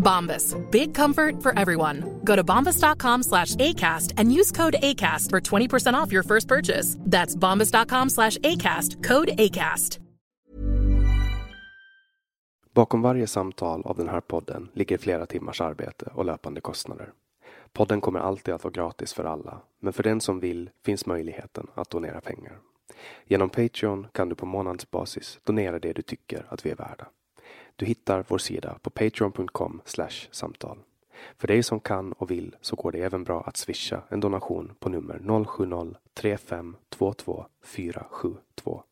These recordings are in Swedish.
Bombas. Big comfort for everyone. Go to bombas.com slash ACAST and use code ACAST for 20% off your first purchase. That's bombas.com slash ACAST. Code ACAST. Bakom varje samtal av den här podden ligger flera timmars arbete och löpande kostnader. Podden kommer alltid att vara gratis för alla, men för den som vill finns möjligheten att donera pengar. Genom Patreon kan du på månadsbasis donera det du tycker att vi är värda. Du hittar vår sida på patreon.com samtal. För dig som kan och vill så går det även bra att swisha en donation på nummer 070-3522 472.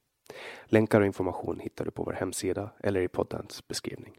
Länkar och information hittar du på vår hemsida eller i poddens beskrivning.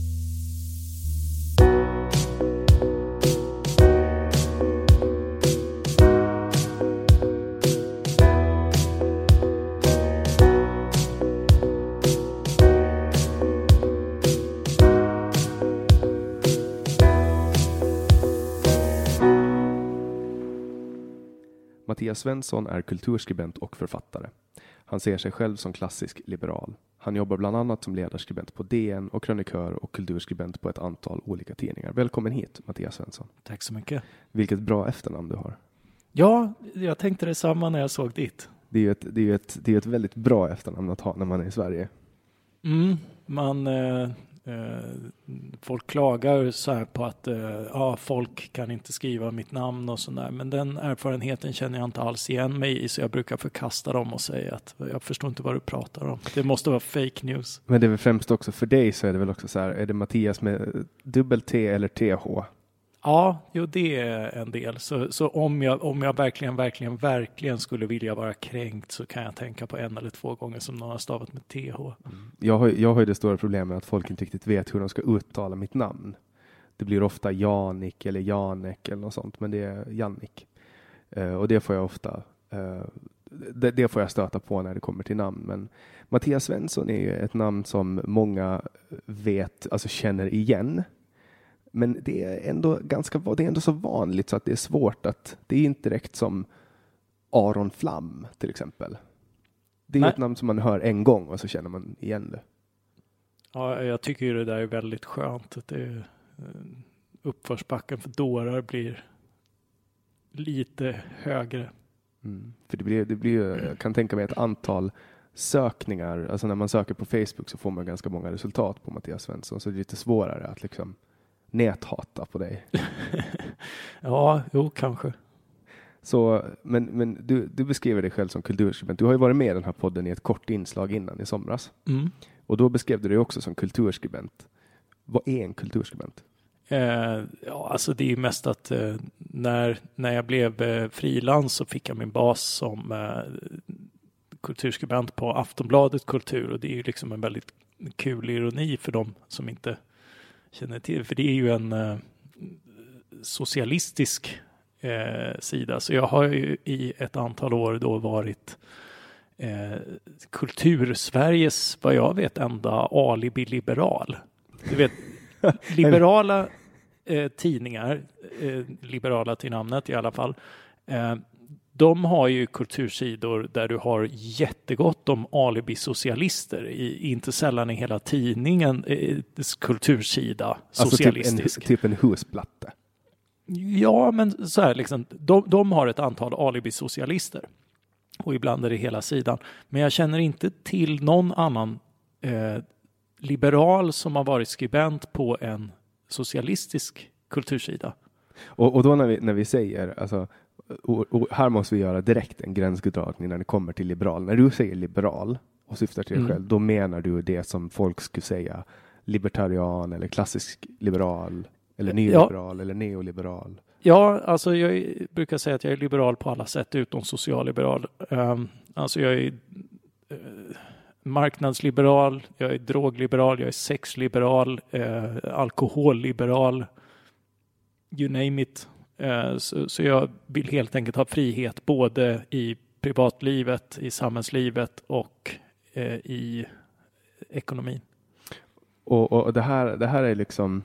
Mattias Svensson är kulturskribent och författare. Han ser sig själv som klassisk liberal. Han jobbar bland annat som ledarskribent på DN och krönikör och kulturskribent på ett antal olika tidningar. Välkommen hit Mattias Svensson. Tack så mycket. Vilket bra efternamn du har. Ja, jag tänkte detsamma när jag såg ditt. Det är ju ett, det är ett, det är ett väldigt bra efternamn att ha när man är i Sverige. Mm, man, eh, Eh, folk klagar så här på att eh, ja, folk kan inte skriva mitt namn och sådär. Men den erfarenheten känner jag inte alls igen mig i. Så jag brukar förkasta dem och säga att jag förstår inte vad du pratar om. Det måste vara fake news. Men det är väl främst också för dig så är det väl också så här, är det Mattias med dubbel T eller TH? Ja, jo det är en del. Så, så om, jag, om jag verkligen, verkligen, verkligen skulle vilja vara kränkt så kan jag tänka på en eller två gånger som någon har stavat med TH. Mm. Jag har, jag har ju det stora problemet att folk inte riktigt vet hur de ska uttala mitt namn. Det blir ofta Janik eller Janek eller något sånt, men det är Jannik. Uh, och det får jag ofta uh, det, det, får jag stöta på när det kommer till namn. Men Mattias Svensson är ju ett namn som många vet, alltså känner igen. Men det är ändå ganska det är ändå så vanligt så att det är svårt att det är inte direkt som Aron Flam till exempel. Det är Nej. ett namn som man hör en gång och så känner man igen det. Ja, jag tycker ju det där är väldigt skönt. Att det eh, uppförsbacken för dårar blir lite högre. Mm. För det blir, det blir ju, jag kan tänka mig ett antal sökningar, alltså när man söker på Facebook så får man ganska många resultat på Mattias Svensson, så det är lite svårare att liksom näthata på dig. Ja, jo, kanske. Så, men men du, du beskriver dig själv som kulturskribent. Du har ju varit med i den här podden i ett kort inslag innan i somras. Mm. Och då beskrev du dig också som kulturskribent. Vad är en kulturskribent? Eh, ja, alltså det är ju mest att eh, när, när jag blev eh, frilans så fick jag min bas som eh, kulturskribent på Aftonbladet Kultur och det är ju liksom en väldigt kul ironi för dem som inte känner till För det är ju en eh, socialistisk eh, sida. Så jag har ju i ett antal år då varit eh, kultursveriges, vad jag vet, enda alibi-liberal. Du vet, liberala eh, tidningar, eh, liberala till namnet i alla fall, eh, de har ju kultursidor där du har jättegott om alibi-socialister, i, inte sällan i hela tidningen eh, kultursida socialistisk. Alltså typ en, typ en husplatta. Ja, men så här liksom, de, de har ett antal alibi-socialister och ibland är det hela sidan. Men jag känner inte till någon annan eh, liberal som har varit skribent på en socialistisk kultursida. Och, och då när vi, när vi säger, alltså, och, och här måste vi göra direkt en gränsdragning när det kommer till liberal. När du säger liberal och syftar till dig Mm. själv, då menar du det som folk skulle säga libertarian eller klassisk liberal eller nyliberal eller neoliberal. Ja, alltså jag brukar säga att jag är liberal på alla sätt utom socialliberal. Um, alltså jag är eh, marknadsliberal, jag är drogliberal, jag är sexliberal, uh, alkoholliberal, you name it. Eh, så, så jag vill helt enkelt ha frihet både i privatlivet, i samhällslivet och eh, i ekonomin. Och, och det, här, det här är liksom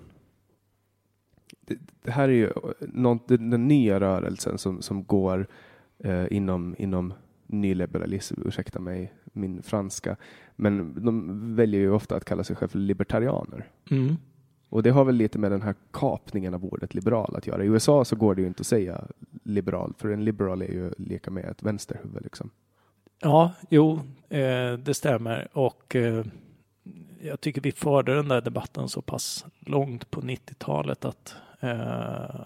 det, det här är ju något, den, nya rörelsen som, som går eh, inom, inom nyliberalism, ursäkta mig min franska, men de väljer ju ofta att kalla sig själva för libertarianer. Mm. Och det har väl lite med den här kapningen av ordet liberal att göra. I USA så går det ju inte att säga liberal, för en liberal är ju lika med ett vänsterhuvud liksom. Ja, jo, eh, det stämmer. Och eh, jag tycker vi förde den där debatten så pass långt på 90-talet att,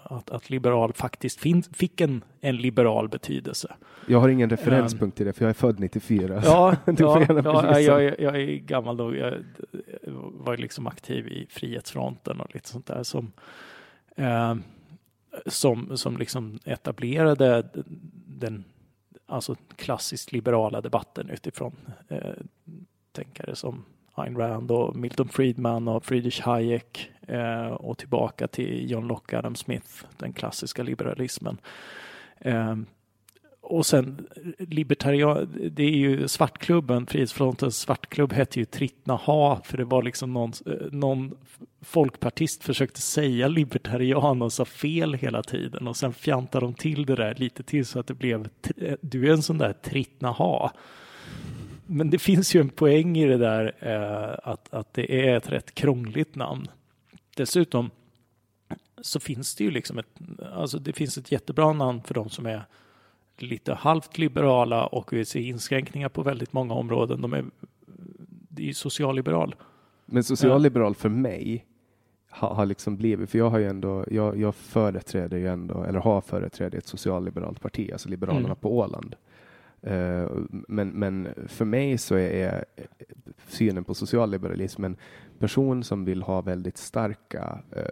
att, att liberal faktiskt fin- fick en, en liberal betydelse. Jag har ingen referenspunkt till det, för jag är född 94. Ja, ja, ja jag, jag, är gammal nog. Jag var liksom aktiv i Frihetsfronten och lite sånt där som, eh, som, som liksom etablerade den alltså klassiskt liberala debatten utifrån eh, tänkare som Ayn Rand och Milton Friedman och Friedrich Hayek eh, Eh, och tillbaka till John Locke, Adam Smith, den klassiska liberalismen. Eh, och sen libertarian, det är ju svartklubben, Frihetsfrontens svartklubb hette ju Trittna Ha, för det var liksom någon, eh, någon folkpartist försökte säga libertarian och sa fel hela tiden och sen fjantade de till det där lite till så att det blev, eh, du är en sån där Trittna Ha. Men det finns ju en poäng i det där eh, att, att det är ett rätt krångligt namn. Dessutom så finns det ju liksom ett, alltså det finns ett jättebra namn för de som är lite halvt liberala och vill se inskränkningar på väldigt många områden. De är, det är ju socialliberal. Men socialliberal för mig har, har liksom blivit, för jag har ju ändå, jag, jag företräder ju ändå, eller har företrätt ett socialliberalt parti, alltså Liberalerna Mm. på Åland. Eh, men, men för mig så är synen på socialliberalism en person som vill ha väldigt starka, eh,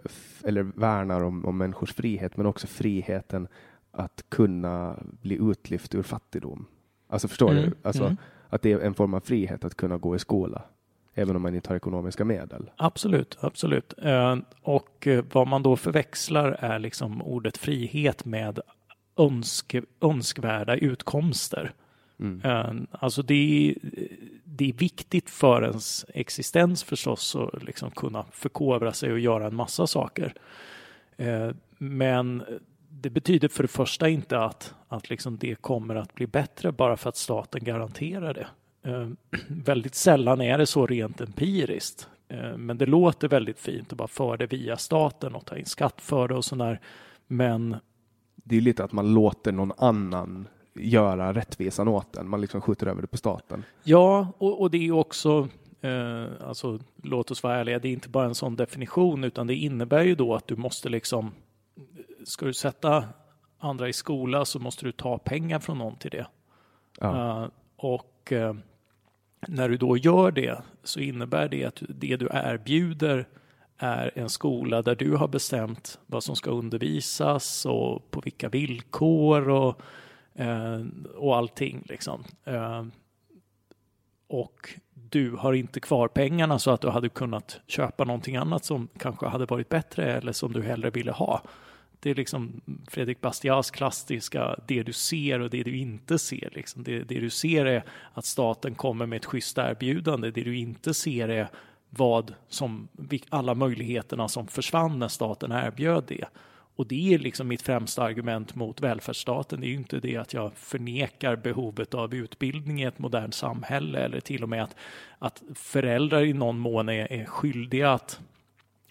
eller värnar om, om människors frihet, men också friheten att kunna bli utlyft ur fattigdom. Alltså förstår Mm, du? Alltså mm. att det är en form av frihet att kunna gå i skola, även om man inte har ekonomiska medel. Absolut, absolut. Eh, Och eh, vad man då förväxlar är liksom ordet frihet med önske, önskvärda utkomster. Mm. Eh, Alltså det är, det är viktigt för ens existens förstås att liksom kunna förkovra sig och göra en massa saker. Eh, men det betyder för det första inte att, att liksom det kommer att bli bättre bara för att staten garanterar det. Eh, väldigt sällan är det så rent empiriskt. Men det låter väldigt fint att bara föra det via staten och ta in skatt för det och sådär. Men det är lite att man låter någon annan göra rättvisan åt den. Man liksom skjuter över det på staten. Ja, och, och det är också eh, alltså, låt oss vara ärliga, det är inte bara en sån definition utan det innebär ju då att du måste liksom ska du sätta andra i skola så måste du ta pengar från någon till det. Ja. Uh, och uh, när du då gör det så innebär det att det du erbjuder är en skola där du har bestämt vad som ska undervisas och på vilka villkor och, eh, och allting. Liksom. Eh, och du har inte kvar pengarna så att du hade kunnat köpa någonting annat som kanske hade varit bättre eller som du hellre ville ha. Det är liksom Fredrik Bastiats klassiska, det du ser och det du inte ser. Liksom. Det, det du ser är att staten kommer med ett schysst erbjudande. Det du inte ser är vad som, alla möjligheterna som försvann när staten erbjöd det. Och det är liksom mitt främsta argument mot välfärdsstaten. Det är ju inte det att jag förnekar behovet av utbildning i ett modernt samhälle eller till och med att, att föräldrar i någon mån är, är skyldiga att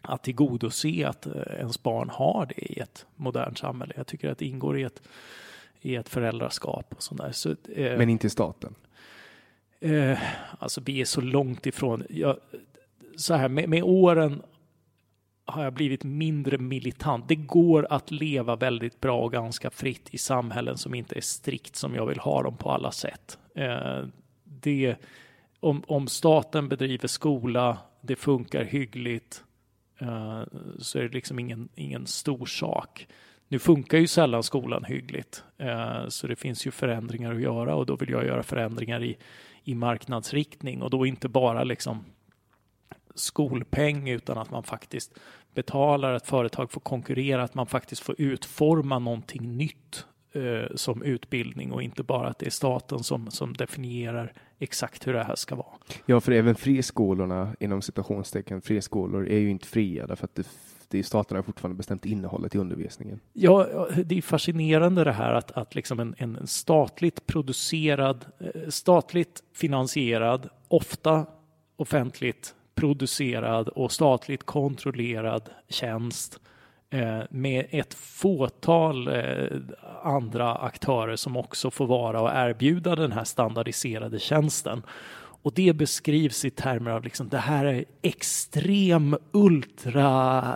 att tillgodose att eh, ens barn har det i ett modernt samhälle. Jag tycker att det ingår i ett, i ett föräldraskap. Och sånt Så, eh, Men inte staten? Eh, alltså vi är så långt ifrån. Jag, så här, med, med åren har jag blivit mindre militant. Det går att leva väldigt bra och ganska fritt i samhällen som inte är strikt som jag vill ha dem på alla sätt. Eh, det, om, om staten bedriver skola, det funkar hyggligt, Eh, så är det liksom ingen, ingen stor sak. Nu funkar ju sällan skolan hyggligt, eh, så det finns ju förändringar att göra och då vill jag göra förändringar i, i marknadsriktning och då inte bara liksom skolpeng utan att man faktiskt betalar, att företag får konkurrera, att man faktiskt får utforma någonting nytt eh, som utbildning och inte bara att det är staten som, som definierar exakt hur det här ska vara. Ja, för även friskolorna inom citationstecken friskolor är ju inte fria därför att det, det är staten har fortfarande bestämt innehållet i undervisningen. Ja, det är fascinerande det här att, att liksom en, en statligt producerad, eh, statligt finansierad, ofta offentligt producerad och statligt kontrollerad tjänst eh, med ett fåtal eh, andra aktörer som också får vara och erbjuda den här standardiserade tjänsten. Och det beskrivs i termer av liksom det här är extrem ultra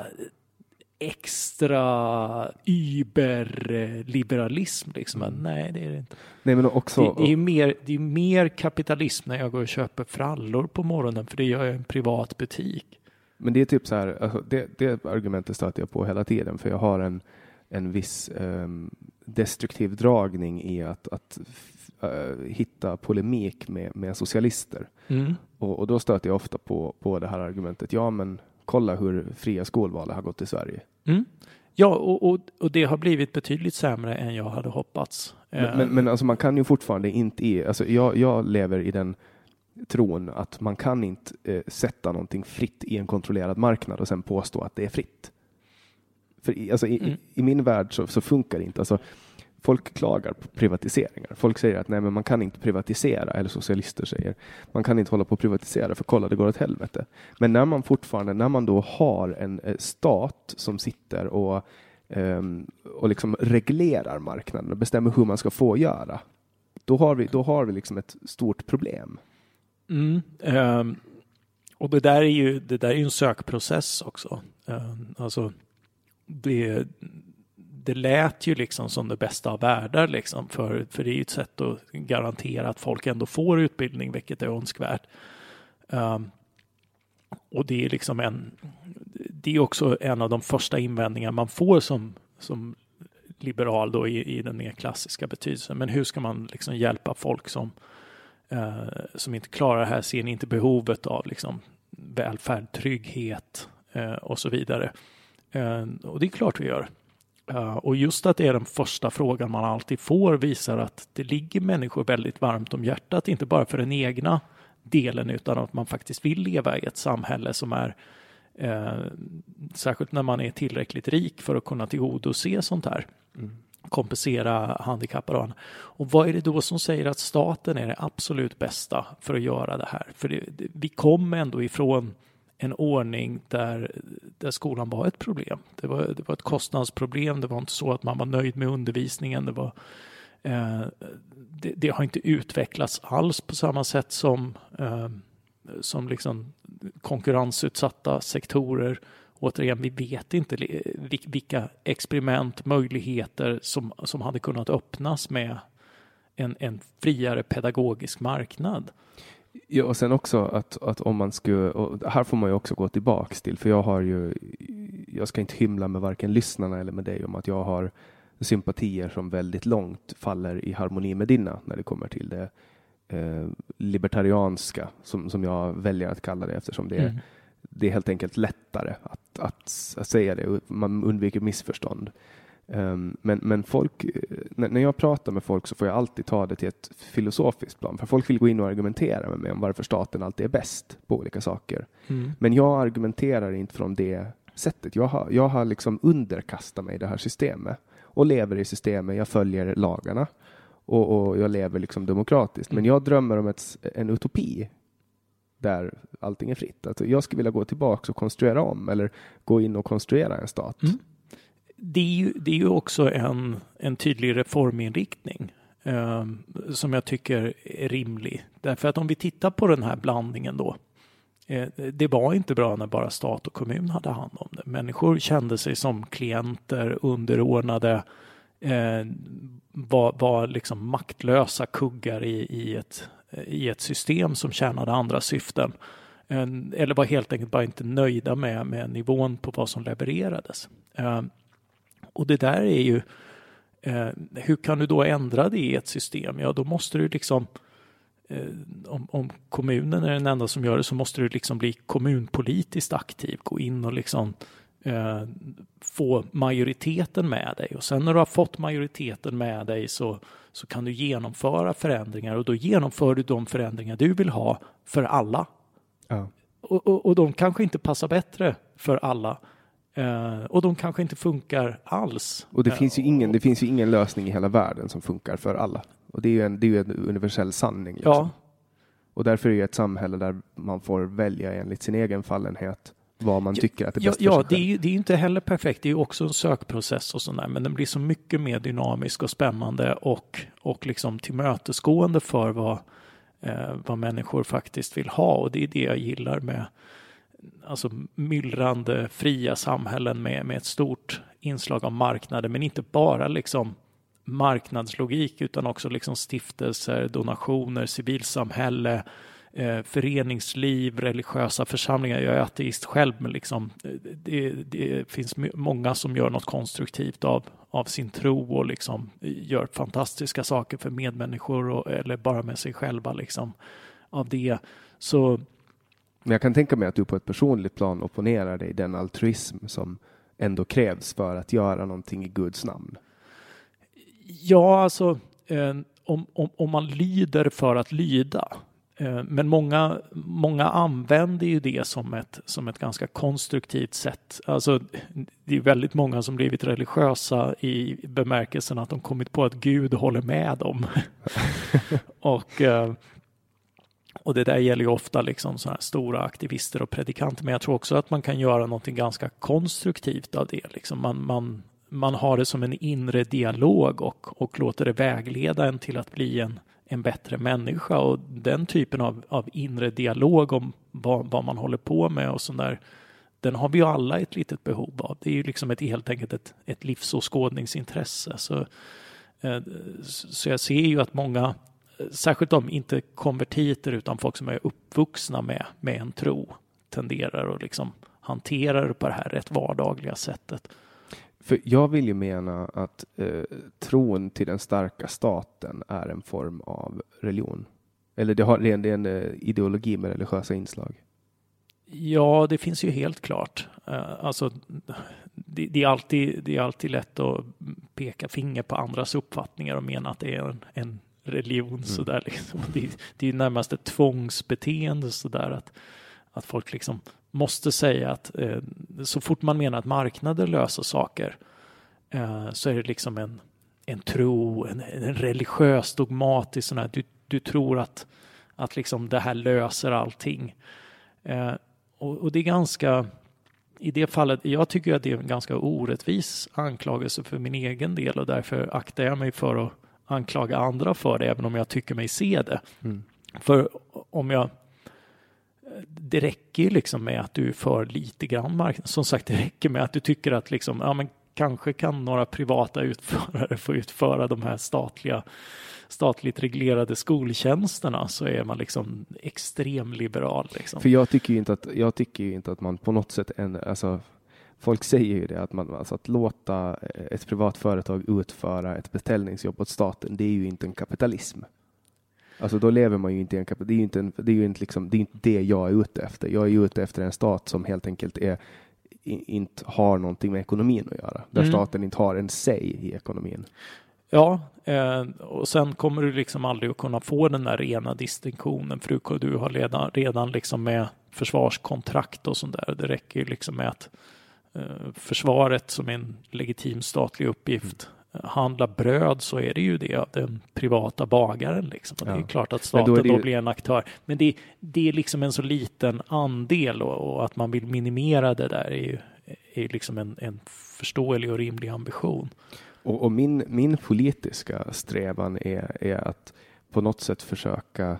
extra überliberalism. Liksom. Mm. Nej, det är det inte. Nej, men också, det, det, är mer, det är mer kapitalism när jag går och köper frallor på morgonen för det gör jag i en privat butik. Men det är typ så här, alltså det, det argumentet stöter jag på hela tiden för jag har en, en viss um, destruktiv dragning i att, att uh, hitta polemik med, med socialister. Mm. Och, och, då stöter jag ofta på, på det här argumentet. Ja, men kolla hur fria skolvalet har gått i Sverige. Mm. Ja, och, och, och, det har blivit betydligt sämre än jag hade hoppats. Men, men, men alltså man kan ju fortfarande inte i, alltså jag, jag lever i den tron att man kan inte eh, sätta någonting fritt i en kontrollerad marknad och sen påstå att det är fritt. För i, alltså, i, mm. i min värld så, så, funkar det inte. Alltså, folk klagar på privatiseringar. Folk säger att nej, men man kan inte privatisera, eller socialister säger man kan inte hålla på att privatisera för kolla, det går åt helvete. Men när man fortfarande, när man då har en eh, stat som sitter och, um, och liksom reglerar marknaden och bestämmer hur man ska få göra, då har vi, då har vi liksom ett stort problem. Mm, um, och det där är ju det där är en sökprocess också. Um, alltså, det, det lät ju liksom som det bästa av världar, liksom, för, för det är ju ett sätt att garantera att folk ändå får utbildning, vilket är önskvärt. Um, och det är liksom en, det är också en av de första invändningar man får som, som liberal då i, i den mer klassiska betydelsen. Men hur ska man liksom hjälpa folk som eh, som inte klarar det här ser ni inte behovet av liksom, välfärd, trygghet eh, och så vidare. Eh, och det är klart vi gör. Uh, och just att det är den första frågan man alltid får visar att det ligger människor väldigt varmt om hjärtat, inte bara för den egna delen utan att man faktiskt vill leva i ett samhälle som är eh, särskilt när man är tillräckligt rik för att kunna tillgodose sånt här. Mm. kompensera handikappade. Och vad är det då som säger att staten är det absolut bästa för att göra det här? För det, det, vi kom ändå ifrån en ordning där, där skolan var ett problem. Det var, det var ett kostnadsproblem. Det var inte så att man var nöjd med undervisningen. Det, var, eh, det, det, har inte utvecklats alls på samma sätt som, eh, som liksom konkurrensutsatta sektorer. Återigen, vi vet inte vilka experiment, möjligheter som, som hade kunnat öppnas med en, en friare pedagogisk marknad. Ja, och sen också att, att om man skulle, och här får man ju också gå tillbaks till, för jag har ju, jag ska inte hymla med varken lyssnarna eller med dig om att jag har sympatier som väldigt långt faller i harmoni med dina när det kommer till det eh, libertarianska, som, som jag väljer att kalla det eftersom det är, mm. det är helt enkelt lättare att, att, att säga det. Man undviker missförstånd. Um, men, men folk, när, när jag pratar med folk så får jag alltid ta det till ett filosofiskt plan, för folk vill gå in och argumentera med mig om varför staten alltid är bäst på olika saker. Mm. Men jag argumenterar inte från det sättet. Jag har, jag har liksom underkastat mig det här systemet och lever i systemet. Jag följer lagarna och, och jag lever liksom demokratiskt. Men jag drömmer om ett, en utopi där allting är fritt. Alltså jag skulle vilja gå tillbaka och konstruera om eller gå in och konstruera en stat. Mm det är ju, det är ju också en, en tydlig reforminriktning eh, som jag tycker är rimlig. Därför att om vi tittar på den här blandningen då. Eh, det var inte bra när bara stat och kommun hade hand om det. Människor kände sig som klienter, underordnade, eh, var, var liksom maktlösa kuggar i, i, ett, i ett system som tjänade andra syften. Eh, eller var helt enkelt bara inte nöjda med, med nivån på vad som levererades. Ehm, och det där är ju, eh, hur kan du då ändra det i ett system? Ja, då måste du liksom, eh, om, om, kommunen är den enda som gör det så måste du liksom bli kommunpolitiskt aktiv, gå in och liksom eh, få majoriteten med dig och sen när du har fått majoriteten med dig så, så kan du genomföra förändringar och då genomför du de förändringar du vill ha för alla. Ja. Och, och, och de kanske inte passar bättre för alla. Uh, och de kanske inte funkar alls. Och det, uh, finns ju ingen, det finns ju ingen lösning i hela världen som funkar för alla. Och det är ju en, det är en universell sanning. Liksom. Ja. Och därför är det ett samhälle där man får välja enligt sin egen fallenhet vad man tycker att är bäst ja, för sig Ja, det är, det är inte heller perfekt. Det är också en sökprocess och sådär, men den blir så mycket mer dynamisk och spännande och, och liksom tillmötesgående för vad, eh, vad människor faktiskt vill ha. Och det är det jag gillar med alltså myllrande fria samhällen med, med ett stort inslag av marknader, men inte bara liksom marknadslogik utan också liksom stiftelser, donationer, civilsamhälle, eh, föreningsliv, religiösa församlingar. Jag är ateist själv, men liksom, det, det, finns många som gör något konstruktivt av, av sin tro och liksom gör fantastiska saker för medmänniskor och, eller bara med sig själva liksom, av det. Så men jag kan tänka mig att du på ett personligt plan opponerar dig den altruism som ändå krävs för att göra någonting i Guds namn. Ja, alltså eh, om, om, om man lyder för att lyda. Eh, men många, många använder ju det som ett, som ett ganska konstruktivt sätt. Alltså, det är väldigt många som blivit religiösa i bemärkelsen att de kommit på att Gud håller med dem. och eh, och det där gäller ju ofta liksom så här stora aktivister och predikanter, men jag tror också att man kan göra någonting ganska konstruktivt av det. Liksom man, man, man har det som en inre dialog och, och låter det vägleda en till att bli en, en bättre människa och den typen av, av inre dialog om vad, vad man håller på med och sånt där, den har vi ju alla ett litet behov av. Det är ju liksom ett, helt enkelt ett, ett livsåskådningsintresse. Så, eh, så jag ser ju att många särskilt om inte konvertiter utan folk som är uppvuxna med, med en tro tenderar att liksom hantera det på det här rätt vardagliga sättet. För jag vill ju mena att eh, tron till den starka staten är en form av religion. Eller det, har, det är en, det är en uh, ideologi med religiösa inslag. Ja, det finns ju helt klart. Uh, alltså, det, det, är alltid, det är alltid lätt att peka finger på andras uppfattningar och mena att det är en, en religion Mm. sådär liksom. Det, det är närmast ett tvångsbeteende sådär att, att folk liksom måste säga att eh, så fort man menar att marknader löser saker eh, så är det liksom en, en tro, en, en religiös dogmatisk sån här, du, du tror att, att liksom det här löser allting. Eh, och, och det är ganska, i det fallet, jag tycker att det är en ganska orättvis anklagelse för min egen del och därför aktar jag mig för att anklaga andra för det, även om jag tycker mig se det. Mm. För om jag det räcker ju liksom med att du för lite grann marknad. Som sagt, det räcker med att du tycker att liksom, ja men kanske kan några privata utförare få utföra de här statliga statligt reglerade skoltjänsterna så är man liksom extremliberal. Liksom. För jag tycker ju inte att, jag tycker ju inte att man på något sätt, en, alltså, folk säger ju det, att, man, alltså att låta ett privat företag utföra ett beställningsjobb åt staten, det är ju inte en kapitalism. Alltså då lever man ju inte i en kapitalism, det är ju inte, en, det är ju inte, liksom, det är inte det jag är ute efter. Jag är ute efter en stat som helt enkelt är, inte har någonting med ekonomin att göra, där Mm. staten inte har en säg i ekonomin. Ja, eh, och sen kommer du liksom aldrig att kunna få den där rena distinktionen för du, du har redan, redan liksom med försvarskontrakt och sånt där. Det räcker ju liksom med att eh, försvaret som en legitim statlig uppgift Mm. eh, handlar bröd så är det ju det av den privata bagaren liksom. Och Det är Ja. klart att då staten då, ju- blir en aktör. Men det, det är liksom en så liten andel och, och att man vill minimera det där är ju, är liksom en, en förståelig och rimlig ambition. Och, och min, min politiska strävan är, är att på något sätt försöka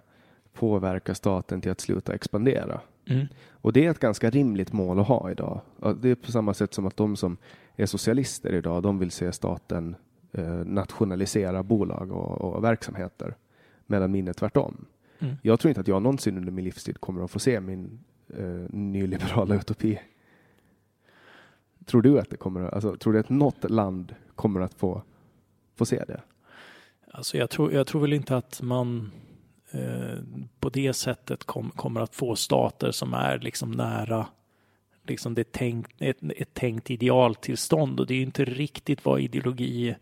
påverka staten till att sluta expandera. Mm. Och det är ett ganska rimligt mål att ha idag. Det är på samma sätt som att de som är socialister idag, de vill se staten eh, nationalisera bolag och, och verksamheter. Medan min är tvärtom. Mm. Jag tror inte att jag någonsin under min livstid kommer att få se min eh, nyliberala utopi. Tror du att det kommer att, alltså, tror du att något land kommer att få, få se det? Alltså jag tror, jag tror väl inte att man Eh, på det sättet kom, kommer att få stater som är liksom nära liksom det tänkt, ett, ett tänkt idealtillstånd och det är ju inte riktigt vad ideologi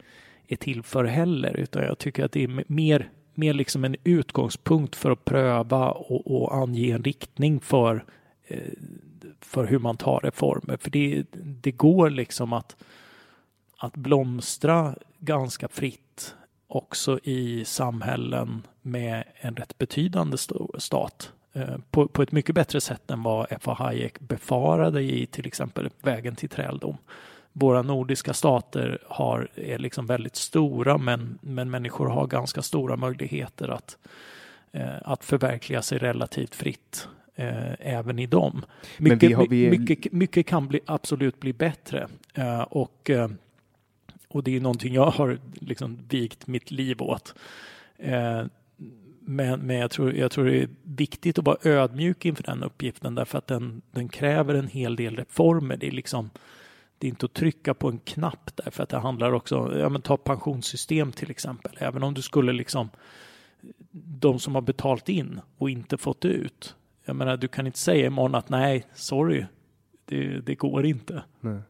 är till för heller utan jag tycker att det är mer, mer liksom en utgångspunkt för att pröva och, och ange en riktning för eh, för hur man tar reformer. För det, det går liksom att, att blomstra ganska fritt också i samhällen med en rätt betydande stat. Eh, På, på ett mycket bättre sätt än vad F.A. Hayek befarade i till exempel Vägen till träldom. Våra nordiska stater har, är liksom väldigt stora men, men människor har ganska stora möjligheter att, eh, att förverkliga sig relativt fritt eh, även i dem. Mycket, vi har- vi mycket, mycket kan bli, absolut bli bättre och, och det är någonting jag har liksom vigt mitt liv åt. Eh, men, men jag, tror, jag tror det är viktigt att vara ödmjuk inför den uppgiften därför att den, den kräver en hel del reformer. Det är liksom det är inte att trycka på en knapp därför att det handlar också, ja men ta pensionssystem till exempel. Även om du skulle liksom de som har betalt in och inte fått ut. Jag menar, du kan inte säga imorgon att nej, sorry, det, det går inte.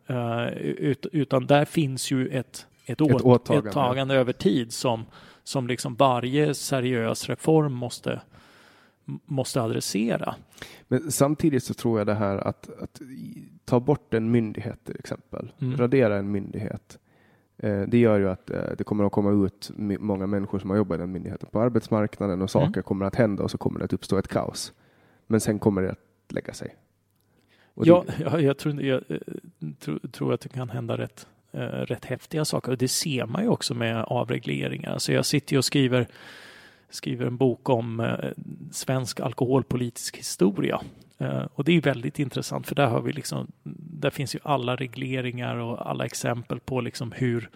Eh, ut, utan där finns ju ett, ett, åt, ett åtagande. åtagande över tid som, som liksom varje seriös reform måste, måste adressera. Men samtidigt så tror jag det här att, att ta bort en myndighet till exempel, Mm. radera en myndighet. Eh, det gör ju att eh, det kommer att komma ut många människor som har jobbat i den myndigheten på arbetsmarknaden och saker Mm. kommer att hända och så kommer det att uppstå ett kaos. Men sen kommer det att lägga sig. Och Ja, det, jag, jag, tror, jag eh, tro, tror, tror att det kan hända rätt, eh, rätt häftiga saker. Och det ser man ju också med avregleringar. Så jag sitter ju och skriver, skriver en bok om eh, svensk alkoholpolitisk historia. Eh, och det är väldigt intressant för där har vi liksom, där finns ju alla regleringar och alla exempel på liksom hur,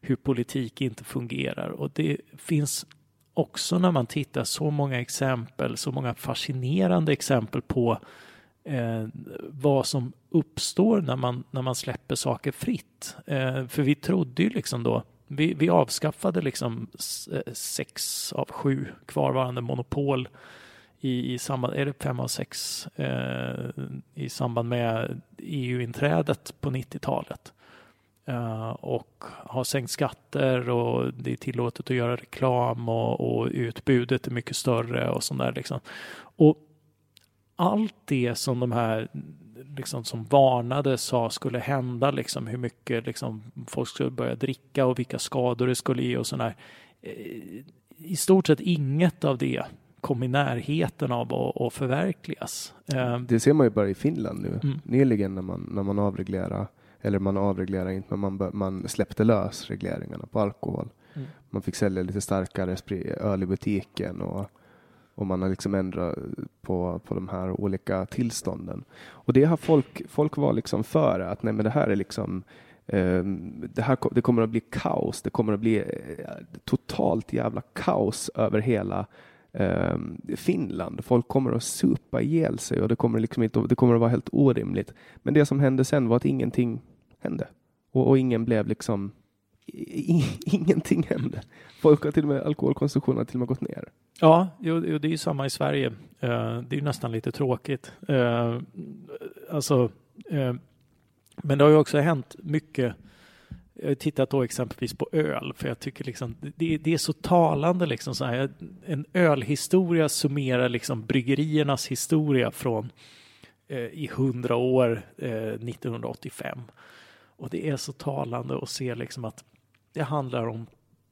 hur politik inte fungerar. Och det finns också när man tittar så många exempel, så många fascinerande exempel på eh, vad som uppstår när man, när man släpper saker fritt. Eh, för vi trodde ju liksom då, vi, vi avskaffade liksom eh, sex av sju kvarvarande monopol i, i samband, är det fem av sex, eh, i samband med EU-inträdet på 90-talet. Uh, eh, och har sänkt skatter och det är tillåtet att göra reklam och, och utbudet är mycket större och sånt där liksom. Och allt det som de här liksom, som varnade sa skulle hända, liksom, hur mycket liksom, folk skulle börja dricka och vilka skador det skulle ge och sådär. I stort sett inget av det kom i närheten av att, att förverkligas. Eh, Det ser man ju bara i Finland nu. Mm. Nyligen när man, när man avreglerade, eller man avreglerade inte, men man, man släppte lös regleringarna på alkohol. Mm. Man fick sälja lite starkare öl i butiken och, och man har liksom ändrat på, på de här olika tillstånden. Och det har folk, folk var liksom för att nej men det här är liksom ehm, det, här, det kommer att bli kaos. Det kommer att bli eh, totalt jävla kaos över hela ehm, Finland. Folk kommer att supa ihjäl sig och det kommer, liksom inte, det kommer att vara helt orimligt. Men det som hände sen var att ingenting hände. Och, och ingen blev liksom ingenting hände. Folk har till och med alkoholkonsumtionen har till och med gått ner. Ja, jo, jo, det är ju samma i Sverige. Eh, det är ju nästan lite tråkigt. Eh, alltså, eh, men det har ju också hänt mycket. Jag har tittat då exempelvis på öl, för jag tycker liksom det, det är så talande liksom så här. En ölhistoria summerar liksom bryggeriernas historia från eh, i hundra år, eh, 1985. Och det är så talande att se liksom att det handlar om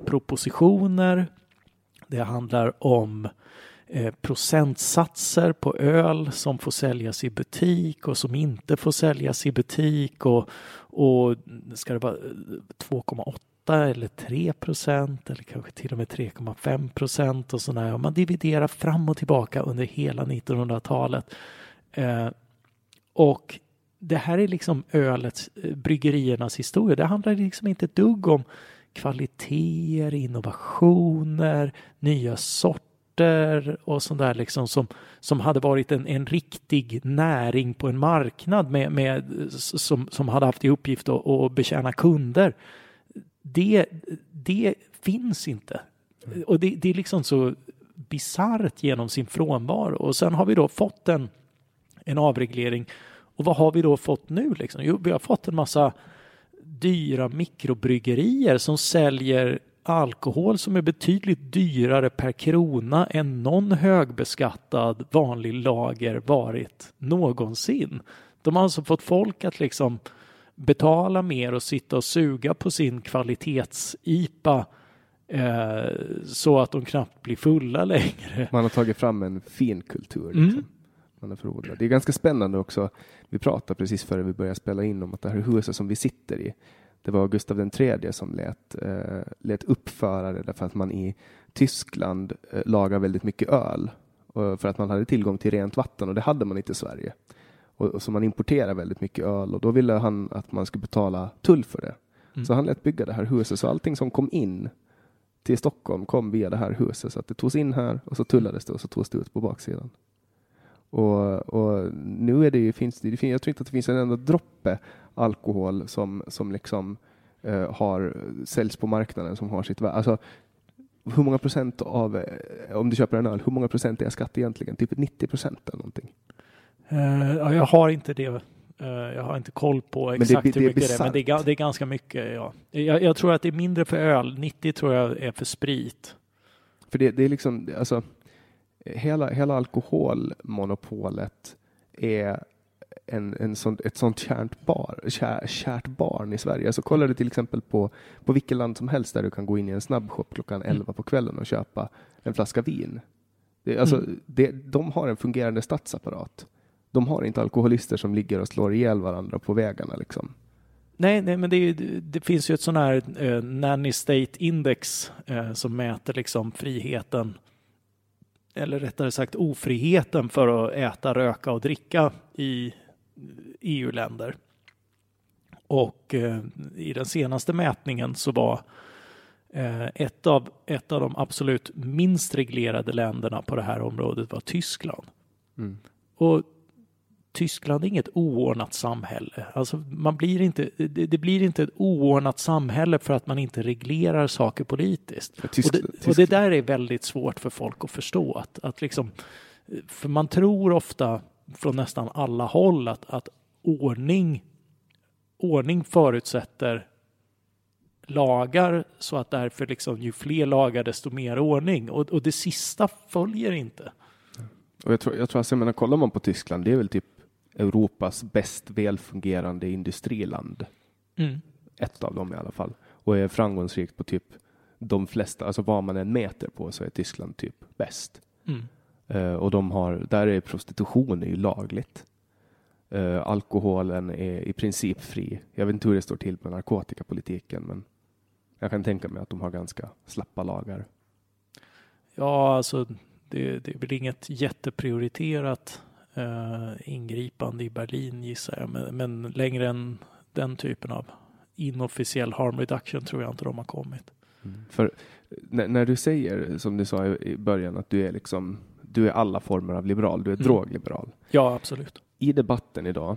propositioner, det handlar om eh, procentsatser på öl som får säljas i butik och som inte får säljas i butik och, och ska det vara eh, 2,8 eller 3 procent eller kanske till och med 3,5 procent och sådär. Man dividerar fram och tillbaka under hela 1900-talet. Eh, och det här är liksom ölets, eh, bryggeriernas historia. Det handlar liksom inte ett dugg om kvaliteter, innovationer, nya sorter och sånt där liksom som, som hade varit en, en riktig näring på en marknad med, med, som, som hade haft i uppgift att, att betjäna kunder. Det, det finns inte. Och det, det är liksom så bisarrt genom sin frånvaro. Och sen har vi då fått en, en avreglering. Och vad har vi då fått nu? Liksom? Jo, vi har fått en massa dyra mikrobryggerier som säljer alkohol som är betydligt dyrare per krona än någon högbeskattad vanlig lager varit någonsin. De har alltså fått folk att liksom betala mer och sitta och suga på sin kvalitets-IPA eh, så att de knappt blir fulla längre. Man har tagit fram en fin kultur. Liksom. Mm. Man har förordnat. Det är ganska spännande också. Vi pratade precis före vi började spela in om att det här huset som vi sitter i, det var Gustav III som lät, eh, lät uppföra det därför att man i Tyskland eh, lagar väldigt mycket öl och för att man hade tillgång till rent vatten och det hade man inte i Sverige. Och, och så man importerar väldigt mycket öl och då ville han att man skulle betala tull för det. Mm. Så han lät bygga det här huset så allting som kom in till Stockholm kom via det här huset så att det togs in här och så tullades det och så togs det ut på baksidan. Och, och nu är det ju, finns det, det jag tror inte att det finns en enda droppe alkohol som, som liksom eh, har, säljs på marknaden som har sitt värde. Alltså, hur många procent av, eh, om du köper en öl, hur många procent är skatt egentligen? Typ 90 procent eller någonting. Eh, ja, jag har inte det. Eh, jag har inte koll på det- exakt det är hur mycket det är, men det är, bisarrt. ga- det är ganska mycket. Ja. Jag, jag tror att det är mindre för öl. 90 tror jag är för sprit. För det, det är liksom, alltså, hela, hela alkoholmonopolet är en, en sån, ett sånt kärt, bar, kär, kärt barn i Sverige. Alltså, kollar du till exempel på, på vilket land som helst där du kan gå in i en snabbshop klockan 11 på kvällen och köpa en flaska vin. Det, alltså, Mm. det, de har en fungerande statsapparat. De har inte alkoholister som ligger och slår ihjäl varandra på vägarna. Liksom. Nej, nej men det, ju- det finns ju ett sån här eh, nanny state index eh, som mäter liksom friheten eller rättare sagt ofriheten för att äta, röka och dricka i EU-länder. Och eh, i den senaste mätningen så var eh, ett, av, ett av de absolut minst reglerade länderna på det här området var Tyskland. Mm. Och Tyskland är inget oordnat samhälle. Alltså man blir inte, det, det blir inte ett oordnat samhälle för att man inte reglerar saker politiskt. Tysk- och, det, och det där är väldigt svårt för folk att förstå. Att, att liksom, för man tror ofta från nästan alla håll att, att ordning, ordning förutsätter lagar så att därför liksom ju fler lagar desto mer ordning och, och det sista följer inte. Och jag tror, jag tror alltså, jag menar, kollar man på Tyskland, det är väl typ Europas bäst välfungerande industriland. Mm. Ett av dem i alla fall. Och är framgångsrikt på typ de flesta, alltså vad man än mäter på så är Tyskland typ bäst. Mm. Eh, och de har, där är prostitution är ju lagligt. Eh, alkoholen är i princip fri. Jag vet inte hur det står till med narkotikapolitiken, men jag kan tänka mig att de har ganska slappa lagar. Ja, alltså det, det är väl inget jätteprioriterat eh, ingripande i Berlin gissar jag, men, men längre än den typen av inofficiell harm reduction tror jag inte de har kommit. För när, när du säger, som du sa i i början, att du är liksom, du är alla former av liberal, du är Mm. drogliberal. Ja, absolut. I debatten idag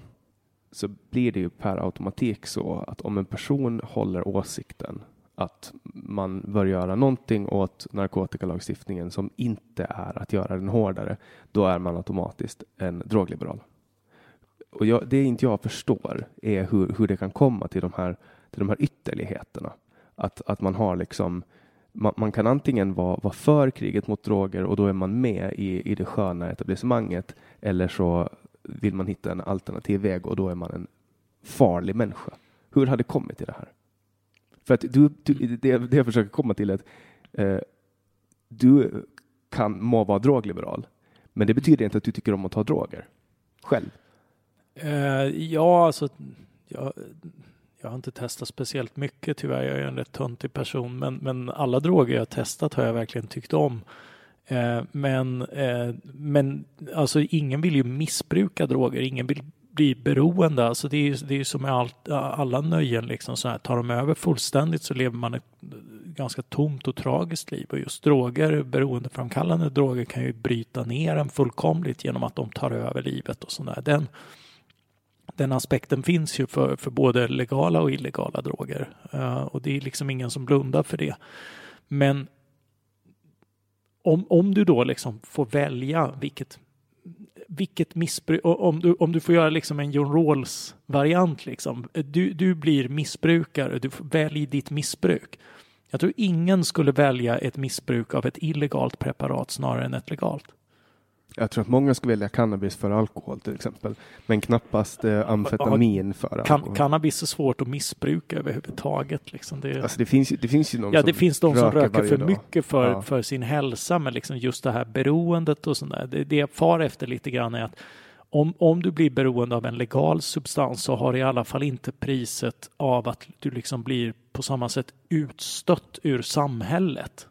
så blir det ju per automatik så att om en person håller åsikten att man bör göra någonting åt narkotikalagstiftningen som inte är att göra den hårdare, då är man automatiskt en drogliberal. Och jag, det inte jag förstår är hur, hur det kan komma till de här, till de här ytterligheterna. Att, att man har liksom man, man kan antingen vara, vara för kriget mot droger och då är man med i, i det sköna etablissemanget eller så vill man hitta en alternativ väg och då är man en farlig människa. Hur har det kommit till det här? För att du, du det, det jag försöker komma till är att eh, du kan må vara drogliberal, men det betyder inte att du tycker om att ta droger själv. Eh, ja, alltså jag, jag har inte testat speciellt mycket tyvärr. Jag är en rätt töntig person, men, men alla droger jag har testat har jag verkligen tyckt om. Eh, men, eh, men alltså ingen vill ju missbruka droger. Ingen vill bli beroende. Alltså det är det är som med allt, alla nöjen. Liksom så här. Tar de över fullständigt så lever man ett eh, ganska tomt och tragiskt liv. Och just droger, beroendeframkallande droger kan ju bryta ner en fullkomligt genom att de tar över livet och sådär. Den, den aspekten finns ju för, för både legala och illegala droger. Uh, och det är liksom ingen som blundar för det. Men om, om du då liksom får välja vilket, vilket missbruk, om du, om du får göra liksom en John Rawls variant liksom. Du, du blir missbrukare, du väljer välj ditt missbruk. Jag tror ingen skulle välja ett missbruk av ett illegalt preparat snarare än ett legalt. Jag tror att många skulle välja cannabis för alkohol till exempel, men knappast eh, amfetamin för alkohol. cannabis är svårt att missbruka överhuvudtaget. Liksom. Det, Alltså det finns, det finns ju någon Ja, som det finns de som röker för dag. mycket för, Ja. för sin hälsa, men liksom just det här beroendet och sånt där. Det, det jag far efter lite grann är att om, om du blir beroende av en legal substans så har det i alla fall inte priset av att du liksom blir på samma sätt utstött ur samhället.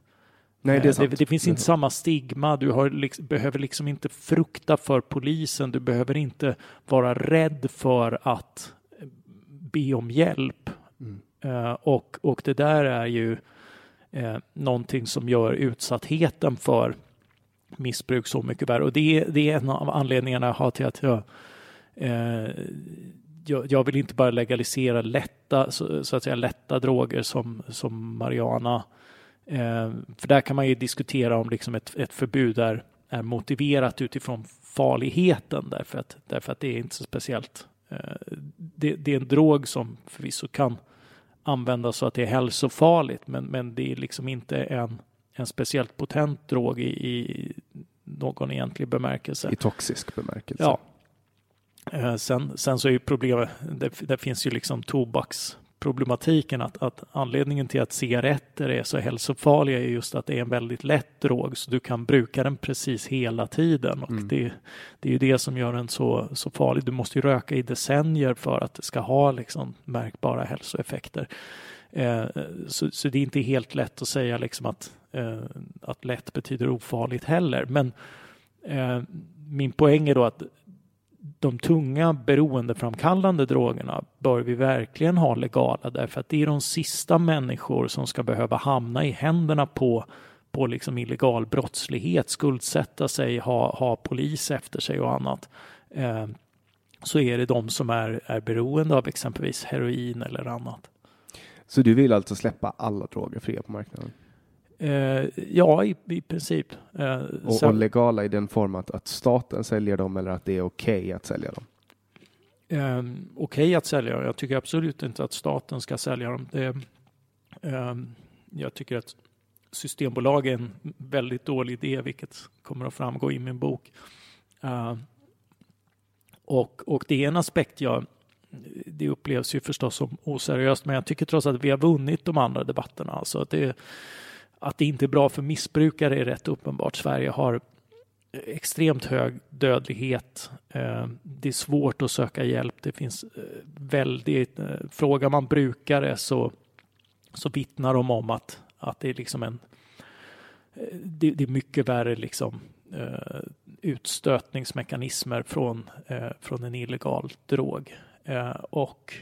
Nej, det Eh. Det, det finns inte samma stigma. Du har liksom, behöver liksom inte frukta för polisen. Du behöver inte vara rädd för att be om hjälp. Mm. Eh, och, och det där är ju eh, någonting som gör utsattheten för missbruk så mycket värre. Och det, det är en av anledningarna jag har till att jag eh, jag, jag vill inte bara legalisera lätta, så, så att säga, lätta droger som, som marijuana. Eh, för där kan man ju diskutera om liksom ett, ett förbud är, är motiverat utifrån farligheten därför att, därför att det är inte så speciellt. Eh, det, det är en drog som förvisso kan användas så att det är hälsofarligt men, men det är liksom inte en, en speciellt potent drog i, i någon egentlig bemärkelse. I toxisk bemärkelse. Ja. Eh, sen, sen så är ju problemet, det, det finns ju liksom tobaksproblematiken att, att anledningen till att cigaretter är så hälsofarliga är just att det är en väldigt lätt drog så du kan bruka den precis hela tiden och Mm. det, det är ju det som gör den så, så farlig. Du måste ju röka i decennier för att det ska ha liksom märkbara hälsoeffekter. Eh, så, så det är inte helt lätt att säga liksom att, eh, att lätt betyder ofarligt heller. Men eh, min poäng är då att de tunga beroendeframkallande drogerna bör vi verkligen ha legala därför att det är de sista människor som ska behöva hamna i händerna på, på liksom illegal brottslighet, skuldsätta sig, ha, ha polis efter sig och annat. Eh, så är det de som är, är beroende av exempelvis heroin eller annat. Så du vill alltså släppa alla droger fria på marknaden? Eh, ja, i, i princip. Eh, Och, sen- och legala i den form att, att staten säljer dem eller att det är okej att sälja dem? eh, okej att sälja dem. Jag tycker absolut inte att staten ska sälja dem. Det, Ehm, jag tycker att Systembolag är en väldigt dålig idé, vilket kommer att framgå i min bok. Ehm, och, och det är en aspekt jag det upplevs ju förstås som oseriöst, men jag tycker trots att vi har vunnit de andra debatterna. Alltså att, det, att det inte är bra för missbrukare är rätt uppenbart. Sverige har extremt hög dödlighet. Eh, det är svårt att söka hjälp. Det finns eh, väldigt, eh, frågar man brukare så, så vittnar de om att, att det är liksom en, det, det är mycket värre liksom utstötningsmekanismer från, från en illegal drog. Och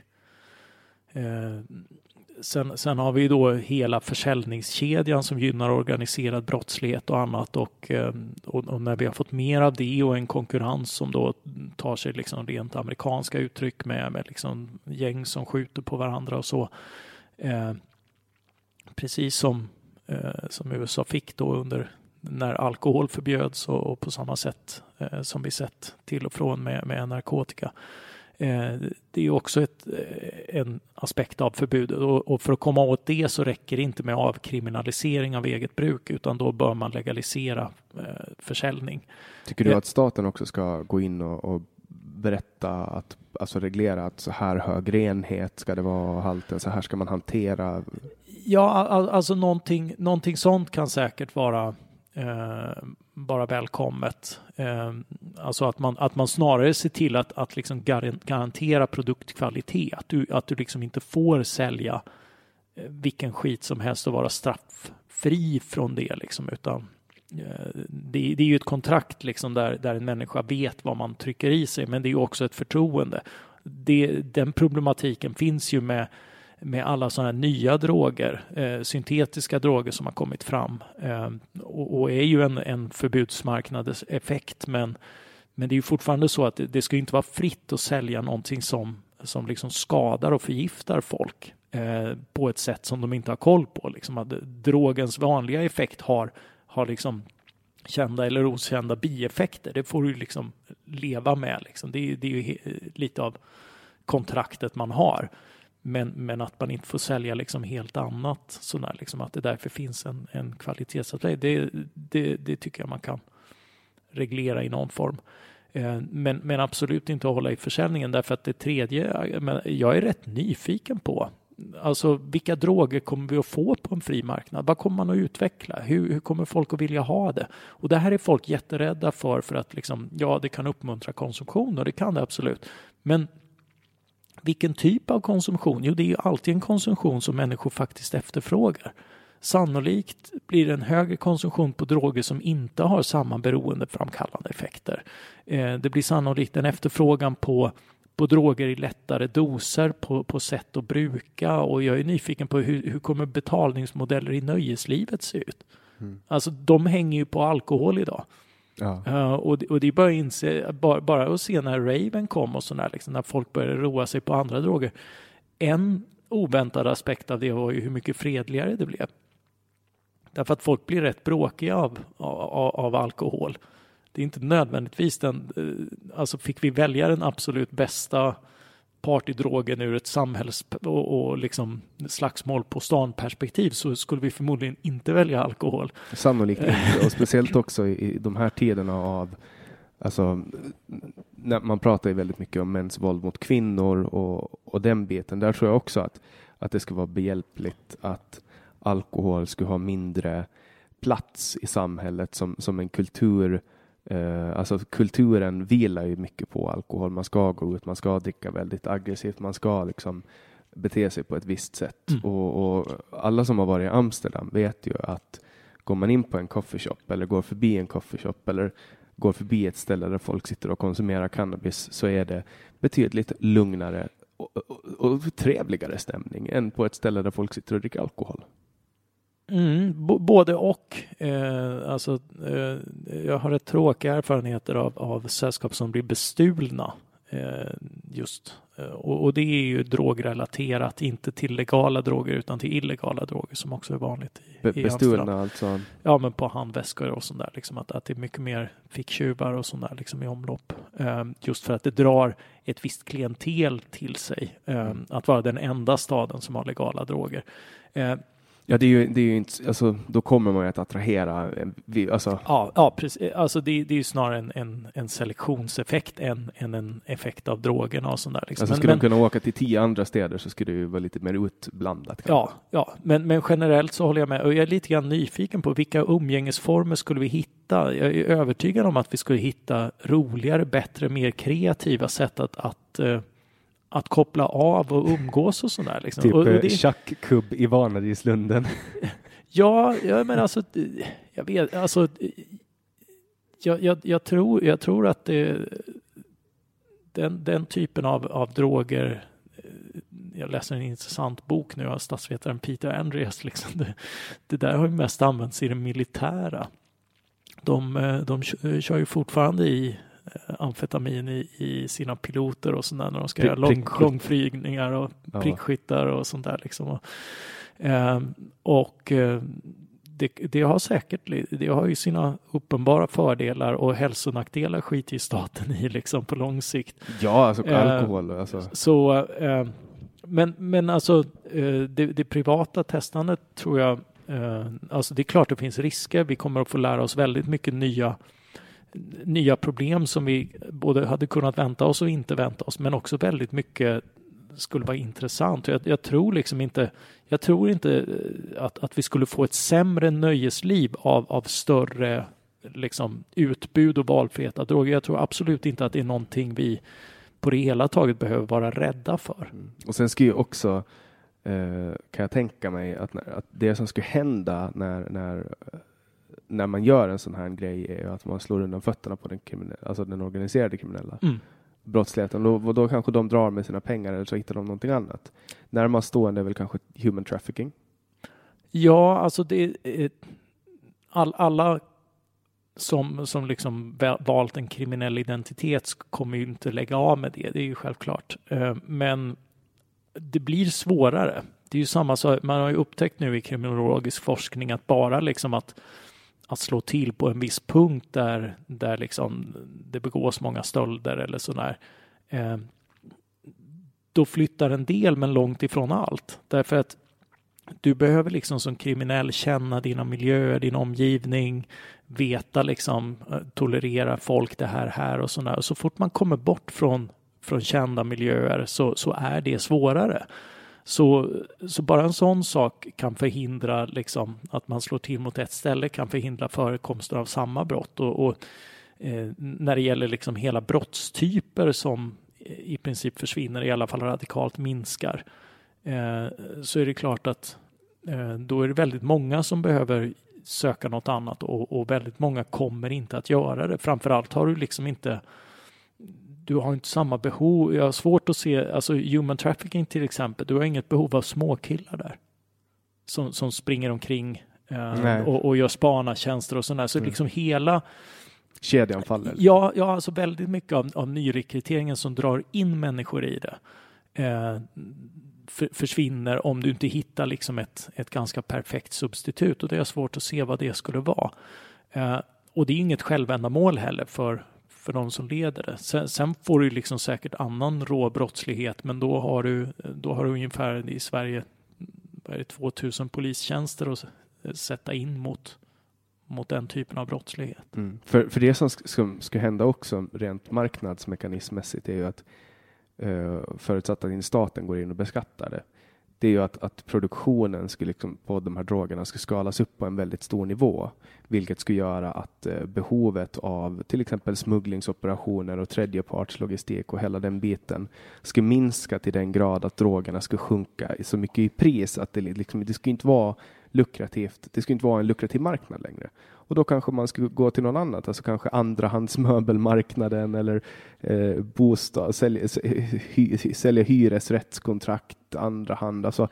Sen, sen, har vi då hela försäljningskedjan som gynnar organiserad brottslighet och annat och, ehm, och, och, när vi har fått mer av det och en konkurrens som då tar sig liksom rent amerikanska uttryck med, med liksom gäng som skjuter på varandra och så. Eh, precis som, eh, som USA fick då under när alkohol förbjöds och, och på samma sätt eh, som vi sett till och från med, med narkotika. Eh, det är också ett, eh, en aspekt av förbudet och för att komma åt det så räcker det inte med avkriminalisering av eget bruk utan då bör man legalisera eh, försäljning. Tycker du att staten också ska gå in och, och berätta att alltså reglera att så här hög renhet ska det vara halten, så här ska man hantera? Ja, alltså någonting, någonting sånt kan säkert vara eh, bara välkommet. Eh, alltså att man, att man snarare ser till att, att liksom garantera produktkvalitet. Att du, att du liksom inte får sälja eh, vilken skit som helst och vara strafffri från det liksom, utan eh, det, det, är ju ett kontrakt liksom där, där en människa vet vad man trycker i sig, men det är ju också ett förtroende. Det, den problematiken finns ju med med alla sådana här nya droger, eh, syntetiska droger som har kommit fram eh, och, och, är ju en, en förbudsmarknadens effekt. Men, men det är ju fortfarande så att det, det ska inte vara fritt att sälja någonting som, som liksom skadar och förgiftar folk eh, på ett sätt som de inte har koll på. Liksom att drogens vanliga effekt har, har liksom kända eller okända bieffekter. Det får du liksom leva med. Liksom. Det, är, det är ju lite av kontraktet man har. Men, men att man inte får sälja liksom helt annat sådär, liksom att det därför finns en, en kvalitetsaspekt. Det, det, det tycker jag man kan reglera i någon form. Eh, men, men absolut inte att hålla i försäljningen därför att det tredje, jag är rätt nyfiken på Alltså vilka droger kommer vi att få på en fri marknad? Vad kommer man att utveckla? Hur, hur kommer folk att vilja ha det? Och det här är folk jätterädda för för att liksom, ja, det kan uppmuntra konsumtion och det kan det absolut. Men vilken typ av konsumtion? Jo, det är ju alltid en konsumtion som människor faktiskt efterfrågar. Sannolikt blir det en högre konsumtion på droger som inte har samma beroendeframkallande effekter. Eh, det blir sannolikt en efterfrågan på på droger i lättare doser, på, på sätt att bruka och jag är nyfiken på hur, hur kommer betalningsmodeller i nöjeslivet se ut? Mm. Alltså de hänger ju på alkohol idag. Ja. Uh, och, det, och det är bara att inse, bara, bara att se när Raven kom och sådär, liksom, när folk började roa sig på andra droger. En oväntad aspekt av det var ju hur mycket fredligare det blev. Därför att folk blir rätt bråkiga av, av, av alkohol. Det är inte nödvändigtvis den, eh, alltså fick vi välja den absolut bästa partydrogen ur ett samhälls och, och liksom slagsmål på stan perspektiv så skulle vi förmodligen inte välja alkohol. Sannolikt inte och speciellt också i, de här tiderna av Alltså, när man pratar ju väldigt mycket om mäns våld mot kvinnor och, och den biten. Där tror jag också att, att det skulle vara behjälpligt att alkohol skulle ha mindre plats i samhället som, som en kultur Uh, alltså kulturen vilar ju mycket på alkohol. Man ska gå ut, man ska dricka väldigt aggressivt, man ska liksom bete sig på ett visst sätt. Mm. Och, och, alla som har varit i Amsterdam vet ju att går man in på en coffeeshop eller går förbi en coffeeshop eller går förbi ett ställe där folk sitter och konsumerar cannabis så är det betydligt lugnare och, och, och trevligare stämning än på ett ställe där folk sitter och dricker alkohol. Mm, både och. Eh, alltså, eh, jag har rätt tråkiga erfarenheter av, av sällskap som blir bestulna. Eh, just. Eh, och, och, det är ju drogrelaterat, inte till legala droger utan till illegala droger som också är vanligt. I, Be bestulna alltså? Ja, men på handväskor och sånt där. Liksom att, att det är mycket mer ficktjuvar och sånt där liksom i omlopp. Eh, just för att det drar ett visst klientel till sig. Eh, att vara den enda staden som har legala droger. Ja, det är ju, det är ju inte, alltså, då kommer man ju att attrahera, eh, alltså, Ja, ja precis. Alltså det, det är ju snarare en, en, en selektionseffekt än, än en effekt av drogerna och sånt där. Liksom. alltså skulle men- de kunna åka till tio andra städer så skulle det ju vara lite mer utblandat. kanske. Ja, ja. Men, men generellt så håller jag med. Och jag är lite grann nyfiken på vilka umgängesformer skulle vi hitta? Jag är övertygad om att vi skulle hitta roligare, bättre, mer kreativa sätt att, att, eh, att koppla av och umgås och sådär. Liksom. Typ och, och eh, det, tjackkubb i Vanadislunden. ja, ja, men alltså, jag vet, alltså, jag, jag, jag, tror, jag tror att det, den, den typen av, av droger eh, jag läser en intressant bok nu av statsvetaren Peter Andreas. Liksom. Det, det där har ju mest använts i det militära. De, eh, de kö- kör ju fortfarande i amfetamin i, i sina piloter och sådär när de ska Prick- göra lång, långflygningar och Ja. prickskyttar och sånt där. Liksom. Och, eh, och eh, det, det har säkert det har ju sina uppenbara fördelar och hälsonackdelar skiter ju staten i liksom på lång sikt. Ja, alltså Eh, alkohol. Alltså. Så, eh, men, men alltså eh, det, det privata testandet tror jag, eh, alltså det är klart det finns risker. Vi kommer att få lära oss väldigt mycket nya nya problem som vi både hade kunnat vänta oss och inte vänta oss, men också väldigt mycket skulle vara intressant. Jag, jag tror liksom inte, jag tror inte eh, att, att vi skulle få ett sämre nöjesliv av, av större liksom, utbud och valfrihet av droger. Jag tror absolut inte att det är någonting vi på det hela taget behöver vara rädda för. Mm. Och sen ska ju också, eh, kan jag tänka mig, att, när, att det som skulle hända när, när, när man gör en sån här grej är att man slår undan fötterna på den, kriminella, alltså den organiserade kriminella Mm. brottsligheten. Då, och då kanske de drar med sina pengar eller så hittar de någonting annat. Närmast stående är väl kanske human trafficking. Ja, alltså det är all, alla som, som liksom va- valt en kriminell identitet kommer ju inte lägga av med det, det är ju självklart. Eh, Men det blir svårare. Det är ju samma sak, man har ju upptäckt nu i kriminologisk forskning att bara liksom att, att slå till på en viss punkt där, där liksom det begås många stölder eller sådär. Eh, då flyttar en del men långt ifrån allt. Därför att du behöver liksom som kriminell känna dina miljöer, din omgivning, veta liksom, eh, tolerera folk det här, här och sådär. Så fort man kommer bort från, från kända miljöer så, så är det svårare. Så, så bara en sån sak kan förhindra liksom, att man slår till mot ett ställe, kan förhindra förekomsten av samma brott. Och, och eh, när det gäller liksom hela brottstyper som eh, i princip försvinner, i alla fall radikalt minskar, eh, så är det klart att eh, då är det väldigt många som behöver söka något annat och, och väldigt många kommer inte att göra det. Framförallt har du liksom inte du har inte samma behov. Jag har svårt att se, alltså human trafficking till exempel, du har inget behov av småkillar där. Som, som springer omkring eh, och, och gör spanartjänster och sådär. Så Mm. liksom hela, Kedjan faller. Ja, ja alltså väldigt mycket av, av nyrekryteringen som drar in människor i det eh, för, försvinner om du inte hittar liksom ett, ett ganska perfekt substitut och det är svårt att se vad det skulle vara. Eh, och det är inget självändamål heller för, för de som leder det. Sen, sen får du liksom säkert annan rå brottslighet men då har du, då har du ungefär i Sverige vad är det, 2000 polistjänster att sätta in mot, mot den typen av brottslighet. Mm. För, för det som ska, ska hända också rent marknadsmekanismmässigt är ju att eh, förutsatt att staten går in och beskattar det. Det är ju att, att produktionen skulle liksom, på de här drogerna ska skalas upp på en väldigt stor nivå, vilket skulle göra att eh, behovet av till exempel smugglingsoperationer och tredjepartslogistik och hela den biten skulle minska till den grad att drogerna skulle sjunka så mycket i pris att det, liksom, det skulle inte vara lukrativt. Det skulle inte vara en lukrativ marknad längre. Och då kanske man skulle gå till något annat, alltså kanske andrahandsmöbelmarknaden eller eh, bostad, sälja, sälja hyresrättskontrakt andra hand. Alltså,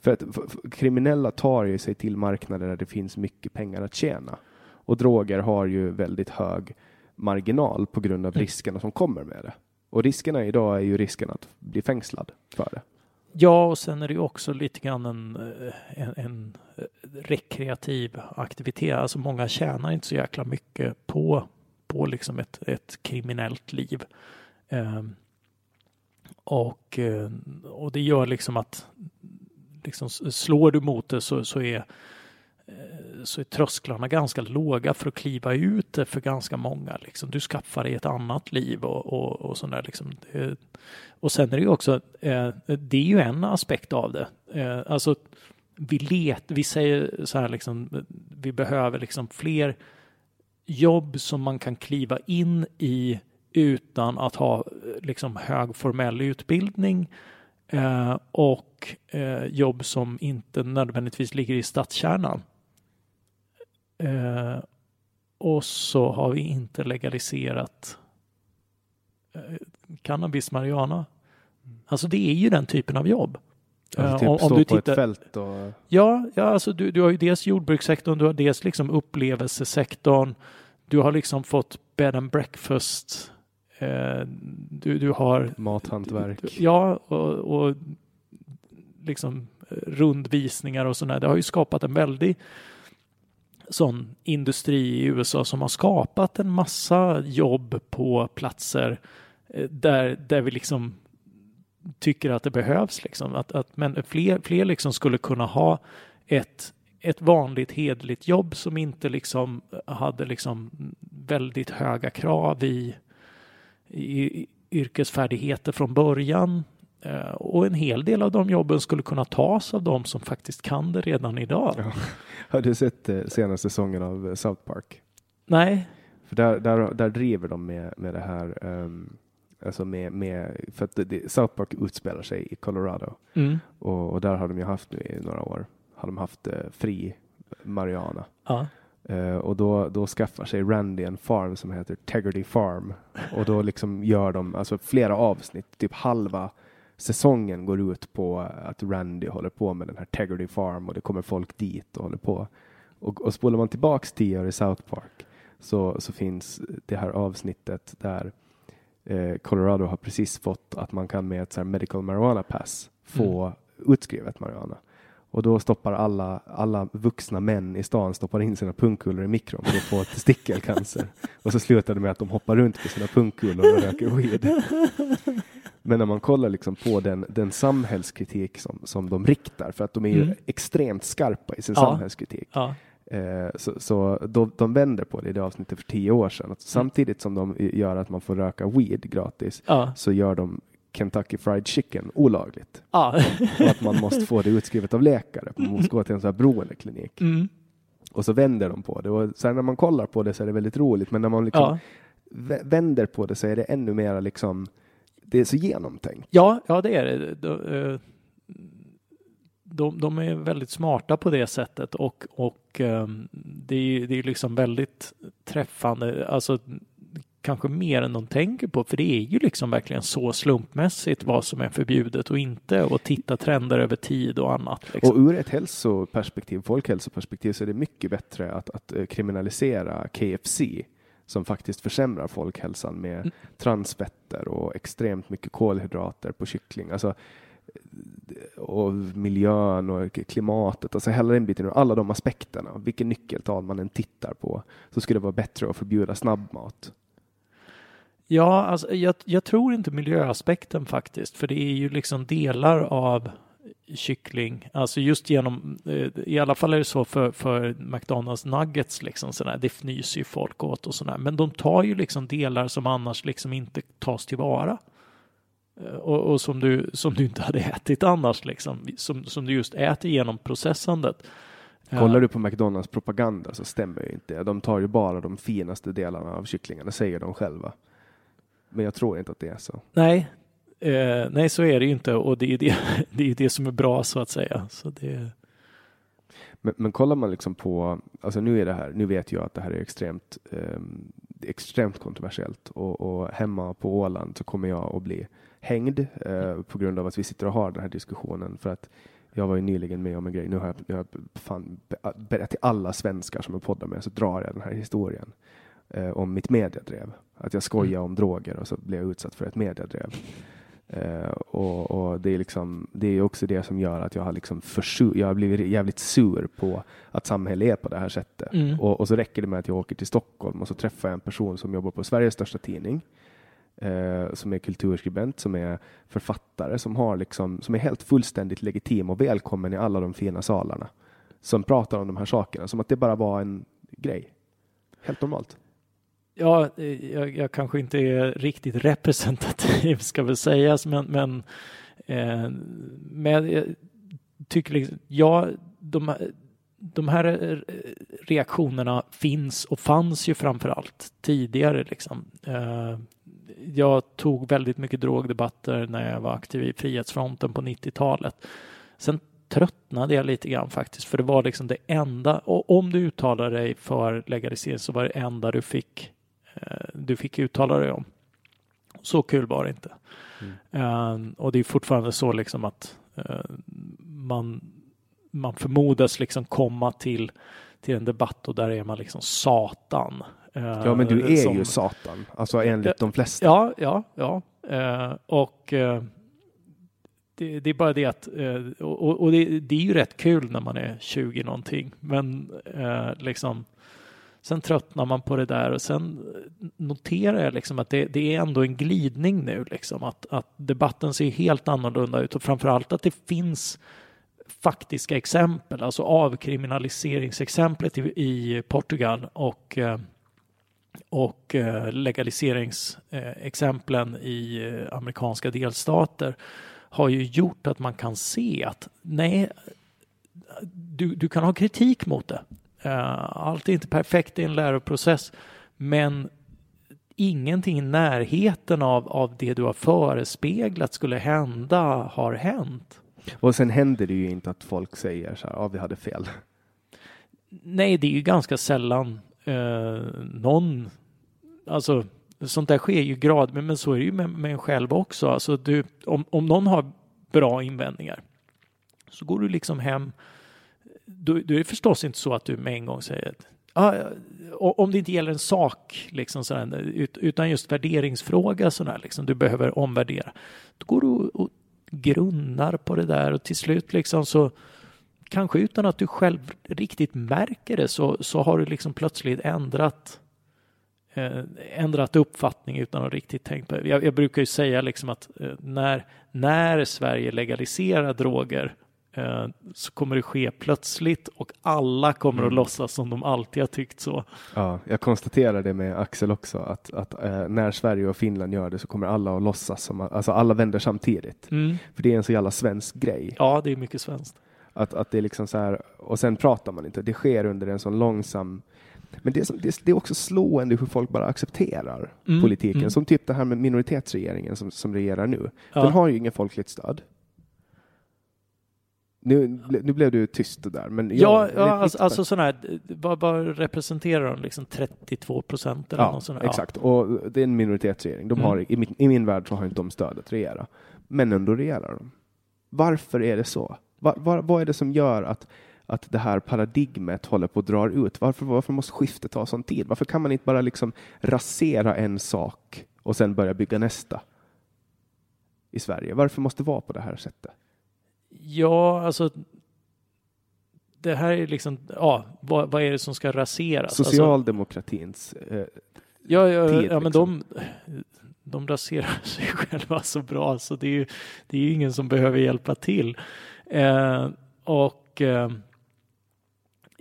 för att för, för, kriminella tar ju sig till marknader där det finns mycket pengar att tjäna. Och droger har ju väldigt hög marginal på grund av riskerna som kommer med det. Och riskerna idag är ju risken att bli fängslad för det. Ja, och sen är det ju också lite grann en, eh, en, en eh, rekreativ aktivitet. Alltså många tjänar inte så jäkla mycket på, på liksom ett, ett kriminellt liv. Ehm, och, eh, och det gör liksom att liksom slår du mot det så, så är eh, så är trösklarna ganska låga för att kliva ut för ganska många. Liksom. Du skaffar dig ett annat liv och, och, och sådär. Liksom. Och sen är det ju också, eh, det är ju en aspekt av det. Alltså, vi, let, vi säger så här, liksom, vi behöver liksom fler jobb som man kan kliva in i utan att ha liksom hög formell utbildning eh, och eh, jobb som inte nödvändigtvis ligger i stadskärnan. Eh, och så har vi inte legaliserat eh, cannabis, marijuana. Alltså det är ju den typen av jobb. Alltså, typ om, om du tittar, fält och... Ja, ja alltså du, du har ju dels jordbrukssektorn, du har dels liksom upplevelsesektorn, du har liksom fått bed and breakfast, eh, du, du har... Mathantverk. Ja, och, och liksom rundvisningar och sådär. Det har ju skapat en väldig sån industri i USA som har skapat en massa jobb på platser eh, där, där vi liksom tycker att det behövs. Liksom. Att, att, men fler, fler liksom skulle kunna ha ett, ett vanligt hedligt jobb som inte liksom hade liksom väldigt höga krav i yrkesfärdigheter från början. Eh, och en hel del av de jobben skulle kunna tas av de som faktiskt kan det redan idag. Ja. Har du sett eh, senaste säsongen av eh, South Park? Nej. För där, där, där driver de med, med det här um, Alltså med, med, för att det, South Park utspelar sig i Colorado mm. och, och, där har de ju haft nu i några år, har de haft eh, fri Mariana. Ja. Uh, och då, då skaffar sig Randy en farm som heter Tegerty Farm och då liksom gör de alltså flera avsnitt, typ halva säsongen går ut på att Randy håller på med den här Tegerty Farm och det kommer folk dit och håller på. Och, och spolar man tillbaks tio år i South Park så, så finns det här avsnittet där eh, Colorado har precis fått att man kan med ett så medical marijuana pass få mm. utskrivet marijuana. Och då stoppar alla, alla vuxna män i stan stoppar in sina pungkulor i mikron för att få testikelcancer. och så slutar det med att de hoppar runt på sina pungkulor och röker weed. Men när man kollar liksom på den, den samhällskritik som, som de riktar, för att de är ju mm. extremt skarpa i sin ja. samhällskritik. Ja. Eh, så, så de, de vänder på det i det avsnittet för tio år sedan. Mm. Samtidigt som de gör att man får röka weed gratis ja. så gör de Kentucky Fried Chicken olagligt. Ja. och att man måste få det utskrivet av läkare. Man måste gå till en sån här beroendeklinik. Mm. Och så vänder de på det. Och sen när man kollar på det så är det väldigt roligt. Men när man liksom ja. vänder på det så är det ännu mer liksom det är så genomtänkt. Ja, ja det är det. De, eh, de, de är väldigt smarta på det sättet och, och um, det, är, det är liksom väldigt träffande. Alltså kanske mer än de tänker på, för det är ju liksom verkligen så slumpmässigt vad som är förbjudet och inte och titta trender över tid och annat. Liksom. Och ur ett hälsoperspektiv, folkhälsoperspektiv, så är det mycket bättre att, att eh, kriminalisera KFC som faktiskt försämrar folkhälsan med mm. transfetter och extremt mycket kolhydrater på kyckling. Alltså, och miljön och klimatet, alltså hela den biten, alla de aspekterna, vilken nyckeltal man än tittar på, så skulle det vara bättre att förbjuda snabbmat. Ja, alltså, jag, jag tror inte miljöaspekten faktiskt, för det är ju liksom delar av kyckling, alltså just genom, eh, i alla fall är det så för, för McDonalds nuggets liksom sådär, det fnyser ju folk åt och sådär, men de tar ju liksom delar som annars liksom inte tas tillvara. Eh, och, och, som, du, som du inte hade ätit annars liksom, som, som du just äter genom processandet. Eh. Kollar du på McDonalds propaganda så stämmer ju inte De tar ju bara de finaste delarna av kycklingarna, säger de själva. Men jag tror inte att det är så. Nej, Eh, nej, så är det ju inte. Och det är det, det, är det som är bra så att säga. Så det... men, men kollar man liksom på, alltså nu är det här, nu vet jag att det här är extremt, eh, extremt kontroversiellt. Och, och, hemma på Åland så kommer jag att bli hängd eh, på grund av att vi sitter och har den här diskussionen. För att jag var ju nyligen med om en grej, nu har jag, nu har jag fan berättat till alla svenskar som är poddar med så drar jag den här historien eh, om mitt mediadrev. Att jag skojar mm. om droger och så blev jag utsatt för ett mediadrev. Uh, och, och, det är liksom, det är också det som gör att jag har liksom försur, jag har blivit jävligt sur på att samhället är på det här sättet. Mm. Och, och, så räcker det med att jag åker till Stockholm och så träffar jag en person som jobbar på Sveriges största tidning. eh, som är kulturskribent, som är författare, som, har liksom, som är helt fullständigt legitim och välkommen i alla de fina salarna. Som pratar om de här sakerna, som att det bara var en grej. Helt normalt. Ja, eh, jag, jag kanske inte är riktigt representativ ska väl sägas, men, men, eh, men jag tycker liksom, ja, de, de här eh, reaktionerna finns och fanns ju framför allt tidigare. Liksom. Eh, jag tog väldigt mycket drogdebatter när jag var aktiv i Frihetsfronten på 90-talet. Sen tröttnade jag lite grann faktiskt, för det var liksom det enda, och om du uttalade dig för legalisering så var det enda du fick, du fick uttala dig om. Så kul var det inte. Mm. Och det är fortfarande så liksom att man man förmodas liksom komma till, till en debatt och där är man liksom Satan. Ja, men du är som, ju Satan, alltså enligt de flesta. Ja, ja, ja. Uh, och uh, det, det, är bara det att, uh, och, och det, det, är ju rätt kul när man är 20 någonting, men liksom Sen tröttnar man på det där och sen noterar jag liksom att det, det är ändå en glidning nu, liksom att, att debatten ser helt annorlunda ut och framförallt att det finns faktiska exempel, alltså avkriminaliseringsexemplet i, i Portugal och, eh, och eh, legaliseringsexemplen i eh, amerikanska delstater har ju gjort att man kan se att nej, du, du kan ha kritik mot det. Allt är inte perfekt i en läroprocess, men ingenting i närheten av, av det du har förespeglat skulle hända har hänt. Och sen händer det ju inte att folk säger så här, ja vi hade fel. Nej, det är ju ganska sällan eh, någon, alltså sånt där sker ju grad, men, men så är det ju med, med en själv också. Alltså du, om, om någon har bra invändningar så går du liksom hem. Då, då är det förstås inte så att du med en gång säger ah, om det inte gäller en sak, liksom sådär, utan just värderingsfråga, sådär, liksom, du behöver omvärdera. Då går du och grunnar på det där och till slut liksom så kanske utan att du själv riktigt märker det så, så har du liksom plötsligt ändrat eh, ändrat uppfattning utan att riktigt tänkt på det. Jag, jag brukar ju säga liksom att eh, när, när Sverige legaliserar droger Eh, så kommer det ske plötsligt och alla kommer mm. att låtsas som de alltid har tyckt så. Ja, jag konstaterar det med Axel också, att, att äh, när Sverige och Finland gör det så kommer alla att låtsas som att alltså alla vänder samtidigt. Mm. För det är en så jävla svensk grej. Ja, det är mycket svenskt. Att, att det är liksom så här, och sen pratar man inte, det sker under en sån långsam men det är, det, det är också slående hur folk bara accepterar mm. politiken, mm. som typ det här med minoritetsregeringen som, som regerar nu. Ja. Den har ju ingen folkligt stöd. Nu, nu blev du tyst där, men ja, ja alltså, alltså sån här, vad, vad representerar de? Liksom 32 procent eller ja, något sånt? Ja, exakt. Och det är en minoritetsregering. De mm. har, i, min, I min värld så har inte de stöd att regera. Men ändå regerar de. Varför är det så? Var, var, vad är det som gör att, att det här paradigmet håller på att dra ut? Varför, varför måste skiftet ta sån tid? Varför kan man inte bara liksom rasera en sak och sen börja bygga nästa i Sverige? Varför måste det vara på det här sättet? Ja, alltså det här är liksom, ja, vad, vad är det som ska raseras? Alltså- Socialdemokratins eh, ja, ja, tid, ja, men liksom. de, de raserar sig själva så bra så det är ju, det är ju ingen som behöver hjälpa till. Eh, och eh,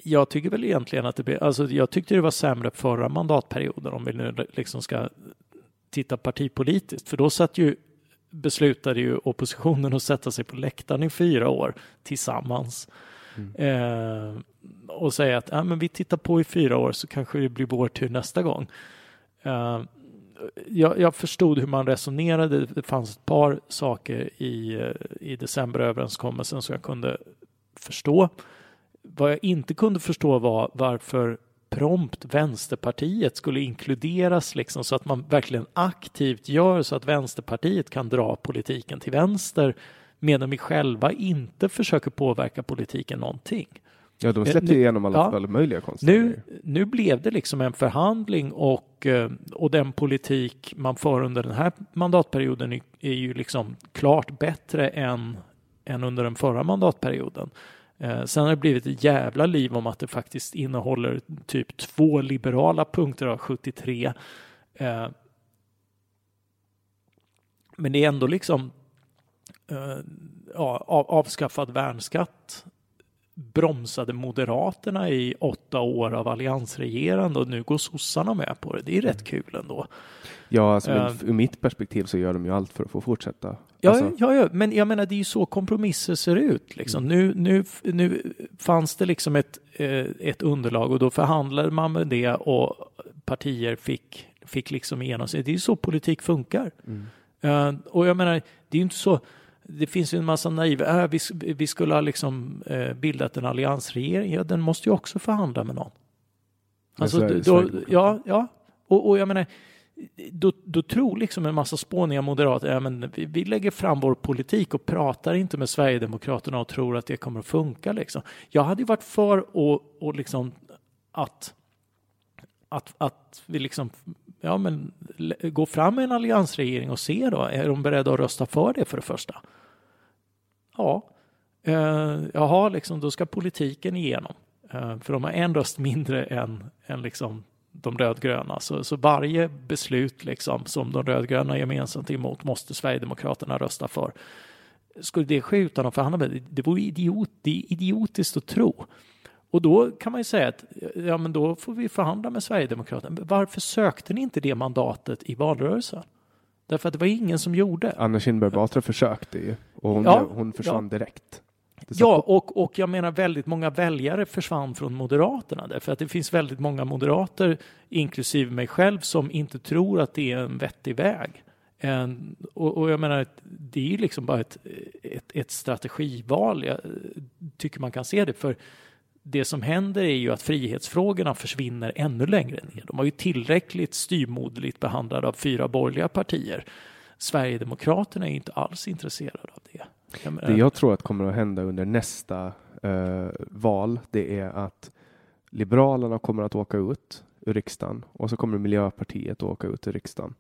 jag tycker väl egentligen att det blir, alltså jag tyckte det var sämre förra mandatperioden om vi nu liksom ska titta partipolitiskt, för då satt ju beslutade ju oppositionen att sätta sig på läktaren i fyra år tillsammans. Mm. Eh, och säga att äh, men vi tittar på i fyra år så kanske det blir vår tur nästa gång. Eh, jag, jag, förstod hur man resonerade. Det fanns ett par saker i, eh, i decemberöverenskommelsen som jag kunde förstå. Vad jag inte kunde förstå var varför prompt Vänsterpartiet skulle inkluderas liksom så att man verkligen aktivt gör så att Vänsterpartiet kan dra politiken till vänster medan vi själva inte försöker påverka politiken någonting. Ja, de släppte nu, igenom alla ja, möjliga konstiga nu, nu blev det liksom en förhandling och, eh, och den politik man för under den här mandatperioden är ju liksom klart bättre än, än under den förra mandatperioden. Eh, sen har det blivit ett jävla liv om att det faktiskt innehåller typ två liberala punkter av 73. Eh, Men det är ändå liksom eh, ja, avskaffad värnskatt bromsade Moderaterna i åtta år av alliansregerande och nu går sossarna med på det. Det är rätt kul ändå. Ja, alltså, Eh. ur mitt perspektiv så gör de ju allt för att få fortsätta. Ja, Alltså, ja, ja, men jag menar det är ju så kompromisser ser ut. Liksom. Nu, nu, nu fanns det liksom ett, eh, ett underlag och då förhandlade man med det och partier fick, fick liksom igenom sig. Det är ju så politik funkar. Eh, och jag menar, det är ju inte så det finns ju en massa naiva, äh, vi, vi skulle ha liksom eh, bildat en alliansregering, ja den måste ju också förhandla med någon. Alltså, då, ja, ja. Och, och jag menar, då, då tror liksom en massa spåniga moderater, ja, men vi, vi lägger fram vår politik och pratar inte med Sverigedemokraterna och tror att det kommer att funka. Liksom. Jag hade ju varit för och, och liksom att, att, att vi liksom, ja men gå fram med en alliansregering och se då, är de beredda att rösta för det för det första? Ja, eh, jaha, liksom, då ska politiken igenom. Eh, för de har en röst mindre än, än liksom de rödgröna. Så, så varje beslut liksom, som de rödgröna gemensamt är emot måste Sverigedemokraterna rösta för. Skulle det ske utan att förhandla med det, det vore idiot, det är idiotiskt att tro. Och då kan man ju säga att ja, men då får vi förhandla med Sverigedemokraterna. Varför sökte ni inte det mandatet i valrörelsen? Därför att det var ingen som gjorde. Anna Kinberg Batra försökte ju och hon, Ja, hon försvann direkt. Det satt- Ja, och, och jag menar väldigt många väljare försvann från Moderaterna därför att det finns väldigt många moderater, inklusive mig själv, som inte tror att det är en vettig väg. En, och, och jag menar, det är ju liksom bara ett, ett, ett strategival. Jag tycker man kan se det, för det som händer är ju att frihetsfrågorna försvinner ännu längre ner. De var ju tillräckligt styrmoderligt behandlade av fyra borgerliga partier. Sverigedemokraterna är ju inte alls intresserade av det. Jag menar- Det jag tror att kommer att hända under nästa eh, val, det är att Liberalerna kommer att åka ut ur riksdagen och så kommer Miljöpartiet att åka ut ur riksdagen.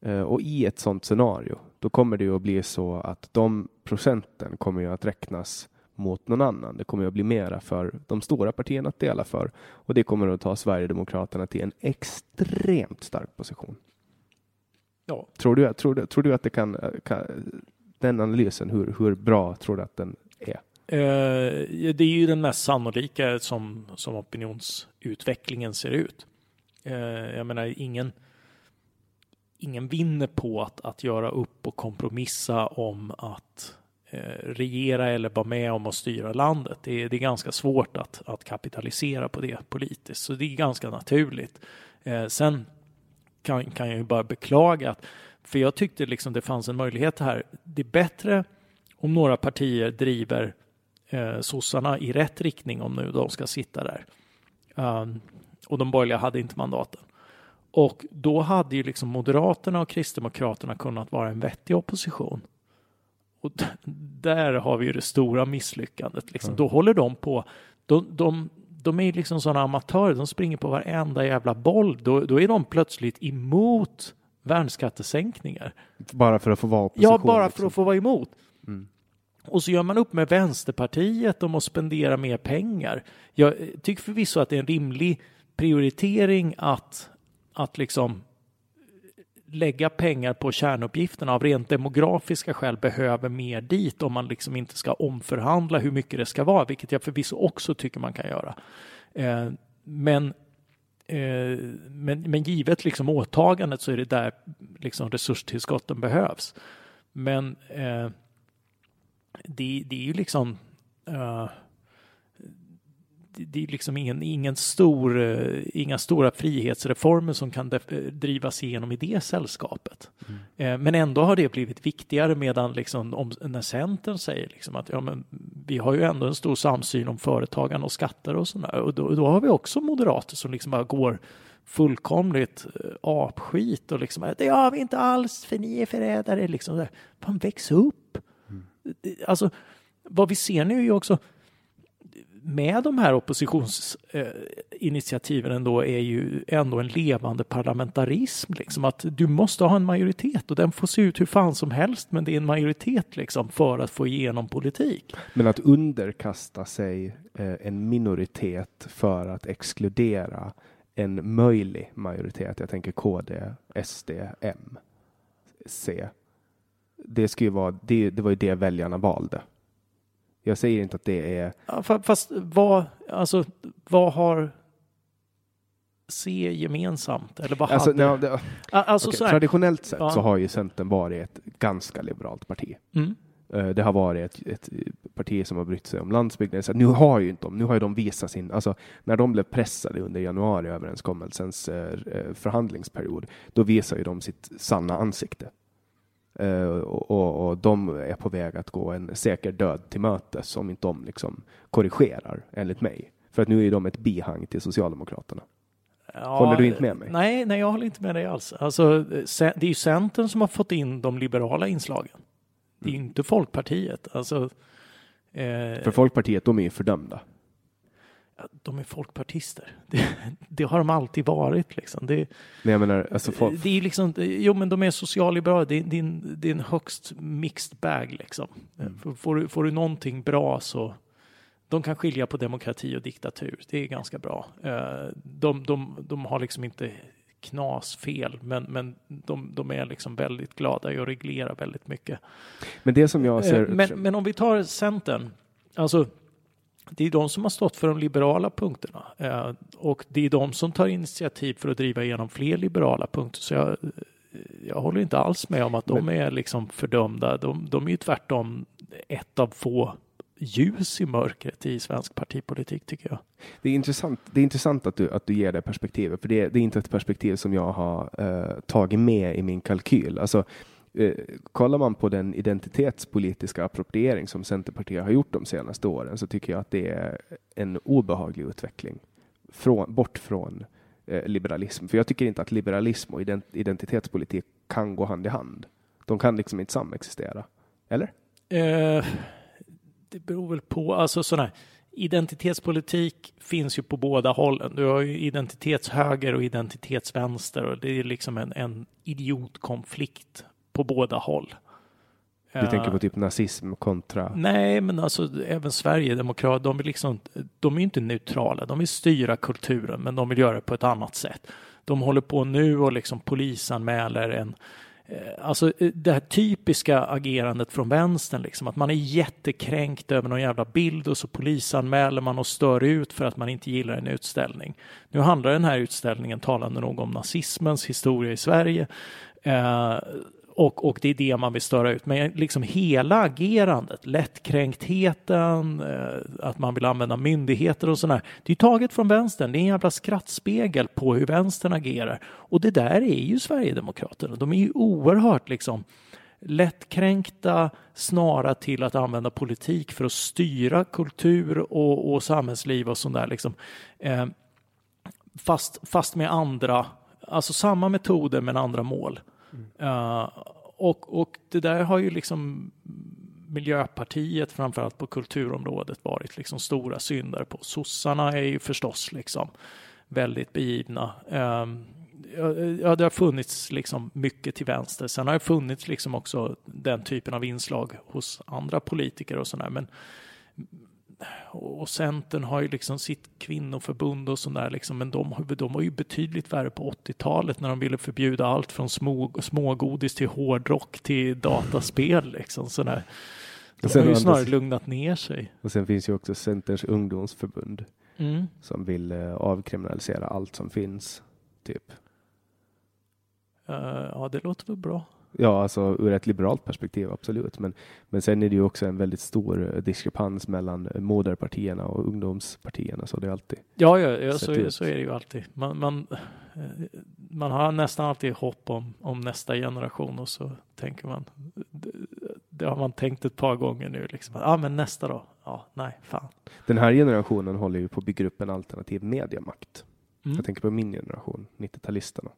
Eh, och i ett sådant scenario, då kommer det ju att bli så att de procenten kommer ju att räknas mot någon annan. Det kommer att bli mera för de stora partierna att dela för och det kommer att ta Sverigedemokraterna till en extremt stark position. Ja. Tror du, tror du, tror du att det kan, kan den analysen, hur, hur bra tror du att den är? Eh, det är ju den mest sannolika som, som opinionsutvecklingen ser ut. Eh, jag menar, ingen, ingen vinner på att, att göra upp och kompromissa om att Eh, regera eller vara med om att styra landet. Det är, det är ganska svårt att, att kapitalisera på det politiskt, så det är ganska naturligt. Eh, sen kan, kan jag ju bara beklaga att, för jag tyckte liksom det fanns en möjlighet här. Det är bättre om några partier driver eh, sossarna i rätt riktning om nu de ska sitta där. Um, och de borgerliga hade inte mandaten. Och då hade ju liksom Moderaterna och Kristdemokraterna kunnat vara en vettig opposition. Och där har vi ju det stora misslyckandet. Liksom. Då håller de på, de, de, de är ju liksom sådana amatörer, de springer på varenda jävla boll. Då, då är de plötsligt emot värnskattesänkningar. Bara för att få vara opposition? Ja, bara för liksom. att få vara emot. Mm. Och så gör man upp med Vänsterpartiet om att spendera mer pengar. Jag tycker förvisso att det är en rimlig prioritering att, att liksom lägga pengar på kärnuppgifterna av rent demografiska skäl behöver mer dit om man liksom inte ska omförhandla hur mycket det ska vara, vilket jag förvisso också tycker man kan göra. Eh, men, eh, men, men givet liksom åtagandet så är det där liksom resurstillskotten behövs. Men eh, det, det är ju liksom eh, det, är liksom ingen, ingen stor, eh, inga stora frihetsreformer som kan eh, drivas igenom i det sällskapet. Eh, men ändå har det blivit viktigare medan liksom, om, när Centern säger liksom att ja, men vi har ju ändå en stor samsyn om företagande och skatter och sådär. Och då, då har vi också moderater som liksom bara går fullkomligt apskit och liksom det har vi inte alls för ni är förrädare. Liksom. Fan, väx upp! Alltså, vad vi ser nu är ju också med de här oppositionsinitiativen ändå är ju ändå en levande parlamentarism. Liksom, att du måste ha en majoritet och den får se ut hur fan som helst men det är en majoritet liksom för att få igenom politik. Men att underkasta sig eh, en minoritet för att exkludera en möjlig majoritet. Jag tänker KD, SD, M, C. det, ska ju vara, det, det var ju det väljarna valde. Jag säger inte att det är... Ja, fast vad, alltså, vad har C gemensamt? Eller vad Alltså, hade... det, A- alltså här, traditionellt sett Ja. så har ju Centern varit ett ganska liberalt parti. mm, Eh, Det har varit ett, ett parti som har brytt sig om landsbygden. Så nu har ju inte de, nu har ju de visat sin, alltså när de blev pressade under januariöverenskommelsens eh, eh, förhandlingsperiod, då visar ju de sitt sanna ansikte. Eh, och, och, och de är på väg att gå en säker död till mötes om inte de liksom korrigerar, enligt mig. För att nu är de ett bihang till Socialdemokraterna. ja, Håller du inte med mig? Nej, nej, jag håller inte med dig alls. Alltså, det är ju Centern som har fått in de liberala inslagen. Det är ju Mm. inte Folkpartiet. Alltså, eh, För Folkpartiet, de är ju fördömda. De är folkpartister. Det, det har de alltid varit. Liksom. Det, Men jag menar, alltså folk, det är liksom, jo men de är socialliberala. Det, det, är en, det är en högst mixed bag liksom. Mm. Får, du, får du någonting bra så de kan skilja på demokrati och diktatur. Det är ganska bra. Eh, De, de, de har liksom inte knasfel, men, men de, de är liksom väldigt glada i att reglera väldigt mycket. men det som jag ser... Eh, Men, men om vi tar Centern, alltså det är de som har stått för de liberala punkterna eh, och det är de som tar initiativ för att driva igenom fler liberala punkter. Så jag, jag håller inte alls med om att de är liksom fördömda. De, de är ju tvärtom ett av få ljus i mörkret i svensk partipolitik tycker jag. Det är intressant, det är intressant att, du, att du ger det perspektivet, för det, det är inte ett perspektiv som jag har eh, tagit med i min kalkyl. Alltså, eh, kollar man på den identitetspolitiska appropriering som Centerpartiet har gjort de senaste åren så tycker jag att det är en obehaglig utveckling från, bort från eh, liberalism. För jag tycker inte att liberalism och ident, identitetspolitik kan gå hand i hand. De kan liksom inte samexistera. Eller? Eh, det beror väl på, alltså sådana här identitetspolitik finns ju på båda hållen. Du har ju identitetshöger och identitetsvänster och det är liksom en, en idiotkonflikt på båda håll. Du Eh, tänker på typ nazism kontra... Nej, men alltså även Sverigedemokrater, de, vill liksom, de är inte neutrala. De vill styra kulturen, men de vill göra det på ett annat sätt. De håller på nu och liksom polisanmäler en eh, Alltså eh, det här typiska agerandet från vänstern, liksom, att man är jättekränkt över någon jävla bild och så polisanmäler man och stör ut för att man inte gillar en utställning. Nu handlar den här utställningen talande nog om nazismens historia i Sverige. Eh, och, och det är det man vill störa ut. Men liksom hela agerandet, lättkränktheten, eh, att man vill använda myndigheter och sådär. Det är taget från vänstern. Det är en jävla skrattspegel på hur vänstern agerar. Och det där är ju Sverigedemokraterna. De är ju oerhört liksom lättkränkta, snarare till att använda politik för att styra kultur och, och samhällsliv och sånt där. Liksom. Eh, fast, fast med andra, alltså samma metoder men andra mål. Uh, och, och det där har ju liksom Miljöpartiet framförallt på kulturområdet varit liksom stora syndare på. Sossarna är ju förstås liksom väldigt begivna. Um, ehm, ja, ja, det har funnits liksom mycket till vänster. Sen har det funnits liksom också den typen av inslag hos andra politiker och sådär. Men och Centern har ju liksom sitt kvinnoförbund och sådär liksom, men de, har- de var ju betydligt värre på 80-talet när de ville förbjuda allt från små, smågodis till hårdrock till dataspel liksom sådär. De har ju snarare lugnat ner sig. Och sen finns ju också Centerns ungdomsförbund Mm. som vill eh, avkriminalisera allt som finns. Typ. Eh, ja, det låter väl bra. Ja, alltså ur ett liberalt perspektiv, absolut. Men, men sen är det ju också en väldigt stor eh, diskrepans mellan eh, moderpartierna och ungdomspartierna. Så det är alltid. Ja, ja, ja så, så är det ju alltid. Man, man, eh, man har nästan alltid hopp om, om nästa generation och så tänker man, det, det har man tänkt ett par gånger nu, liksom. ja men nästa då? Ja, nej, fan. Den här generationen håller ju på att bygga upp en alternativ mediamakt. Mm. Jag tänker på min generation, 90-talisterna.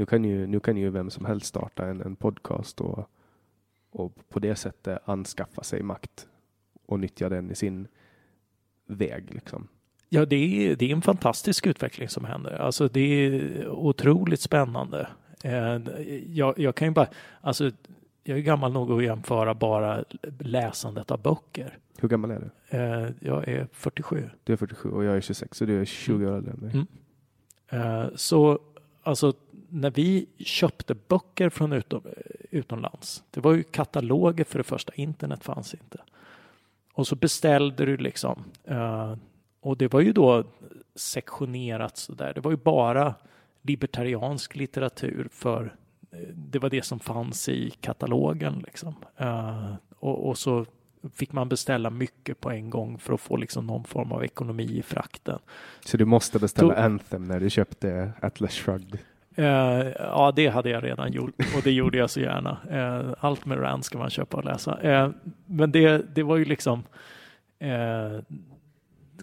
Nu kan ju, nu kan ju vem som helst starta en, en podcast och, och på det sättet anskaffa sig makt och nyttja den i sin väg. Liksom. Ja, det är, det är en fantastisk utveckling som händer. Alltså det är otroligt spännande. Eh, Jag, jag kan ju bara, alltså jag är gammal nog att jämföra bara läsandet av böcker. Hur gammal är du? Eh, Jag är 47. Du är 47 och jag är 26 så du är 20 år äldre än mig. Mm. Eh, Så alltså när vi köpte böcker från utom, utomlands. Det var ju kataloger för det första, internet fanns inte. Och så beställde du liksom. Uh, och det var ju då sektionerat sådär. Det var ju bara libertariansk litteratur för det var det som fanns i katalogen liksom. Uh, och, och, så fick man beställa mycket på en gång för att få liksom någon form av ekonomi i frakten. Så du måste beställa så, Anthem när du köpte Atlas Shrugged? Eh, ja, det hade jag redan gjort och det gjorde jag så gärna. Eh, allt med Rand ska man köpa och läsa. Eh, men det, det var ju liksom eh,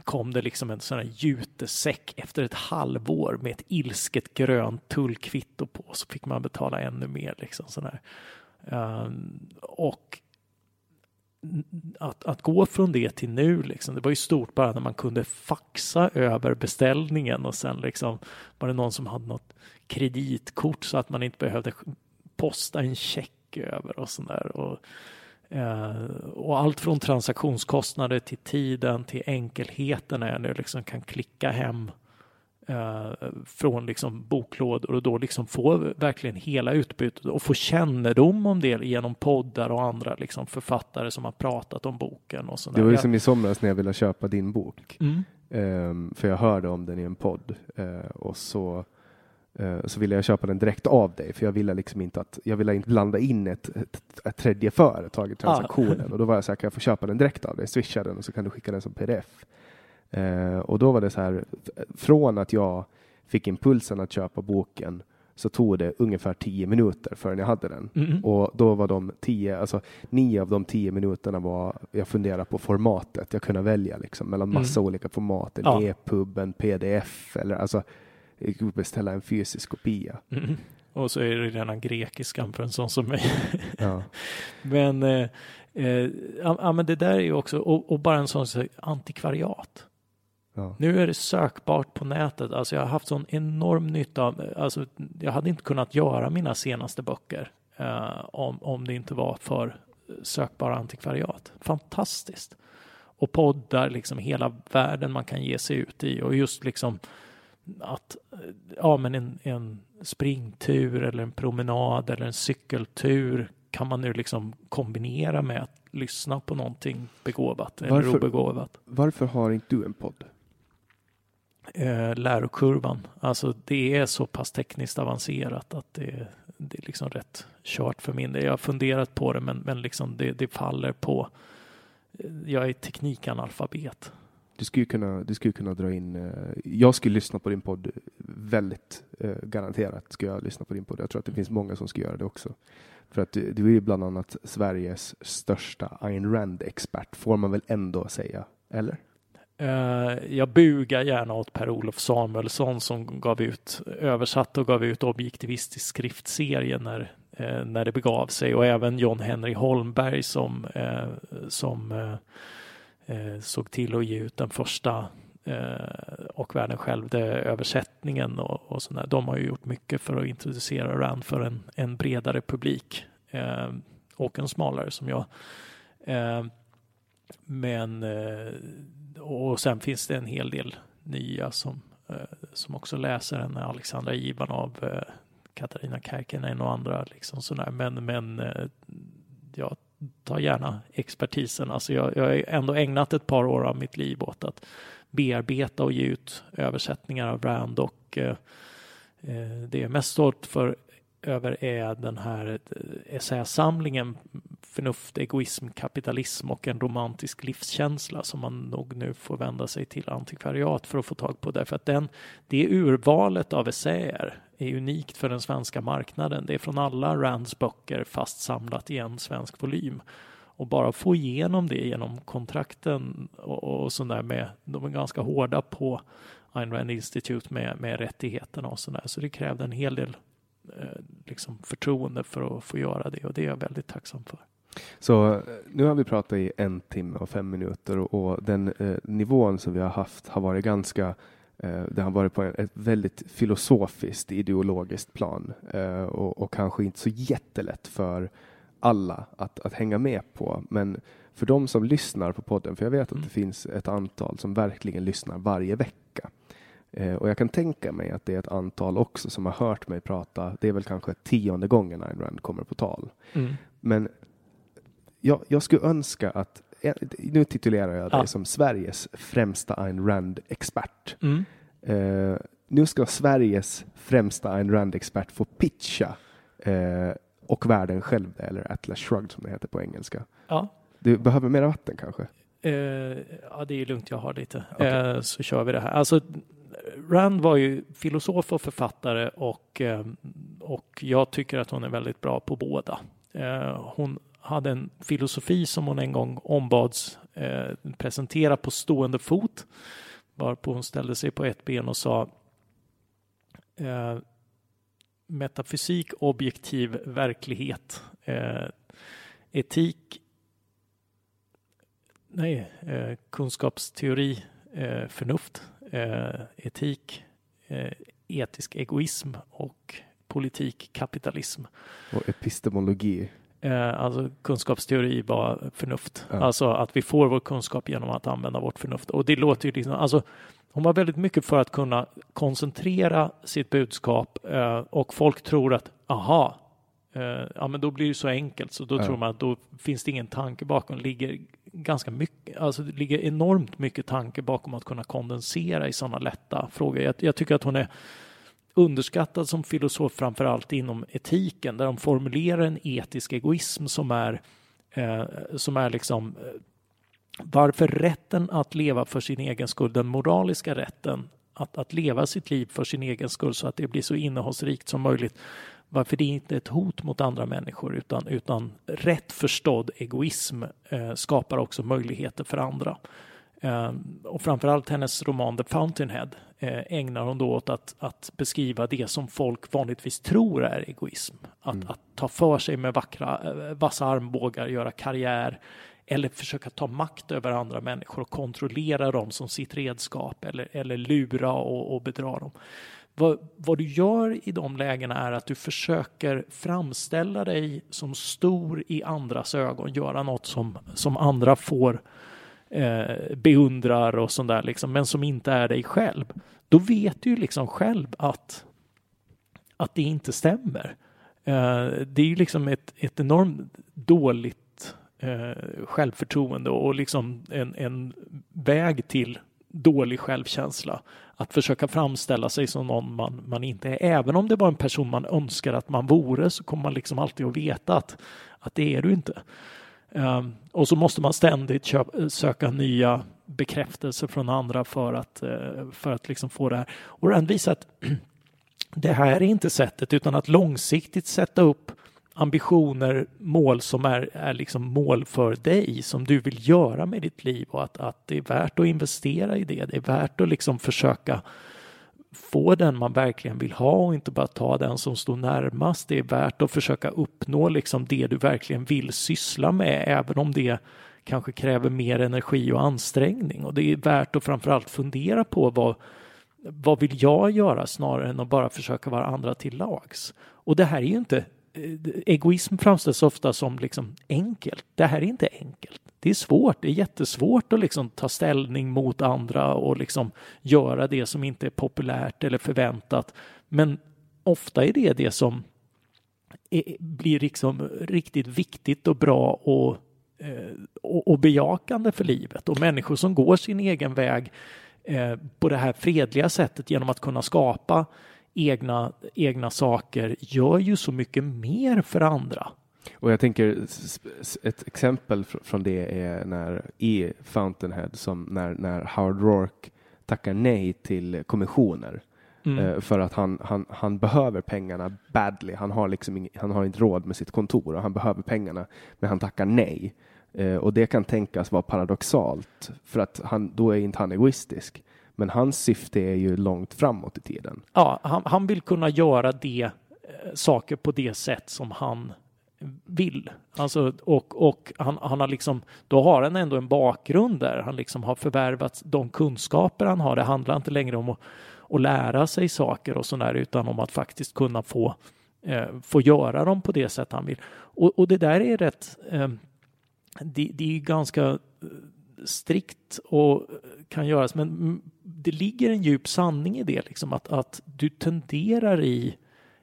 kom det liksom en sån här jutesäck efter ett halvår med ett ilsket grönt tullkvitto på så fick man betala ännu mer liksom sån här. Eh, och att, att gå från det till nu, liksom, det var ju stort bara när man kunde faxa över beställningen och sen liksom var det någon som hade något kreditkort så att man inte behövde posta en check över och sådär. Och, eh, och allt från transaktionskostnader till tiden till enkelheten när jag nu liksom kan klicka hem eh, från liksom boklådor och då liksom få verkligen hela utbytet och få kännedom om det genom poddar och andra liksom författare som har pratat om boken. Och det var ju som i somras när jag ville köpa din bok. Mm. Um, för jag hörde om den i en podd uh, och så så ville jag köpa den direkt av dig för jag ville liksom inte att jag ville inte blanda in ett, ett, ett tredje företag i transaktionen ah. och då var jag så här, kan jag få köpa den direkt av dig? Swisha den och så kan du skicka den som pdf. Eh, och då var det så här, från att jag fick impulsen att köpa boken så tog det ungefär tio minuter förrän jag hade den. Mm. Och då var de tio, alltså nio av de tio minuterna var jag funderade på formatet. Jag kunde välja liksom mellan massa mm. olika format, en ja. e-pub, en pdf eller alltså beställa en fysisk kopia. Mm. Och så är det redan grekiskan för en sån som mig. Ja. men, eh, eh, ja, men det där är ju också, och, och bara en sån så, antikvariat. Ja. Nu är det sökbart på nätet. Alltså jag har haft sån enorm nytta av, alltså jag hade inte kunnat göra mina senaste böcker eh, om, om det inte var för sökbara antikvariat. Fantastiskt. Och poddar, liksom hela världen man kan ge sig ut i och just liksom att, ja men en, en springtur eller en promenad eller en cykeltur kan man nu liksom kombinera med att lyssna på någonting begåvat eller obegåvat. Varför har inte du en podd? eh, lärokurvan. Alltså det är så pass tekniskt avancerat att det, det är liksom rätt kört för min del. Jag har funderat på det men, men liksom det, det faller på. Eh, jag är teknikanalfabet. Du skulle kunna, du skulle kunna dra in, eh, jag skulle lyssna på din podd väldigt eh, garanterat skulle jag lyssna på din podd. Jag tror att det finns många som skulle göra det också. För att du, du är ju bland annat Sveriges största Ayn Rand-expert, får man väl ändå säga, eller? Uh, jag bugar gärna åt Per-Olof Samuelsson som gav ut, översatte och gav ut objektivistisk skriftserie när, uh, när det begav sig och även John Henry Holmberg som, uh, som Eh, såg till att ge ut den första eh, och världen själv det översättningen och, och sådär. De har ju gjort mycket för att introducera Rand för en, en bredare publik eh, och en smalare som jag. men och sen finns det en hel del nya som, eh, som också läser henne, Alexandra Ivanov, eh, Katarina Kärkinen och andra liksom sådär. Men, men eh, jag tar gärna expertisen. Alltså jag, jag har ändå ägnat ett par år av mitt liv åt att bearbeta och ge ut översättningar av Rand och eh, eh det är mest stolt för över är den här eh, essäsamlingen Förnuft, egoism, kapitalism och en romantisk livskänsla som man nog nu får vända sig till antikvariat för att få tag på därför att den, det urvalet av essäer är unikt för den svenska marknaden. Det är från alla Rands böcker fast samlat i en svensk volym och bara få igenom det genom kontrakten och, och sådär med, de är ganska hårda på Ayn Rand Institute med, med rättigheterna och sådär så det krävde en hel del Eh, liksom förtroende för att få göra det och det är jag väldigt tacksam för. Så eh, nu har vi pratat i en timme och fem minuter och, och den eh, nivån som vi har haft har varit ganska eh, det har varit på ett väldigt filosofiskt ideologiskt plan eh, och, och, kanske inte så jättelätt för alla att, att hänga med på. Men för de som lyssnar på podden, för jag vet att mm. det finns ett antal som verkligen lyssnar varje vecka Eh, och jag kan tänka mig att det är ett antal också som har hört mig prata. Det är väl kanske tionde gången Ayn Rand kommer på tal. Mm. Men jag, jag skulle önska att, nu titulerar jag dig Ja. som Sveriges främsta Ayn Rand-expert. Mm. Eh, nu ska Sveriges främsta Ayn Rand-expert få pitcha eh, och världen själv, eller Atlas Shrugged som det heter på engelska. Ja. Du behöver mera vatten kanske? Eh, ja, det är lugnt, jag har lite. Eh, så kör vi det här. Alltså, Rand var ju filosof och författare och, och jag tycker att hon är väldigt bra på båda. Hon hade en filosofi som hon en gång ombads eh, presentera på stående fot. Varpå hon ställde sig på ett ben och sa eh, metafysik, objektiv verklighet, eh, etik nej, eh, kunskapsteori, eh, förnuft, eh, etik, eh, etisk egoism och politik, kapitalism. Och epistemologi. Eh, alltså kunskapsteori var förnuft. Ja. Alltså att vi får vår kunskap genom att använda vårt förnuft. Och det låter ju liksom, alltså hon var väldigt mycket för att kunna koncentrera sitt budskap eh, och folk tror att, aha, eh, ja men då blir det så enkelt så då Ja. tror man att då finns det ingen tanke bakom. Ligger ganska mycket, alltså det ligger enormt mycket tanke bakom att kunna kondensera i sådana lätta frågor. Jag, jag tycker att hon är underskattad som filosof framför allt inom etiken där de formulerar en etisk egoism som är eh, som är liksom eh, varför rätten att leva för sin egen skull, den moraliska rätten att, att leva sitt liv för sin egen skull så att det blir så innehållsrikt som möjligt. Varför det inte är ett hot mot andra människor utan, utan rätt förstådd egoism eh, skapar också möjligheter för andra. Eh, och framförallt hennes roman The Fountainhead eh, ägnar hon då åt att, att beskriva det som folk vanligtvis tror är egoism. Att, att ta för sig med vackra, eh, vassa armbågar, göra karriär eller försöka ta makt över andra människor och kontrollera dem som sitt redskap eller, eller lura och, och bedra dem. Vad, vad du gör i de lägena är att du försöker framställa dig som stor i andras ögon, göra något som, som andra får eh, beundrar och sånt där, liksom, men som inte är dig själv. Då vet du ju liksom själv att, att det inte stämmer. Eh, det är ju liksom ett, ett enormt dåligt eh, självförtroende och liksom en, en väg till dålig självkänsla. Att försöka framställa sig som någon man, man inte är. Även om det var en person man önskar att man vore så kommer man liksom alltid att veta att, att det är du inte. Um, och så måste man ständigt köpa, söka nya bekräftelser från andra för att, eh, för att liksom få det här. Och Rand visar att det här är inte sättet utan att långsiktigt sätta upp ambitioner, mål som är, är liksom mål för dig, som du vill göra med ditt liv och att, att det är värt att investera i det. Det är värt att liksom försöka få den man verkligen vill ha och inte bara ta den som står närmast. Det är värt att försöka uppnå liksom det du verkligen vill syssla med, även om det kanske kräver mer energi och ansträngning. Och det är värt att framförallt fundera på vad, vad vill jag göra snarare än att bara försöka vara andra till lags. Och det här är ju inte Eh, egoism framställs ofta som liksom enkelt. Det här är inte enkelt. Det är svårt. Det är jättesvårt att liksom ta ställning mot andra och liksom göra det som inte är populärt eller förväntat. Men ofta är det det som är, blir liksom riktigt viktigt och bra och, eh, och, och bejakande för livet. Och människor som går sin egen väg eh, på det här fredliga sättet genom att kunna skapa egna, egna saker gör ju så mycket mer för andra. Och jag tänker ett exempel fr- från det är när i Fountainhead som när, när Howard Rourke tackar nej till kommissioner Mm. eh, för att han, han, han behöver pengarna badly. Han har liksom ing, han har inte råd med sitt kontor och han behöver pengarna, men han tackar nej. Eh, och det kan tänkas vara paradoxalt för att han, då är inte han egoistisk. Men hans syfte är ju långt framåt i tiden. Ja, han, han vill kunna göra det, eh, saker på det sätt som han vill. Alltså, och och han, han har liksom, då har han ändå en bakgrund där. Han liksom har förvärvat de kunskaper han har. Det handlar inte längre om att, att lära sig saker och sådär utan om att faktiskt kunna få, eh, få göra dem på det sätt han vill. Och, och det där är rätt, eh, det, det är ju ganska eh, strikt och kan göras, men det ligger en djup sanning i det, liksom att, att du tenderar i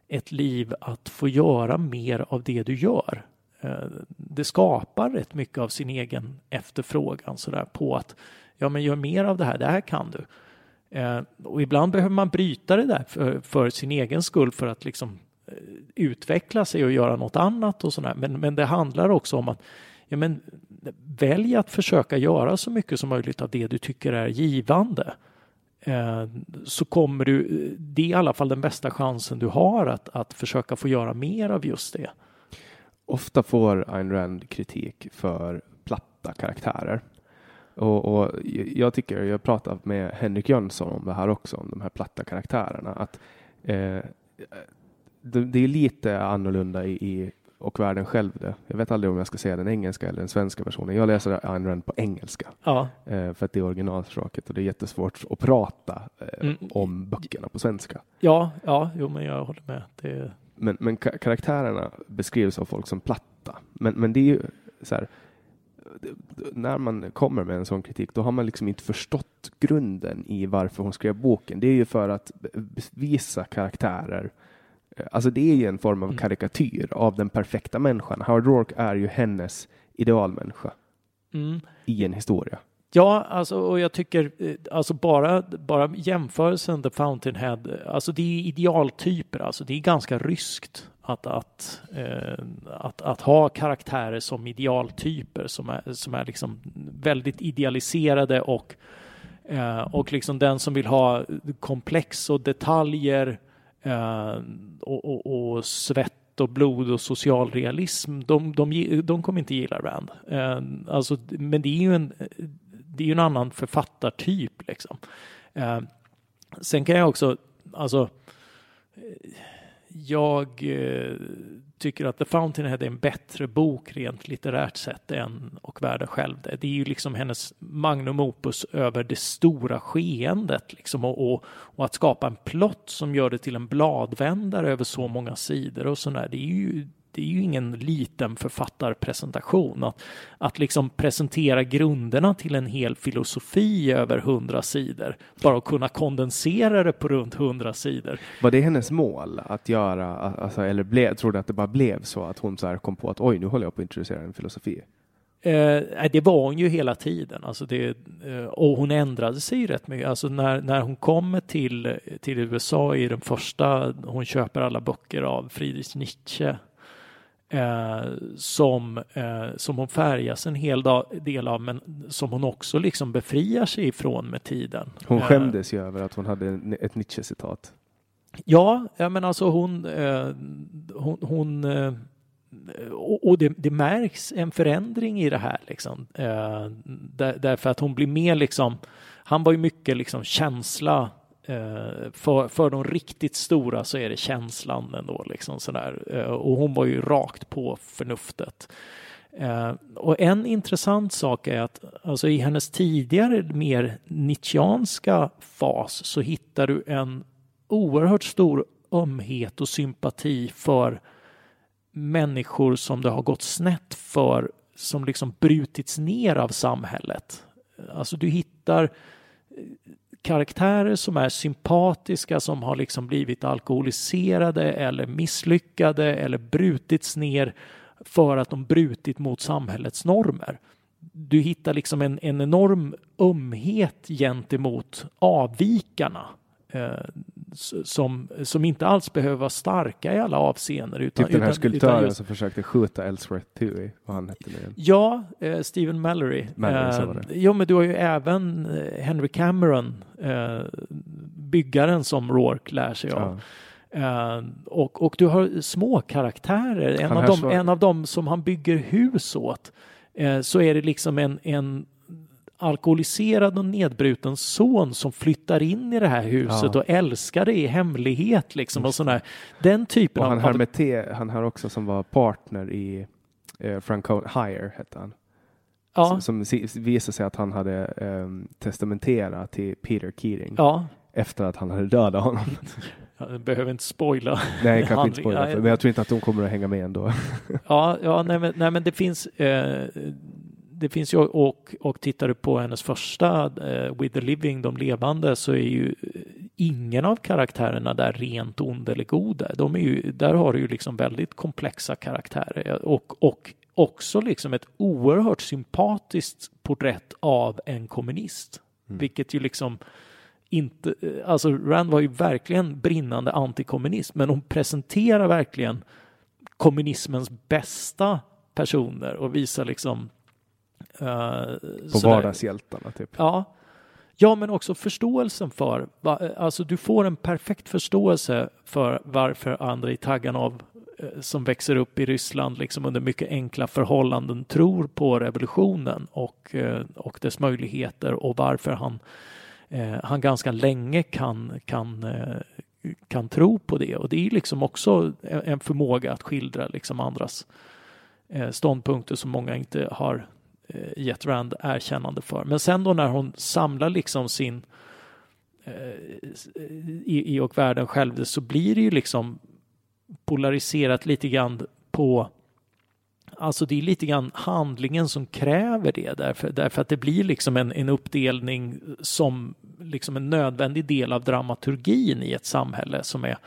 ett liv att få göra mer av det du gör. Eh, det skapar rätt mycket av sin egen efterfrågan så där, på att ja, men gör mer av det här, det här kan du. Eh, och ibland behöver man bryta det där för, för sin egen skull för att liksom eh, utveckla sig och göra något annat och sådär. Men, men det handlar också om att ja, men, välj att försöka göra så mycket som möjligt av det du tycker är givande. Eh, så kommer du, det är i alla fall den bästa chansen du har att, att försöka få göra mer av just det. Ofta får Ayn Rand kritik för platta karaktärer. Och, och, jag tycker, jag pratat med Henrik Jönsson om det här också, om de här platta karaktärerna, att eh, det, det, är lite annorlunda i, i, och världen själv det. Jag vet aldrig om jag ska säga den engelska eller den svenska versionen. Jag läser Ayn Rand på engelska ja. eh, för att det är originalspråket och det är jättesvårt att prata eh, mm. om böckerna på svenska. Ja, ja, jo, men jag håller med. Det... Men, men karaktärerna beskrivs av folk som platta. Men, men det är ju så här, när man kommer med en sån kritik, då har man liksom inte förstått grunden i varför hon skrev boken. Det är ju för att visa karaktärer. Alltså det är ju en form av mm. karikatyr av den perfekta människan. Howard Rourke är ju hennes idealmänniska mm. i en historia. Ja, alltså, och jag tycker eh, alltså bara, bara jämförelsen The Fountainhead, alltså det är idealtyper, alltså det är ganska ryskt att, att, eh, att, att ha karaktärer som idealtyper som är, som är liksom väldigt idealiserade och, eh, och liksom den som vill ha komplex och detaljer Eh, och, och, och, svett och blod och social realism, de, de, de kommer inte gilla Rand. Eh, alltså, men det är ju en, det är en annan författartyp liksom. Eh, sen kan jag också, alltså eh, jag eh, tycker att The Fountainhead är en bättre bok rent litterärt sett än Och världen själv. Det är ju liksom hennes magnum opus över det stora skeendet liksom och, och, och, att skapa en plott som gör det till en bladvändare över så många sidor och sådär. Det är ju det är ju ingen liten författarpresentation. Att, att liksom presentera grunderna till en hel filosofi över hundra sidor, bara att kunna kondensera det på runt hundra sidor. Var det hennes mål att göra, alltså, eller blev, tror du att det bara blev så att hon så här kom på att oj, nu håller jag på att introducera en filosofi? Eh, det var hon ju hela tiden. Alltså det, eh, och hon ändrade sig rätt mycket. Alltså när, när hon kommer till, till USA i den första, hon köper alla böcker av Friedrich Nietzsche eh, som, eh, som hon färgas en hel del av men som hon också liksom befriar sig ifrån med tiden. Hon eh, skämdes ju över att hon hade ett Nietzsche-citat. Ja, ja, men alltså hon, eh, hon, hon eh, och det, det, märks en förändring i det här liksom. Där, därför att hon blir mer liksom, han var ju mycket liksom känsla Eh, Eh, för, för de riktigt stora så är det känslan ändå liksom sådär. Eh, och hon var ju rakt på förnuftet. Eh, och en intressant sak är att alltså i hennes tidigare mer nietzscheanska fas så hittar du en oerhört stor ömhet och sympati för människor som det har gått snett för, som liksom brutits ner av samhället. Alltså du hittar karaktärer som är sympatiska, som har liksom blivit alkoholiserade eller misslyckade eller brutits ner för att de brutit mot samhällets normer. Du hittar liksom en, en enorm ömhet gentemot avvikarna som, som inte alls behöver vara starka i alla avseenden. Utan, typ den här utan, skulptören utan just... som försökte skjuta Ellsworth Tui, vad han hette nu Ja, eh, Stephen Mallory. Mallory eh, jo, men du har ju även eh, Henry Cameron, eh, byggaren som Rourke lär sig av. Ja. Uh, och, och du har små karaktärer. En av, dem, så... en av dem som han bygger hus åt uh, så är det liksom en, en alkoholiserad och nedbruten son som flyttar in i det här huset ja. och älskar det i hemlighet liksom och sådär. Den typen och han av... Med te, han här också som var partner i eh, Frank Hire hette han. Ja. Som, som visade sig att han hade eh, testamenterat till Peter Keating. Ja. Efter att han hade dödat honom. Jag behöver inte spoila. Nej, kanske inte spoila, men jag tror inte att de kommer att hänga med ändå. ja, ja nej, men, nej, men det finns eh, det finns ju och, och tittar du på hennes första uh, With the Living, de levande, så är ju ingen av karaktärerna där rent ond eller goda. De är ju, där har du ju liksom väldigt komplexa karaktärer och, och också liksom ett oerhört sympatiskt porträtt av en kommunist. Mm. Vilket ju liksom inte, alltså Rand var ju verkligen brinnande antikommunist, men hon presenterar verkligen kommunismens bästa personer och visar liksom På vardagshjältarna typ. Ja. Ja, men också förståelsen för, alltså du får en perfekt förståelse för varför Andrei Taganov Eh, som växer upp i Ryssland liksom under mycket enkla förhållanden tror på revolutionen och, eh, och dess möjligheter och varför han, eh, han ganska länge kan, kan, kan tro på det. Och det är liksom också en förmåga att skildra liksom andras ståndpunkter som många inte har Eh, gett Rand erkännande för. Men sen då när hon samlar liksom sin eh, i, i och världen själv så blir det ju liksom polariserat lite grann på Alltså det är lite grann handlingen som kräver det därför, därför att det blir liksom en, en uppdelning som liksom en nödvändig del av dramaturgin i ett samhälle som är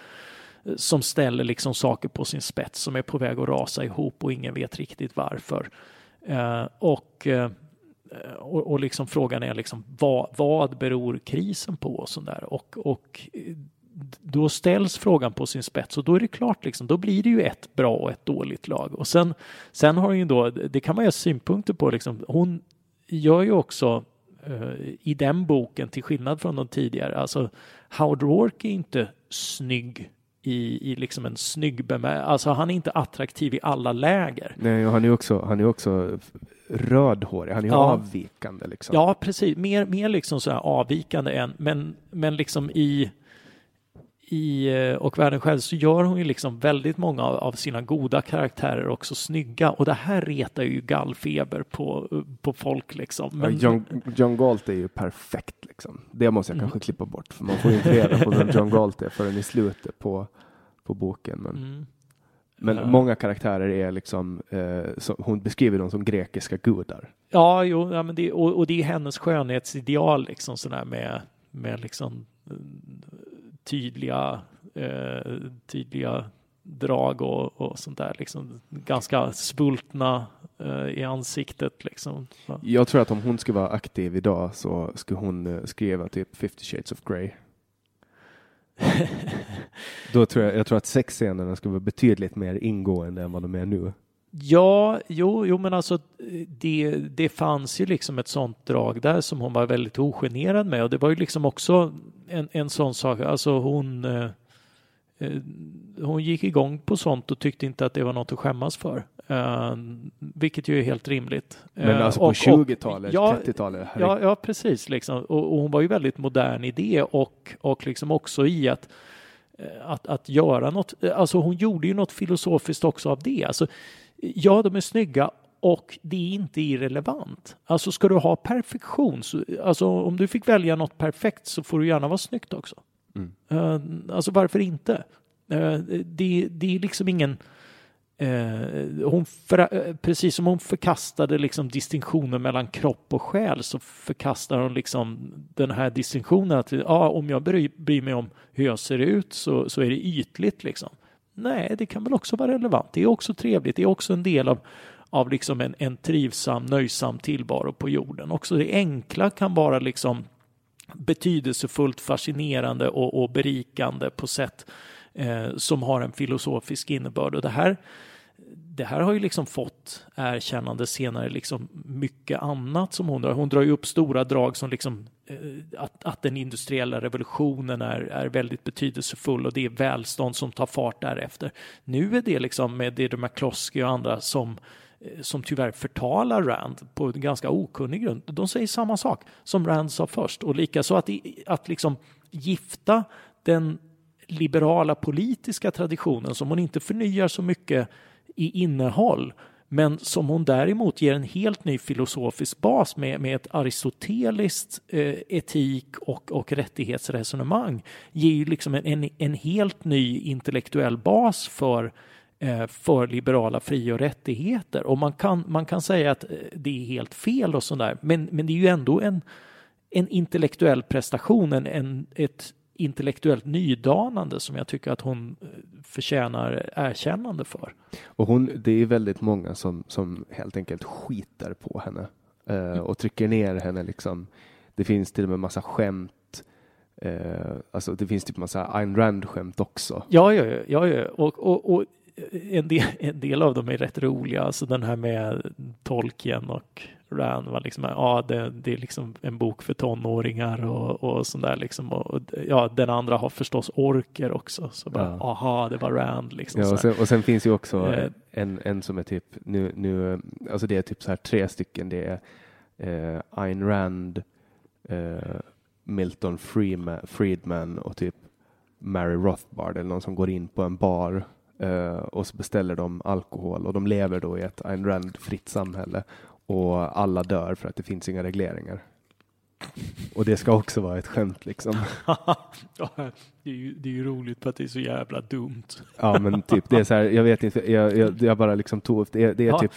som ställer liksom saker på sin spets som är på väg att rasa ihop och ingen vet riktigt varför. Eh, och, eh, och, och liksom frågan är liksom vad, vad beror krisen på och sådär och, och eh, då ställs frågan på sin spets och då är det klart, liksom, då blir det ju ett bra och ett dåligt lag. Och sen, sen har hon ju då, det kan man ju ha synpunkter på, liksom, hon gör ju också eh, i den boken, till skillnad från de tidigare, alltså Howard Rourke är inte snygg i, i liksom en snygg bemärkelse. Alltså han är inte attraktiv i alla läger. Nej, och han är också, han är också rödhårig, han är ja. avvikande liksom. Ja, precis. Mer, mer liksom så här avvikande än, men, men liksom i i eh, Och världen själv så gör hon ju liksom väldigt många av sina goda karaktärer också snygga och det här retar ju gallfeber på, på folk liksom. Men... Ja, John, John Galt är ju perfekt liksom. Det måste jag mm. kanske klippa bort för man får inte reda på vem John Galt är förrän i slutet på, på boken. Men, mm. men ja. många karaktärer är liksom, eh, så, hon beskriver dem som grekiska gudar. Ja, jo, ja, men det, och, och det är hennes skönhetsideal liksom sådär med, med liksom tydliga, eh, tydliga drag och, och sånt där. Liksom ganska svultna eh, i ansiktet. Liksom. Jag tror att om hon skulle vara aktiv idag så skulle hon eh, skriva typ 50 shades of Grey. Då tror jag, jag tror att sexscenerna skulle vara betydligt mer ingående än vad de är nu. Ja, jo, jo, men alltså det, det fanns ju liksom ett sånt drag där som hon var väldigt ogenerad med och det var ju liksom också en, en sån sak, alltså hon eh, eh hon gick igång på sånt och tyckte inte att det var något att skämmas för. Uh, vilket ju är helt rimligt. Men uh, alltså på 20-talet, ja, 30-talet? Ja, ja, precis. Liksom. Och, och, hon var ju väldigt modern i det och, och liksom också i att, att, att göra något. Alltså hon gjorde ju något filosofiskt också av det. Alltså, ja, de är snygga och det är inte irrelevant. Alltså ska du ha perfektion, så, alltså om du fick välja något perfekt så får du gärna vara snyggt också. Mm. Uh, alltså varför inte? Uh, det, det är liksom ingen... Uh, hon för, precis som hon förkastade liksom distinktionen mellan kropp och själ så förkastar hon liksom den här distinktionen att ja, om jag bryr, bryr mig om hur jag ser ut så, så är det ytligt liksom. Nej, det kan väl också vara relevant. Det är också trevligt. Det är också en del av, av liksom en, en trivsam, nöjsam tillvaro på jorden. Också det enkla kan vara liksom betydelsefullt, fascinerande och, och berikande på sätt eh, som har en filosofisk innebörd. Och det här det här har ju liksom fått erkännande senare, liksom mycket annat som hon drar. Hon drar ju upp stora drag som liksom eh, att, att den industriella revolutionen är, är väldigt betydelsefull och det är välstånd som tar fart därefter. Nu är det liksom med Deirdre McCloskey och andra som eh, som tyvärr förtalar Rand på en ganska okunnig grund. De säger samma sak som Rand sa först och likaså att, att liksom gifta den liberala politiska traditionen som hon inte förnyar så mycket i innehåll men som hon däremot ger en helt ny filosofisk bas med, med ett aristoteliskt eh, etik och, och rättighetsresonemang ger ju liksom en, en, en, helt ny intellektuell bas för eh, för liberala fri och rättigheter. Och man kan, man kan säga att eh, det är helt fel och sådär, men, men det är ju ändå en, en intellektuell prestation, en, en, ett intellektuellt nydanande som jag tycker att hon eh, förtjänar erkännande för. Och hon, det är väldigt många som, som helt enkelt skiter på henne eh, och trycker ner henne liksom. Det finns till och med massa skämt Eh, alltså det finns typ massa Ayn Rand-skämt också. Ja, ja, ja, ja. Och, och, och en, del, en del av dem är rätt roliga. Alltså den här med Tolkien och Rand var liksom, ja, det, det är liksom en bok för tonåringar och, och sånt där liksom. Och, ja, den andra har förstås orker också. Så bara, ja. aha, det var Rand liksom. Ja, och sen, och sen finns ju också eh, en, en som är typ, nu, nu, alltså det är typ så här tre stycken. Det är eh, Ayn Rand, eh, Milton Friedman och typ Mary Rothbard eller någon som går in på en bar uh, och så beställer de alkohol och de lever då i ett Ayn Rand-fritt samhälle och alla dör för att det finns inga regleringar. Och det ska också vara ett skämt liksom. det, är ju, det är ju roligt för att det är så jävla dumt. ja, men typ det är så här, jag vet inte, jag, jag, jag bara liksom tog det, det är ja. typ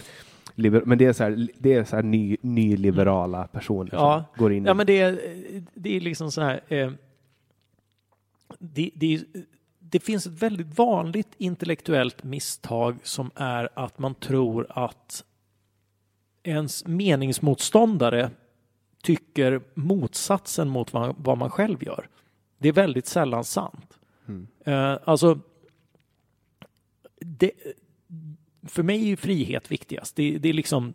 men det är så här, det är så här ny, nyliberala personer ja. som går in. Ja, men det är, det är liksom så här. Eh, det, det, det finns ett väldigt vanligt intellektuellt misstag som är att man tror att ens meningsmotståndare tycker motsatsen mot vad, vad man själv gör. Det är väldigt sällan sant. Mm. Uh, alltså, det, för mig är frihet viktigast. Det, det är liksom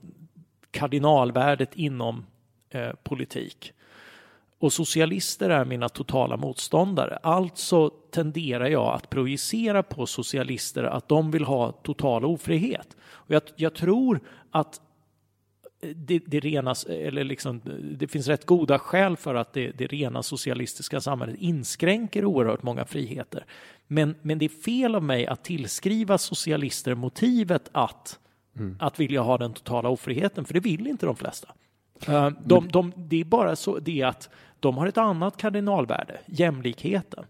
kardinalvärdet inom eh, politik. Och socialister är mina totala motståndare. Alltså tenderar jag att projicera på socialister att de vill ha total ofrihet. Och jag, jag tror att det, det, renas, eller liksom, det finns rätt goda skäl för att det, det rena socialistiska samhället inskränker oerhört många friheter. Men, men det är fel av mig att tillskriva socialister motivet att, mm. att vilja ha den totala ofriheten, för det vill inte de flesta. Uh, de, de, det är bara så det att de har ett annat kardinalvärde, jämlikheten.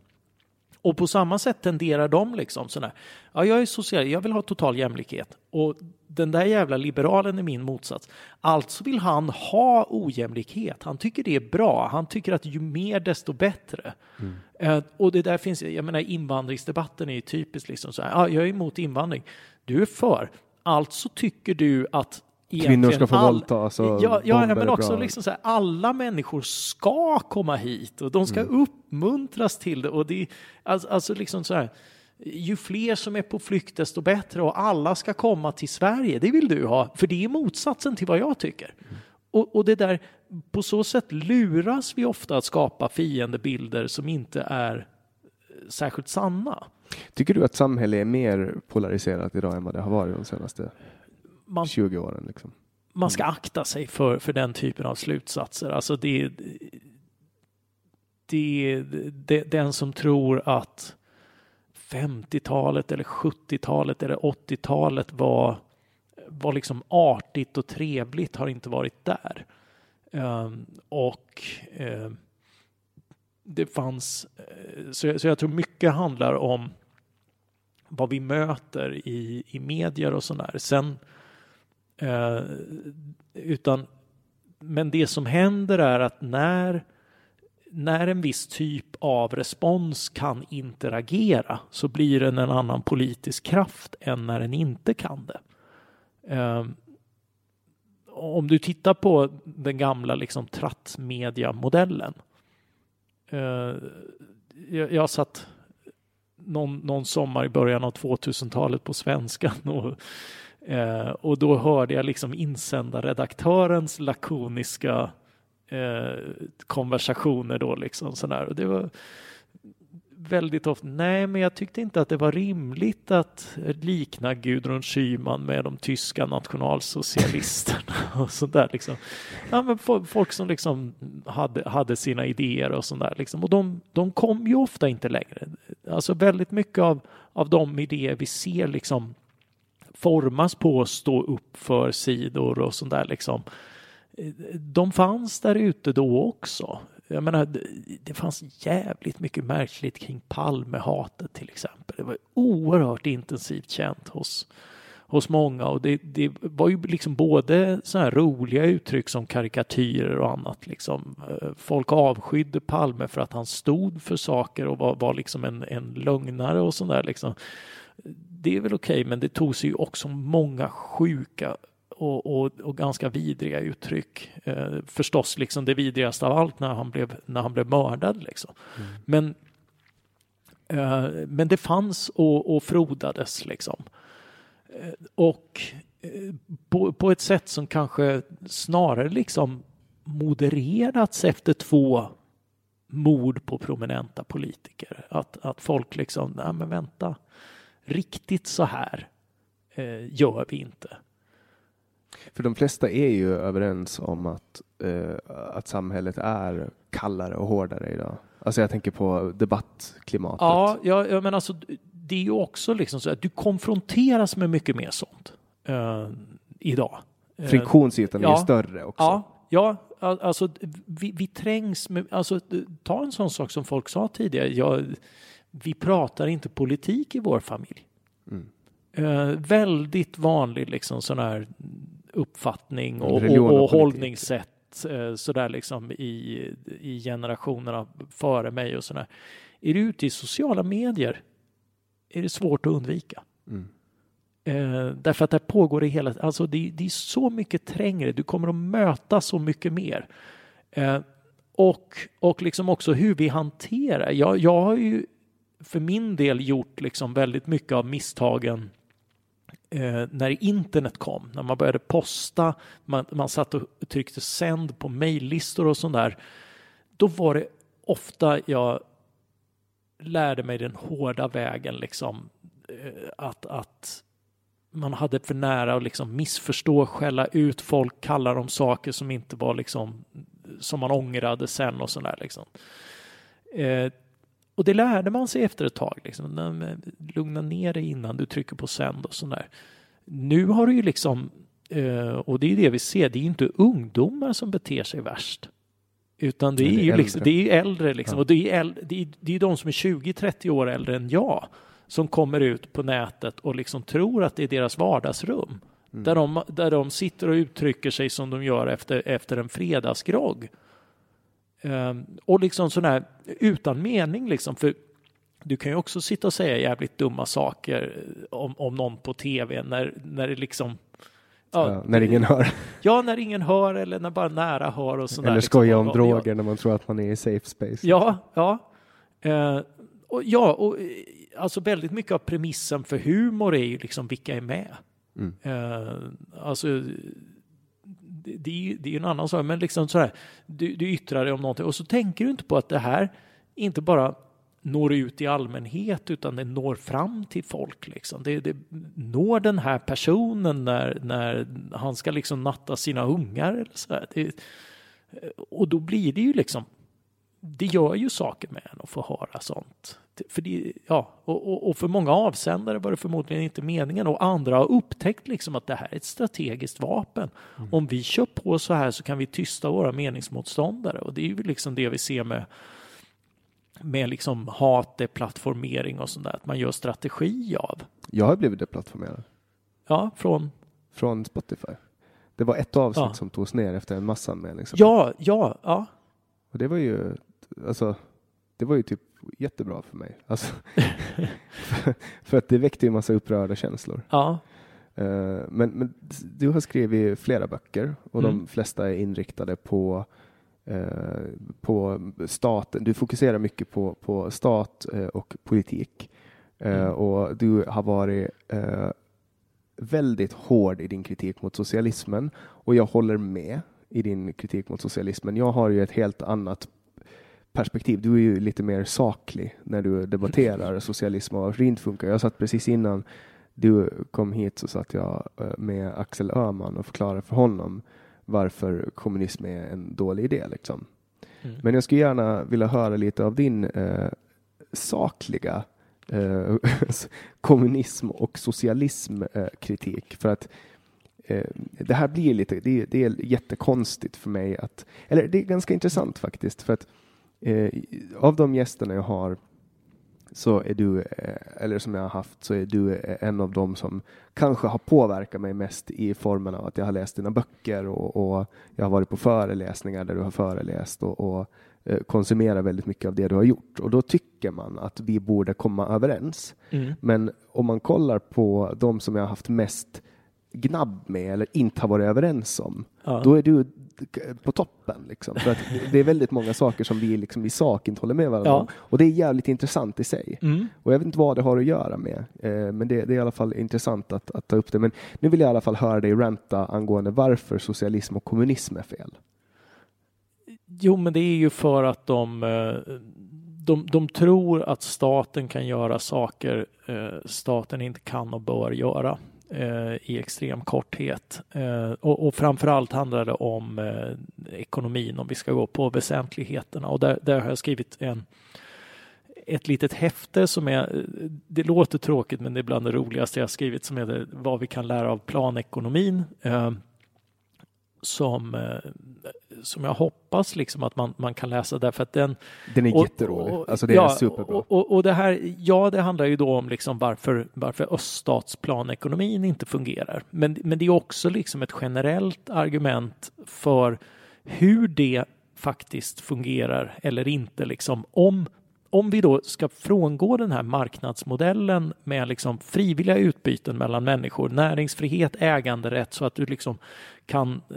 Och på samma sätt tenderar de liksom sådär, ja jag är social, jag vill ha total jämlikhet. Och den där jävla liberalen är min motsats. Alltså vill han ha ojämlikhet. Han tycker det är bra. Han tycker att ju mer desto bättre. Mm. Uh, och det där finns, jag menar invandringsdebatten är ju typiskt liksom så här, ja, jag är emot invandring. Du är för. Alltså tycker du att Kvinnor ska få all, våldtas och Ja, ja men också liksom så här, alla människor ska komma hit och de ska mm. uppmuntras till det. Och det alltså, alltså liksom så här, ju fler som är på flykt desto bättre och alla ska komma till Sverige. Det vill du ha, för det är motsatsen till vad jag tycker. Mm. Och, och det där, på så sätt luras vi ofta att skapa fiendebilder som inte är eh, särskilt sanna. Tycker du att samhället är mer polariserat idag än vad det har varit de senaste man, 20 åren. Liksom. Man ska akta sig för, för den typen av slutsatser. Alltså det, det, det, den som tror att 50-talet eller 70-talet eller 80-talet var, var liksom artigt och trevligt har inte varit där. Um, och um, det fanns, uh, så, så jag tror mycket handlar om vad vi möter i, i medier och sådär. Sen Eh, utan, men det som händer är att när, när en viss typ av respons kan interagera så blir den en annan politisk kraft än när den inte kan det. Eh, om du tittar på den gamla liksom trattmedia-modellen. Eh, jag, jag satt någon, någon sommar i början av 2000-talet på Svenskan och Eh, och då hörde jag liksom insändarredaktörens lakoniska eh, konversationer då liksom sådär. Och det var väldigt ofta, nej men jag tyckte inte att det var rimligt att likna Gudrun Schyman med de tyska nationalsocialisterna och sådär liksom. Ja men folk som liksom hade, hade sina idéer och sådär liksom. Och de, de kom ju ofta inte längre. Alltså väldigt mycket av, av de idéer vi ser liksom formas på att stå upp för sidor och sånt där liksom. De fanns där ute då också. jag menar, det, fanns jävligt mycket märkligt kring Palmehatet till exempel. Det var oerhört intensivt känt hos, hos många och det, det var ju liksom både så här roliga uttryck som karikatyrer och annat. Liksom. Folk avskydde Palme för att han stod för saker och var, var liksom en, en lögnare och sådär. Liksom. Det är väl okej, okay, men det tog sig ju också många sjuka och, och, och, ganska vidriga uttryck. Eh, förstås liksom det vidrigaste av allt när han blev, när han blev mördad. Liksom. Mm. Men, eh, men det fanns och, och frodades liksom. Eh, och eh, på, på, ett sätt som kanske snarare liksom modererats efter två mord på prominenta politiker. Att, att folk liksom, nej men vänta, riktigt så här eh, gör vi inte. För de flesta är ju överens om att, eh, att samhället är kallare och hårdare idag. Alltså jag tänker på debattklimatet. Ja, ja, ja men alltså det är ju också liksom så att du konfronteras med mycket mer sånt uh, idag. Eh, Friktionsytan uh, är ja, större också. Ja, ja alltså vi, vi trängs med, alltså ta en sån sak som folk sa tidigare. Jag, vi pratar inte politik i vår familj. Mm. Uh, väldigt vanlig liksom sån här uppfattning och, och, och hållningssätt eh, sådär liksom i, i generationerna före mig och sådär. Är du ute i sociala medier är det svårt att undvika. Mm. Eh, därför att där pågår det hela alltså det, det, är så mycket trängre, du kommer att möta så mycket mer. Eh, och, och liksom också hur vi hanterar, jag, jag har ju för min del gjort liksom väldigt mycket av misstagen eh, när internet kom, när man började posta, man, man satt och tryckte sänd på mejllistor och sånt där, då var det ofta jag lärde mig den hårda vägen liksom eh, att, att man hade för nära att liksom missförstå, skälla ut folk, kalla dem saker som inte var liksom som man ångrade sen och sådär liksom. Eh, och det lärde man sig efter ett tag. Liksom. Lugna ner dig innan du trycker på sänd och sådär. Nu har du ju liksom, eh, och det är det vi ser, det är inte ungdomar som beter sig värst. Utan det är, det är ju liksom, det är äldre liksom. Ja. Och det är, äldre, det, är, det är de som är 20-30 år äldre än jag som kommer ut på nätet och liksom tror att det är deras vardagsrum. Mm. Där, de, där de sitter och uttrycker sig som de gör efter, efter en fredagsgrogg. Um, och liksom sån här utan mening liksom. För du kan ju också sitta och säga jävligt dumma saker om, om någon på tv när, när det liksom Ja, ja, när ingen hör. Ja, när ingen hör eller när bara nära hör och sådär. Eller liksom. skoja liksom. om droger ja. när man tror att man är i safe space. Ja, ja. Uh, och ja, och eh, alltså väldigt mycket av premissen för humor är ju liksom vilka är med. Mm. Uh, alltså det, är, det är en annan sak, men liksom sådär, du, du yttrar dig om någonting och så tänker du inte på att det här inte bara når ut i allmänhet utan det når fram till folk. Liksom. Det, det når den här personen när, när han ska liksom natta sina ungar. Eller så det, och då blir det ju liksom, det gör ju saker med en att få höra sånt. För det, ja, och, och, och, för många avsändare var det förmodligen inte meningen och andra har upptäckt liksom att det här är ett strategiskt vapen. Mm. Om vi kör på så här så kan vi tysta våra meningsmotståndare och det är ju liksom det vi ser med med liksom hat, deplattformering och sånt där, att man gör strategi av. Jag har blivit deplattformerad. Ja, från? Från Spotify. Det var ett avsnitt ja. som togs ner efter en massanmälning. Ja, ja, ja. Och det var ju, alltså, det var ju typ jättebra för mig. Alltså, för, för, att det väckte ju massa upprörda känslor. Ja. Uh, men, men du har skrivit flera böcker och mm. de flesta är inriktade på Eh, på staten. Du fokuserar mycket på, på stat eh, och politik. Eh, mm. Och du har varit väldigt hård i din kritik mot socialismen och jag håller med i din kritik mot socialismen. Jag har ju ett helt annat perspektiv. Du är ju lite mer saklig när du debatterar socialism och varför det funkar. Jag satt precis innan du kom hit så satt jag med Axel Öhman och förklarade för honom varför kommunism är en dålig idé. Liksom. Mm. Men jag skulle gärna vilja höra lite av din eh, sakliga eh, kommunism och socialism eh. För att eh, det här blir lite, det, det, är jättekonstigt för mig att, eller det är ganska intressant faktiskt, för att eh, av de gästerna jag har så är du, eh, eller som jag har haft, så är du eh, en av dem som kanske har påverkat mig mest i formen av att jag har läst dina böcker och, och jag har varit på föreläsningar där du har föreläst och, och eh, konsumerar väldigt mycket av det du har gjort. Och då tycker man att vi borde komma överens. Mm. Men om man kollar på de som jag har haft mest gnabb med eller inte har varit överens om, ja. då är du på toppen. Liksom. För att det är väldigt många saker som vi liksom i sak inte håller med varandra ja. om. Och det är jävligt intressant i sig. Mm. Och jag vet inte vad det har att göra med, eh, men det, det, är i alla fall intressant att, att, ta upp det. Men nu vill jag i alla fall höra dig ranta angående varför socialism och kommunism är fel. Jo, men det är ju för att de, eh, de, de tror att staten kan göra saker eh, staten inte kan och bör göra. Eh, i extrem korthet. Eh, och, och framförallt handlar det om eh, ekonomin om vi ska gå på väsentligheterna och där, där har jag skrivit en ett litet häfte som är, eh, det låter tråkigt men det är bland det roligaste jag skrivit som heter Vad vi kan lära av planekonomin eh, som, eh, som jag hoppas liksom att man, man kan läsa därför att den... Den är och, jätterolig, och, alltså det ja, är superbra. Och, och, det här, ja det handlar ju då om liksom varför, varför öststatsplanekonomin inte fungerar. Men, men det är också liksom ett generellt argument för hur det faktiskt fungerar eller inte liksom om om vi då ska frångå den här marknadsmodellen med liksom frivilliga utbyten mellan människor, näringsfrihet, äganderätt så att du liksom kan eh,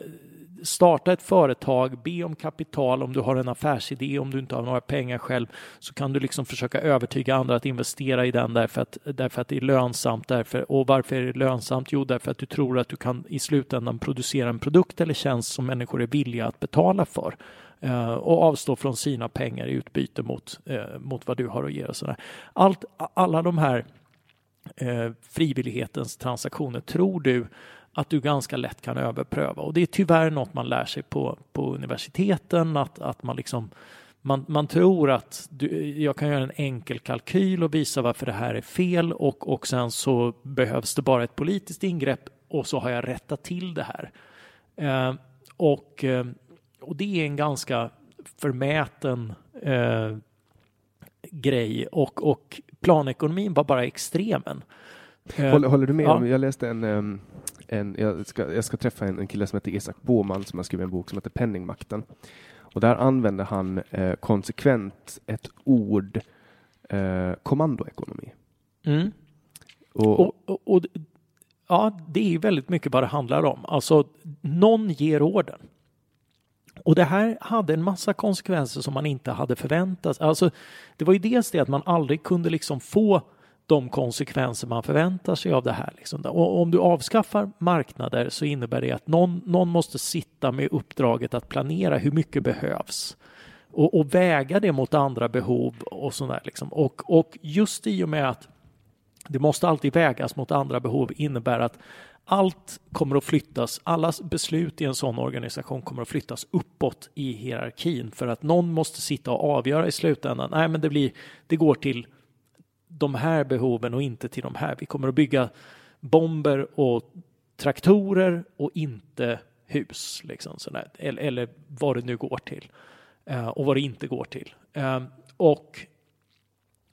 starta ett företag, be om kapital om du har en affärsidé, om du inte har några pengar själv, så kan du liksom försöka övertyga andra att investera i den därför att, därför att det är lönsamt. Därför, och varför är det lönsamt? Jo, därför att du tror att du kan i slutändan producera en produkt eller tjänst som människor är villiga att betala för. Eh, och avstå från sina pengar i utbyte mot, eh, mot vad du har att ge. Och sådär. Allt, alla de här eh, frivillighetens transaktioner tror du att du ganska lätt kan överpröva och det är tyvärr något man lär sig på, på universiteten att, att man liksom man, man tror att du, jag kan göra en enkel kalkyl och visa varför det här är fel och, och sen så behövs det bara ett politiskt ingrepp och så har jag rättat till det här. Eh, och eh, och det är en ganska förmäten eh, grej och, och planekonomin var bara extremen. Eh, håller, håller, du med? Ja. Jag läste en, en jag, ska, jag ska träffa en, en kille som heter Isak Boman som har skrivit en bok som heter Penningmakten. Och där använder han eh, konsekvent ett ord, eh, kommandoekonomi. Mm. Och, och, och, och, ja, det är väldigt mycket vad det handlar om. Alltså, någon ger orden. Och det här hade en massa konsekvenser som man inte hade förväntat sig. Alltså, det var ju dels det att man aldrig kunde liksom få de konsekvenser man förväntar sig av det här. Liksom. Och om du avskaffar marknader så innebär det att någon, någon måste sitta med uppdraget att planera hur mycket behövs och, och väga det mot andra behov och sådär. Liksom. Och, och just i och med att det måste alltid vägas mot andra behov innebär att allt kommer att flyttas, alla beslut i en sån organisation kommer att flyttas uppåt i hierarkin för att någon måste sitta och avgöra i slutändan. Nej, men det blir, det går till de här behoven och inte till de här. Vi kommer att bygga bomber och traktorer och inte hus, liksom sådär. Eller, eller vad det nu går till eh, och vad det inte går till. Eh, och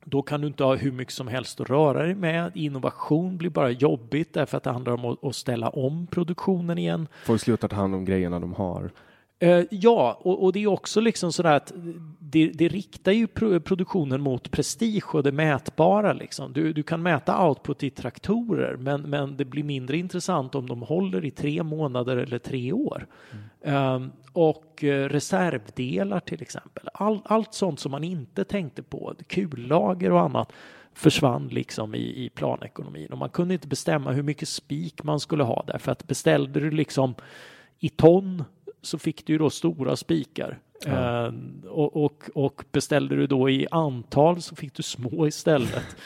då kan du inte ha hur mycket som helst att röra dig med. Innovation blir bara jobbigt därför att det handlar om att, ställa om produktionen igen. Folk slutar ta hand om grejerna de har. Uh, ja, och, och, det är också liksom sådär att det, det riktar ju produktionen mot prestige och det mätbara. Liksom. Du, du kan mäta output i traktorer, men, men det blir mindre intressant om de håller i tre månader eller tre år. Mm. Um, och uh, reservdelar till exempel. All, allt sånt som man inte tänkte på, kullager och annat försvann liksom i, i planekonomin och man kunde inte bestämma hur mycket spik man skulle ha därför att beställde du liksom i ton så fick du ju då stora spikar. Ja. Uh, och, och, och, beställde du då i antal så fick du små istället.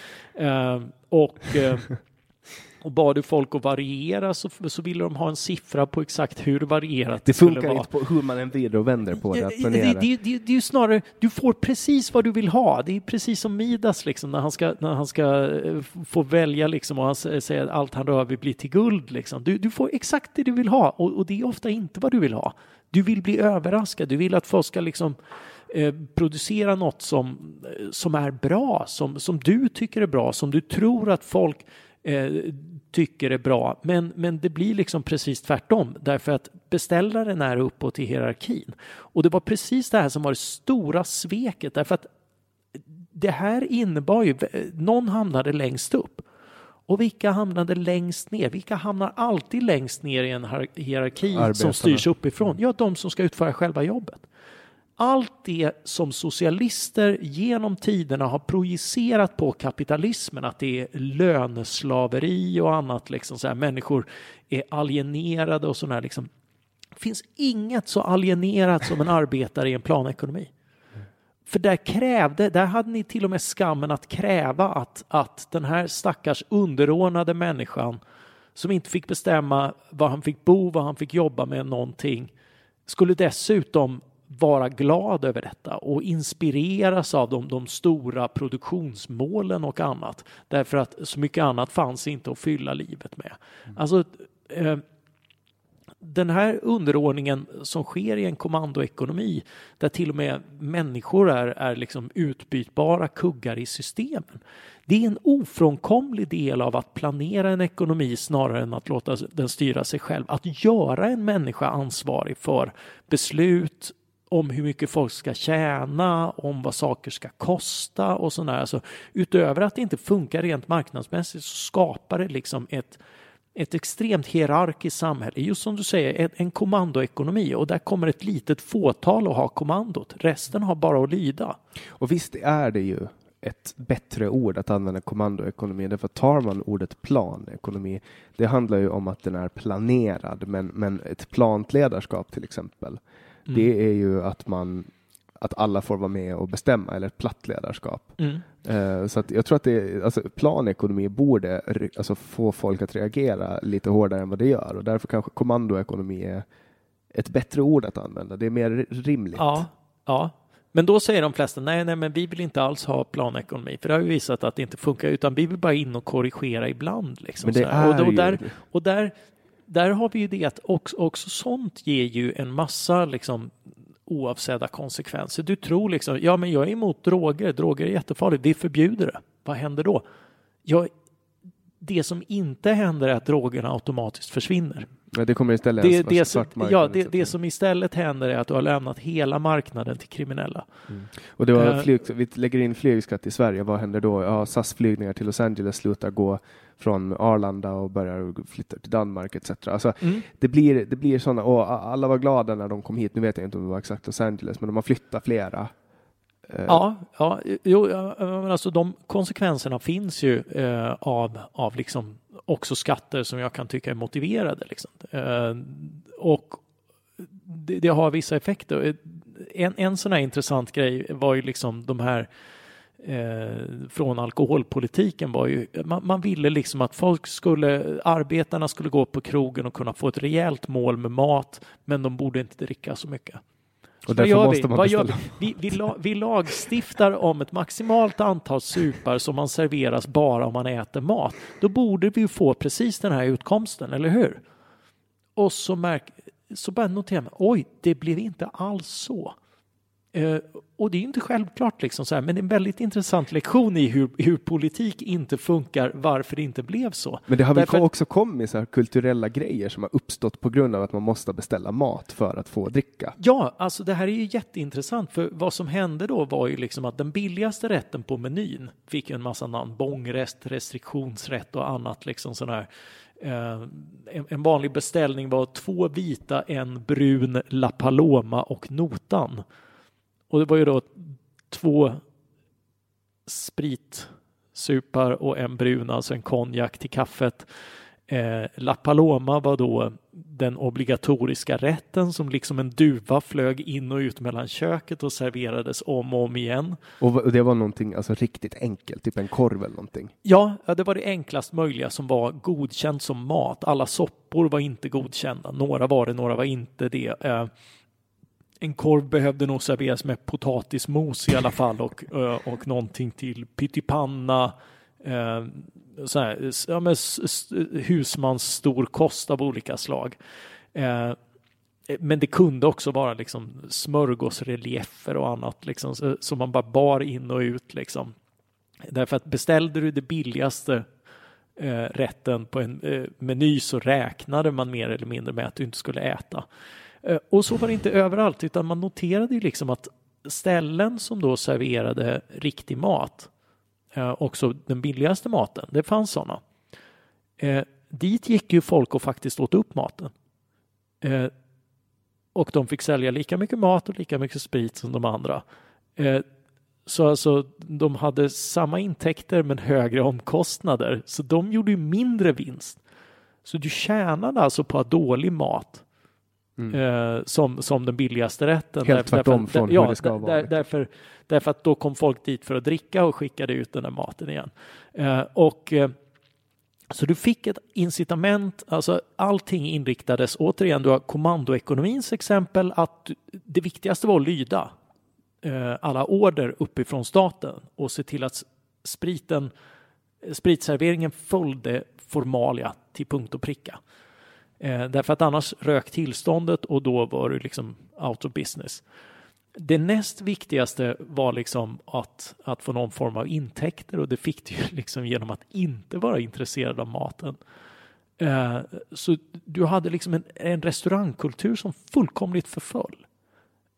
uh, och uh, och bad du folk att variera så, så ville de ha en siffra på exakt hur varierat Det skulle funkar vara. inte på hur man än vrider och vänder på det. Att Det, det, det, det, det är ju snarare, du får precis vad du vill ha. Det är precis som Midas liksom, när han ska, när han ska eh, få välja liksom, och han säger att allt han rör vid blir till guld. Liksom. Du, du får exakt det du vill ha och, och det är ofta inte vad du vill ha. Du vill bli överraskad, du vill att folk ska liksom eh, producera något som, eh, som är bra, som, som du tycker är bra, som du tror att folk eh, tycker är bra. Men, men det blir liksom precis tvärtom därför att beställaren är uppåt i hierarkin. Och det var precis det här som var det stora sveket därför att det här innebar ju, någon hamnade längst upp. Och vilka hamnade längst ner? Vilka hamnar alltid längst ner i en hier- hierarki Arbetarna. som styrs uppifrån? Ja, de som ska utföra själva jobbet. Allt det som socialister genom tiderna har projicerat på kapitalismen, att det är löneslaveri och annat, liksom så här, människor är alienerade och sådär, liksom. Det finns inget så alienerat som en arbetare i en planekonomi. För där krävde, där hade ni till och med skammen att kräva att, att den här stackars underordnade människan som inte fick bestämma var han fick bo, vad han fick jobba med någonting, skulle dessutom vara glad över detta och inspireras av de, de stora produktionsmålen och annat. Därför att så mycket annat fanns inte att fylla livet med. Alltså, eh, den här underordningen som sker i en kommandoekonomi där till och med människor är, är liksom utbytbara kuggar i systemen. Det är en ofrånkomlig del av att planera en ekonomi snarare än att låta den styra sig själv. Att göra en människa ansvarig för beslut om hur mycket folk ska tjäna, om vad saker ska kosta och sådär. Alltså, utöver att det inte funkar rent marknadsmässigt så skapar det liksom ett ett extremt hierarkiskt samhälle, just som du säger, en, en kommandoekonomi och där kommer ett litet fåtal att ha kommandot. Resten har bara att lyda. Och visst är det ju ett bättre ord att använda kommandoekonomi. Därför tar man ordet planekonomi, det handlar ju om att den är planerad, men, men ett plant ledarskap till exempel, Mm. det är ju att man att alla får vara med och bestämma, eller ett platt ledarskap. Mm. Eh, Så att jag tror att det, alltså planekonomi borde alltså få folk att reagera lite hårdare än vad det gör och därför kanske kommandoekonomi är ett bättre ord att använda. Det är mer rimligt. Ja, ja. Men då säger de flesta nej, nej, men vi vill inte alls ha planekonomi, för det har ju visat att det inte funkar, utan vi vill bara in och korrigera ibland. Liksom, Men det och, är och ju- där, och där, där har vi ju det att också, också sånt ger ju en massa liksom oavsedda konsekvenser. Du tror liksom, ja men jag är emot droger, droger är jättefarligt, vi förbjuder det. Vad händer då? Ja, det som inte händer är att drogerna automatiskt försvinner. Men det kommer istället Det, det, som, ja, det, etc. det som istället händer är att du har lämnat hela marknaden till kriminella. Och det var Eh. flyg, vi lägger in flygskatt i Sverige, vad händer då? Ja, SAS-flygningar till Los Angeles slutar gå från Arlanda och börjar flytta till Danmark etc. Alltså, Mm. det blir, det blir sådana, och alla var glada när de kom hit, nu vet jag inte om det var exakt Los Angeles, men de har flyttat flera. Eh. Ja, ja, jo, alltså de konsekvenserna finns ju eh, av, av liksom också skatter som jag kan tycka är motiverade. Liksom. Eh, och det, det har vissa effekter. En, en sån här intressant grej var ju liksom de här eh, från alkoholpolitiken var ju, man, man ville liksom att folk skulle, arbetarna skulle gå på krogen och kunna få ett rejält mål med mat, men de borde inte dricka så mycket och Vad därför gör måste vi? man Vad beställa. vi? Vi, la, vi lagstiftar om ett maximalt antal supar som man serveras bara om man äter mat. Då borde vi få precis den här utkomsten, eller hur? Och så, märk, så bara noterar man, oj, det blev inte alls så. Eh, och det är inte självklart, liksom så här, men det är en väldigt intressant lektion i hur, hur politik inte funkar, varför det inte blev så. Men det har väl Därför också kommit så här kulturella grejer som har uppstått på grund av att man måste beställa mat för att få dricka. Ja, alltså det här är ju jätteintressant för vad som hände då var ju liksom att den billigaste rätten på menyn fick en massa namn, bångrest, restriktionsrätt och annat liksom sån här. Eh, en, en vanlig beställning var två vita, en brun, La Paloma och notan. Och det var ju då två spritsupar och en brun, alltså en konjak till kaffet. Eh, La Paloma var då den obligatoriska rätten som liksom en duva flög in och ut mellan köket och serverades om och om igen. Och det var någonting alltså, riktigt enkelt, typ en korv eller någonting. Ja, ja, det var det enklast möjliga som var godkänt som mat. Alla soppor var inte godkända. Några var det, några var inte det. Eh, en korv behövde nog serveras med potatismos i alla fall och, och någonting till pyttipanna. Eh, så här, ja, men husmans stor kost av olika slag. Eh, eh, men det kunde också vara liksom smörgåsreliefer och annat liksom, som man bara bar in och ut. Liksom. Därför att beställde du det billigaste eh, rätten på en eh, meny så räknade man mer eller mindre med att du inte skulle äta. Eh, och så var det inte överallt utan man noterade ju liksom att ställen som då serverade riktig mat, eh, också den billigaste maten, det fanns sådana. Eh, dit gick ju folk och faktiskt åt upp maten. Och de fick sälja lika mycket mat och lika mycket sprit som de andra. Så alltså, de hade samma intäkter men högre omkostnader. Så de gjorde ju mindre vinst. Så du tjänade alltså på att ha dålig mat eh, som, som den billigaste rätten. Mm. Helt tvärtom från hur ja, det ska där- vara. Där, därför, därför att då kom folk dit för att dricka och skickade ut den där maten igen. Eh, och eh, så du fick ett incitament, alltså allting inriktades, återigen, du har kommandoekonomins exempel, att det viktigaste var att lyda eh, alla order uppifrån staten och se till att spriten, spritserveringen följde formalia till punkt och pricka. Eh, därför att annars rök tillståndet och då var du liksom out of business. Det näst viktigaste var liksom att, att få någon form av intäkter och det fick du ju liksom genom att inte vara intresserad av maten. Eh, så du hade liksom en, en restaurangkultur som fullkomligt förföll.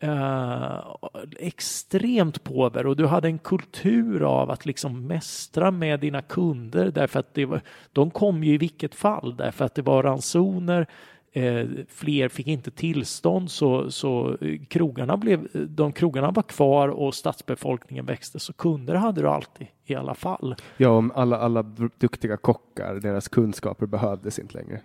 Eh, extremt påver och du hade en kultur av att liksom mästra med dina kunder därför att det var, de kom ju i vilket fall därför att det var ransoner eh, fler fick inte tillstånd så, så eh, krogarna blev, de krogarna var kvar och stadsbefolkningen växte så kunder hade du alltid i alla fall. Ja, om alla, alla duktiga kockar, deras kunskaper behövdes inte längre.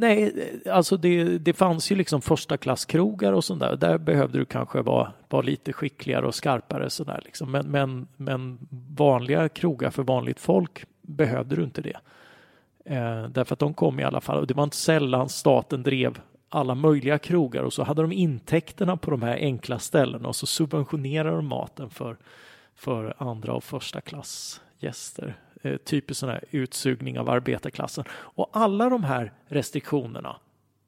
Nej, alltså det, det fanns ju liksom första klasskrogar och sånt där. Där behövde du kanske vara, vara lite skickligare och skarpare sådär liksom. Men, men, men vanliga krogar för vanligt folk behövde du inte det. Eh, därför att de kom i alla fall och det var inte sällan staten drev alla möjliga krogar och så hade de intäkterna på de här enkla ställena och så subventionerade de maten för, för andra och första klass gäster. Eh, typ sån här utsugning av arbetarklassen. Och alla de här restriktionerna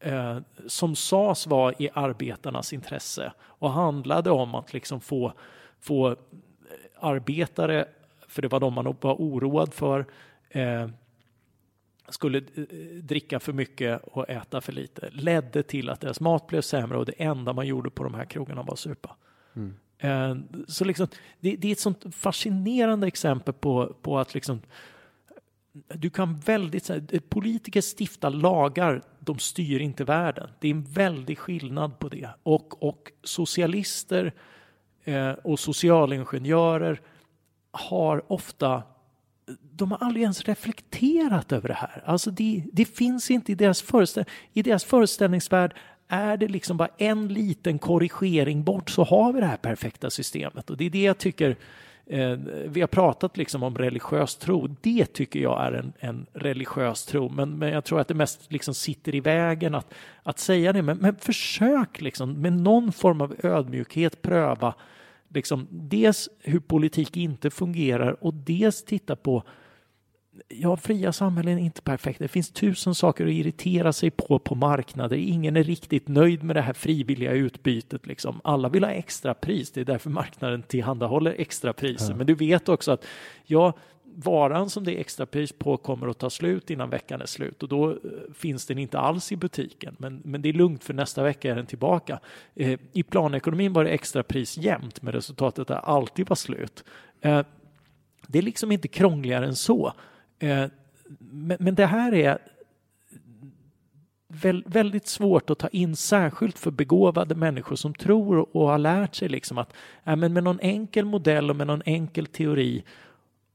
eh, som sades vara i arbetarnas intresse och handlade om att liksom få, få eh, arbetare, för det var de man var oroad för, eh, skulle eh, dricka för mycket och äta för lite ledde till att deras mat blev sämre och det enda man gjorde på de här krogarna var att supa. Mm. Eh, så liksom, det, det är ett sånt fascinerande exempel på, på att liksom, du kan väldigt, så här, eh, politiker stiftar lagar, de styr inte världen. Det är en väldig skillnad på det. Och, och socialister eh, och socialingenjörer har ofta de har aldrig ens reflekterat över det här. Alltså det, det finns inte i deras, föreställ, i deras föreställningsvärld är det liksom bara en liten korrigering bort så har vi det här perfekta systemet. Och det är det jag tycker, eh, vi har pratat liksom om religiös tro, det tycker jag är en, en religiös tro. Men, men jag tror att det mest liksom sitter i vägen att, att säga det. Men, men försök liksom med någon form av ödmjukhet pröva liksom dels hur politik inte fungerar och dels titta på Ja, fria samhällen är inte perfekta. Det finns tusen saker att irritera sig på på marknader. Ingen är riktigt nöjd med det här frivilliga utbytet. Liksom. Alla vill ha extra pris. Det är därför marknaden tillhandahåller extra priser. Men du vet också att ja, varan som det är extra pris på kommer att ta slut innan veckan är slut och då eh, finns den inte alls i butiken. Men, men det är lugnt för nästa vecka är den tillbaka. Eh, I planekonomin var det extra pris jämt med resultatet att det alltid var slut. Eh, det är liksom inte krångligare än så. Eh, men, men det här är väl, väldigt svårt att ta in, särskilt för begåvade människor som tror och har lärt sig liksom att äh, men med någon enkel modell och med någon enkel teori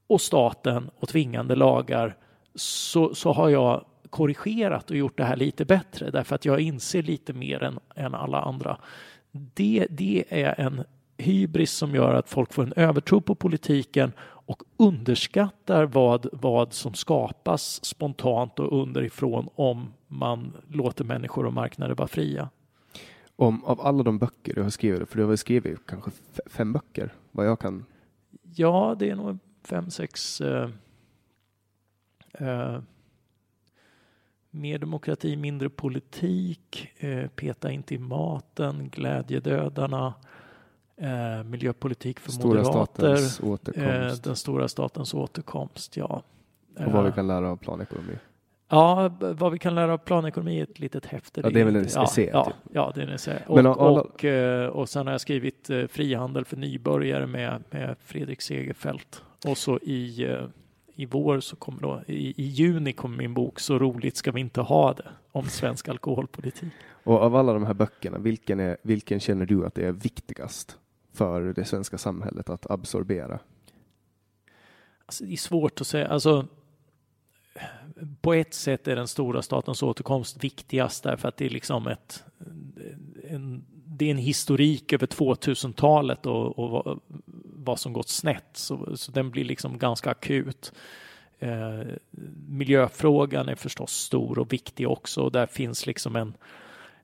och staten och tvingande lagar så, så har jag korrigerat och gjort det här lite bättre därför att jag inser lite mer än, än alla andra. Det, det är en hybris som gör att folk får en övertro på politiken och underskattar vad, vad som skapas spontant och underifrån om man låter människor och marknader vara fria. Om, av alla de böcker du har skrivit, för du har väl skrivit kanske fem böcker, vad jag kan? Ja, det är nog fem, sex uh, uh, Mer demokrati, mindre politik, uh, Peta inte i maten, Glädjedödarna, Eh, miljöpolitik för stora moderater. Statens återkomst. Eh, den stora statens återkomst, ja. Och vad vi kan lära av planekonomi. Ja, vad vi kan lära av planekonomi är ett litet häfte. Ja, det är väl en essä? Ja, typ. ja, det är en essä. Och, alla... och, eh, och sen har jag skrivit eh, Frihandel för nybörjare med, med Fredrik Segerfeldt. Och så i, eh, i vår så kommer då, i, i juni kommer min bok Så roligt ska vi inte ha det om svensk alkoholpolitik. Och av alla de här böckerna, vilken, är, vilken känner du att det är viktigast för det svenska samhället att absorbera? Alltså, det är svårt att säga. Alltså, på ett sätt är den stora statens återkomst viktigast därför att det är liksom ett en, det är en historik över 2000-talet och, och vad, vad, som gått snett så, så den blir liksom ganska akut. Eh, miljöfrågan är förstås stor och viktig också och där finns liksom en,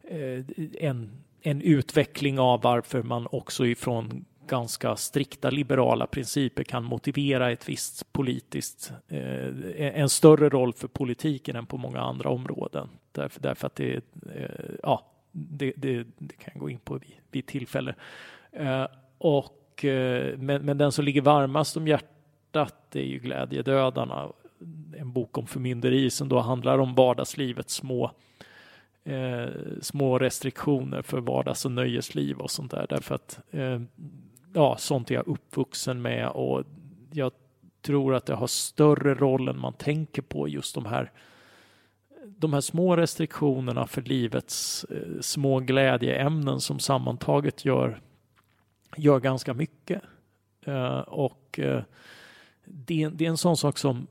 eh, en, en utveckling av varför man också ifrån ganska strikta liberala principer kan motivera ett visst politiskt, eh, en större roll för politiken än på många andra områden. Därför, därför att det, eh, ja, det, det, det, kan jag gå in på vid, vid tillfälle. Eh, och, eh, men, men den som ligger varmast om hjärtat är ju Glädjedödarna, en bok om förmynderi som då handlar om vardagslivets små eh, små restriktioner för vardags och nöjesliv och sånt där. Därför att eh, ja, sånt är jag uppvuxen med och jag tror att det har större roll än man tänker på just de här de här små restriktionerna för livets eh, små glädjeämnen som sammantaget gör, gör ganska mycket. Eh, och eh, det, det, är en sån sak som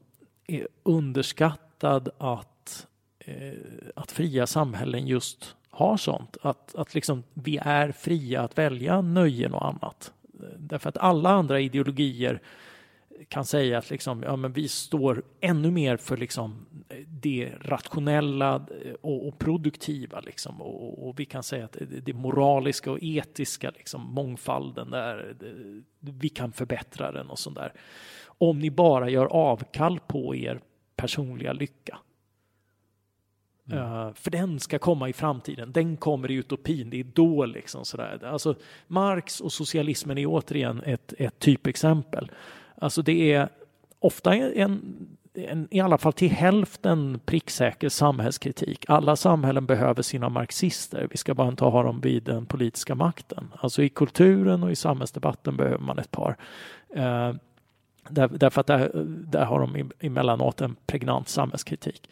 är underskattad att, Eh, att fria samhällen just har sånt. Att, att liksom vi är fria att välja nöjen och annat. Därför att alla andra ideologier kan säga att liksom, ja, men vi står ännu mer för liksom det rationella eh, och, och produktiva. Liksom. Och, och, vi kan säga att det, det moraliska och etiska, liksom, mångfalden, där, det, vi kan förbättra den och sånt där. Om ni bara gör avkall på er personliga lycka. Mm. Eh, för den ska komma i framtiden. Den kommer i utopin. Det är då liksom sådär. Alltså Marx och socialismen är återigen ett, ett typexempel. Alltså det är ofta en, en, i alla fall till hälften pricksäker samhällskritik. Alla samhällen behöver sina marxister. Vi ska bara inte ha dem vid den politiska makten. Alltså i kulturen och i samhällsdebatten behöver man ett par. Uh, där, därför att där, där har de emellanåt en pregnant samhällskritik.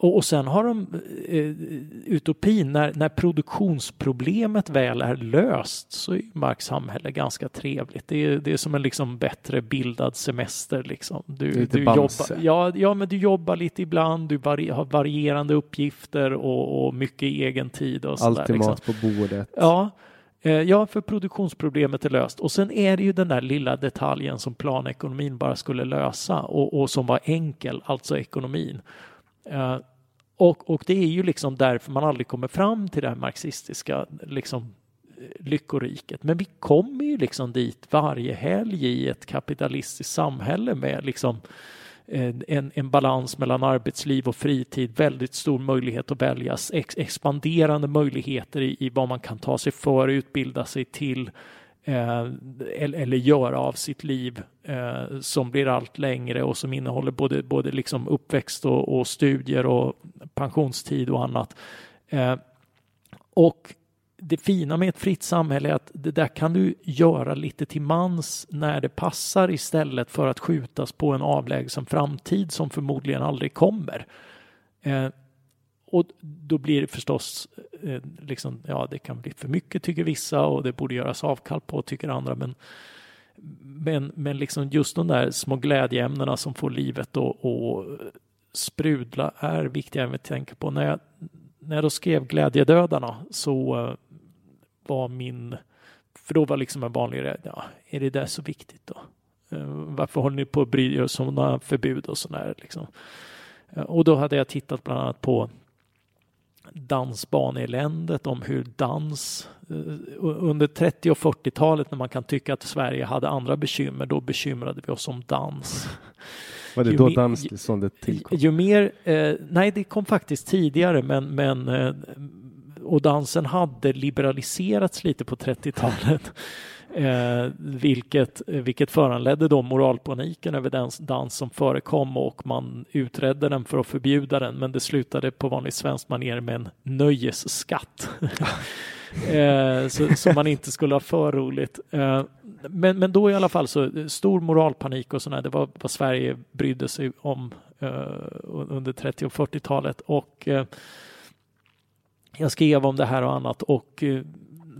Och, och sen har de eh, utopin, när, när produktionsproblemet väl är löst så är Marks samhälle ganska trevligt. Det är, det är som en liksom bättre bildad semester. Liksom. Du, lite du jobbar, ja, ja, men du jobbar lite ibland, du vari, har varierande uppgifter och, och mycket egen tid. Och Alltid liksom. mat på bordet. Ja, eh, Ja, för produktionsproblemet är löst. Och sen är det ju den där lilla detaljen som planekonomin bara skulle lösa och, och som var enkel, alltså ekonomin. Eh, och, och det är ju liksom därför man aldrig kommer fram till det här marxistiska liksom, eh, lyckoriket. Men vi kommer ju liksom dit varje helg i ett kapitalistiskt samhälle med liksom en, en balans mellan arbetsliv och fritid, väldigt stor möjlighet att väljas, ex, expanderande möjligheter i, i vad man kan ta sig för, utbilda sig till, Eh, eller göra av sitt liv eh, som blir allt längre och som innehåller både, både liksom uppväxt och, och studier och pensionstid och annat. Eh, och det fina med ett fritt samhälle är att det där kan du göra lite till mans när det passar istället för att skjutas på en avlägsen framtid som förmodligen aldrig kommer. Eh, och då blir det förstås, eh, liksom, ja det kan bli för mycket tycker vissa och det borde göras avkall på tycker andra. Men, men, men liksom just de där små glädjeämnena som får livet att sprudla är viktiga än vi tänker på. När jag, när jag då skrev Glädjedödarna så eh, var min, för då var liksom en vanlig ja, är det där så viktigt då? Eh, varför håller ni på att bry er om sådana förbud och sådär liksom? Eh, och då hade jag tittat bland annat på dansbaneländet, om hur dans under 30 och 40-talet när man kan tycka att Sverige hade andra bekymmer, då bekymrade vi oss om dans. Var det ju då danstillståndet tillkom? Ju mer, eh, nej det kom faktiskt tidigare men, men eh, och dansen hade liberaliserats lite på 30-talet. Eh, vilket, eh, vilket föranledde då moralpaniken över den dans som förekom och man utredde den för att förbjuda den men det slutade på vanligt svenskt manér med en nöjesskatt. eh, så, så, man inte skulle ha för roligt. Eh, men, men då i alla fall så eh, stor moralpanik och sådär, det var vad Sverige brydde sig om eh, under 30 och 40-talet och eh, jag skrev om det här och annat och eh,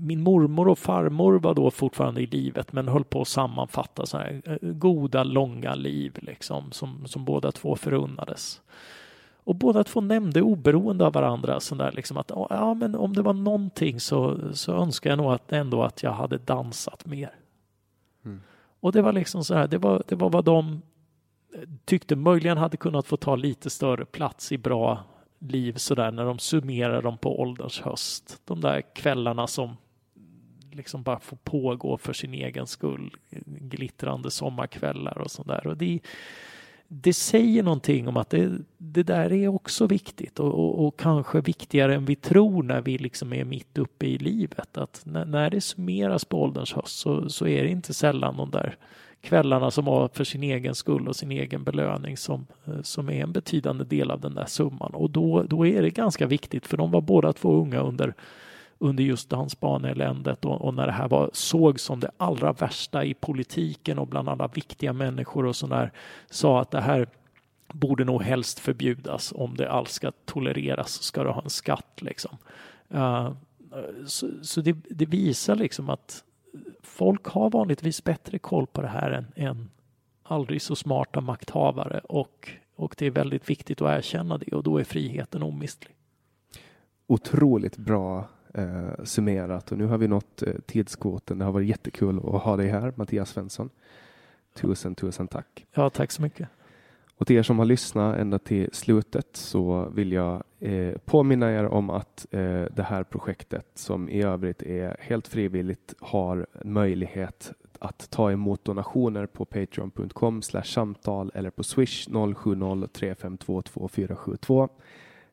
min mormor och farmor var då fortfarande i livet men höll på att sammanfatta så här eh, goda långa liv liksom som, som båda två förunnades. Och båda två nämnde oberoende av varandra så där liksom att ja men om det var någonting så, så önskar jag nog att ändå att jag hade dansat mer. Mm. Och det var liksom så här, det var, det var vad de tyckte möjligen hade kunnat få ta lite större plats i bra liv sådär när de summerar dem på ålderns höst. De där kvällarna som liksom bara får pågå för sin egen skull. Glittrande sommarkvällar och sådär. Och det, det säger någonting om att det, det där är också viktigt och, och, och, kanske viktigare än vi tror när vi liksom är mitt uppe i livet. Att när, när det summeras på ålderns höst så, så är det inte sällan de där kvällarna som var för sin egen skull och sin egen belöning som, eh, som är en betydande del av den där summan. Och då, då är det ganska viktigt för de var båda två unga under under just dansbaneeländet och, och när det här var, sågs som det allra värsta i politiken och bland alla viktiga människor och sådär sa att det här borde nog helst förbjudas om det alls ska tolereras ska det ha en skatt liksom. Uh, så, så det, det, visar liksom att folk har vanligtvis bättre koll på det här än, än aldrig så smarta makthavare och, och det är väldigt viktigt att erkänna det och då är friheten omistlig. Otroligt bra eh, summerat och nu har vi nått eh, tidskvoten. Det har varit jättekul att ha dig här, Mattias Svensson. Tusen, tusen tack. Ja, tack så mycket. Och till er som har lyssnat ända till slutet så vill jag eh, påminna er om att eh, det här projektet som i övrigt är helt frivilligt har möjlighet att ta emot donationer på patreon.com samtal eller på swish 070 352 2472.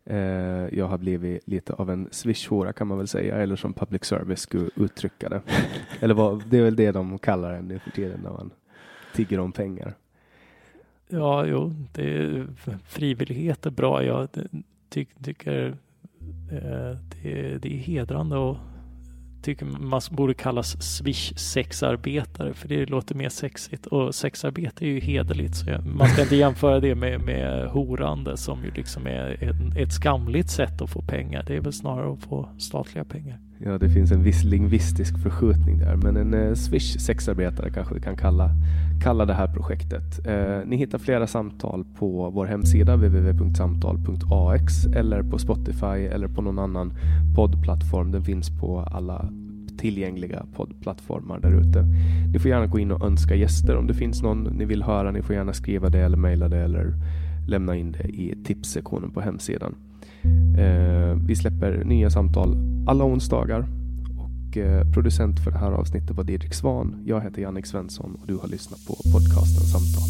Eh, jag har blivit lite av en swishhora kan man väl säga, eller som public service skulle uttrycka det. eller vad, det är väl det de kallar det nu för tiden när man tigger om pengar. Ja, jo, det, frivillighet är bra. Jag ty, tycker eh, det, det är hedrande och tycker man borde kallas swish-sexarbetare för det låter mer sexigt och sexarbete är ju hederligt så man ska inte jämföra det med, med horande som ju liksom är ett, ett skamligt sätt att få pengar. Det är väl snarare att få statliga pengar. Ja, det finns en viss lingvistisk förskjutning där, men en eh, swish-sexarbetare kanske vi kan kalla, kalla det här projektet. Eh, ni hittar flera samtal på vår hemsida www.samtal.ax eller på Spotify eller på någon annan poddplattform. Den finns på alla tillgängliga poddplattformar där ute. Ni får gärna gå in och önska gäster om det finns någon ni vill höra. Ni får gärna skriva det eller mejla det eller lämna in det i tipssektionen på hemsidan. Eh, vi släpper nya samtal alla onsdagar och eh, producent för det här avsnittet var Didrik Svan. Jag heter Jannik Svensson och du har lyssnat på podcasten Samtal.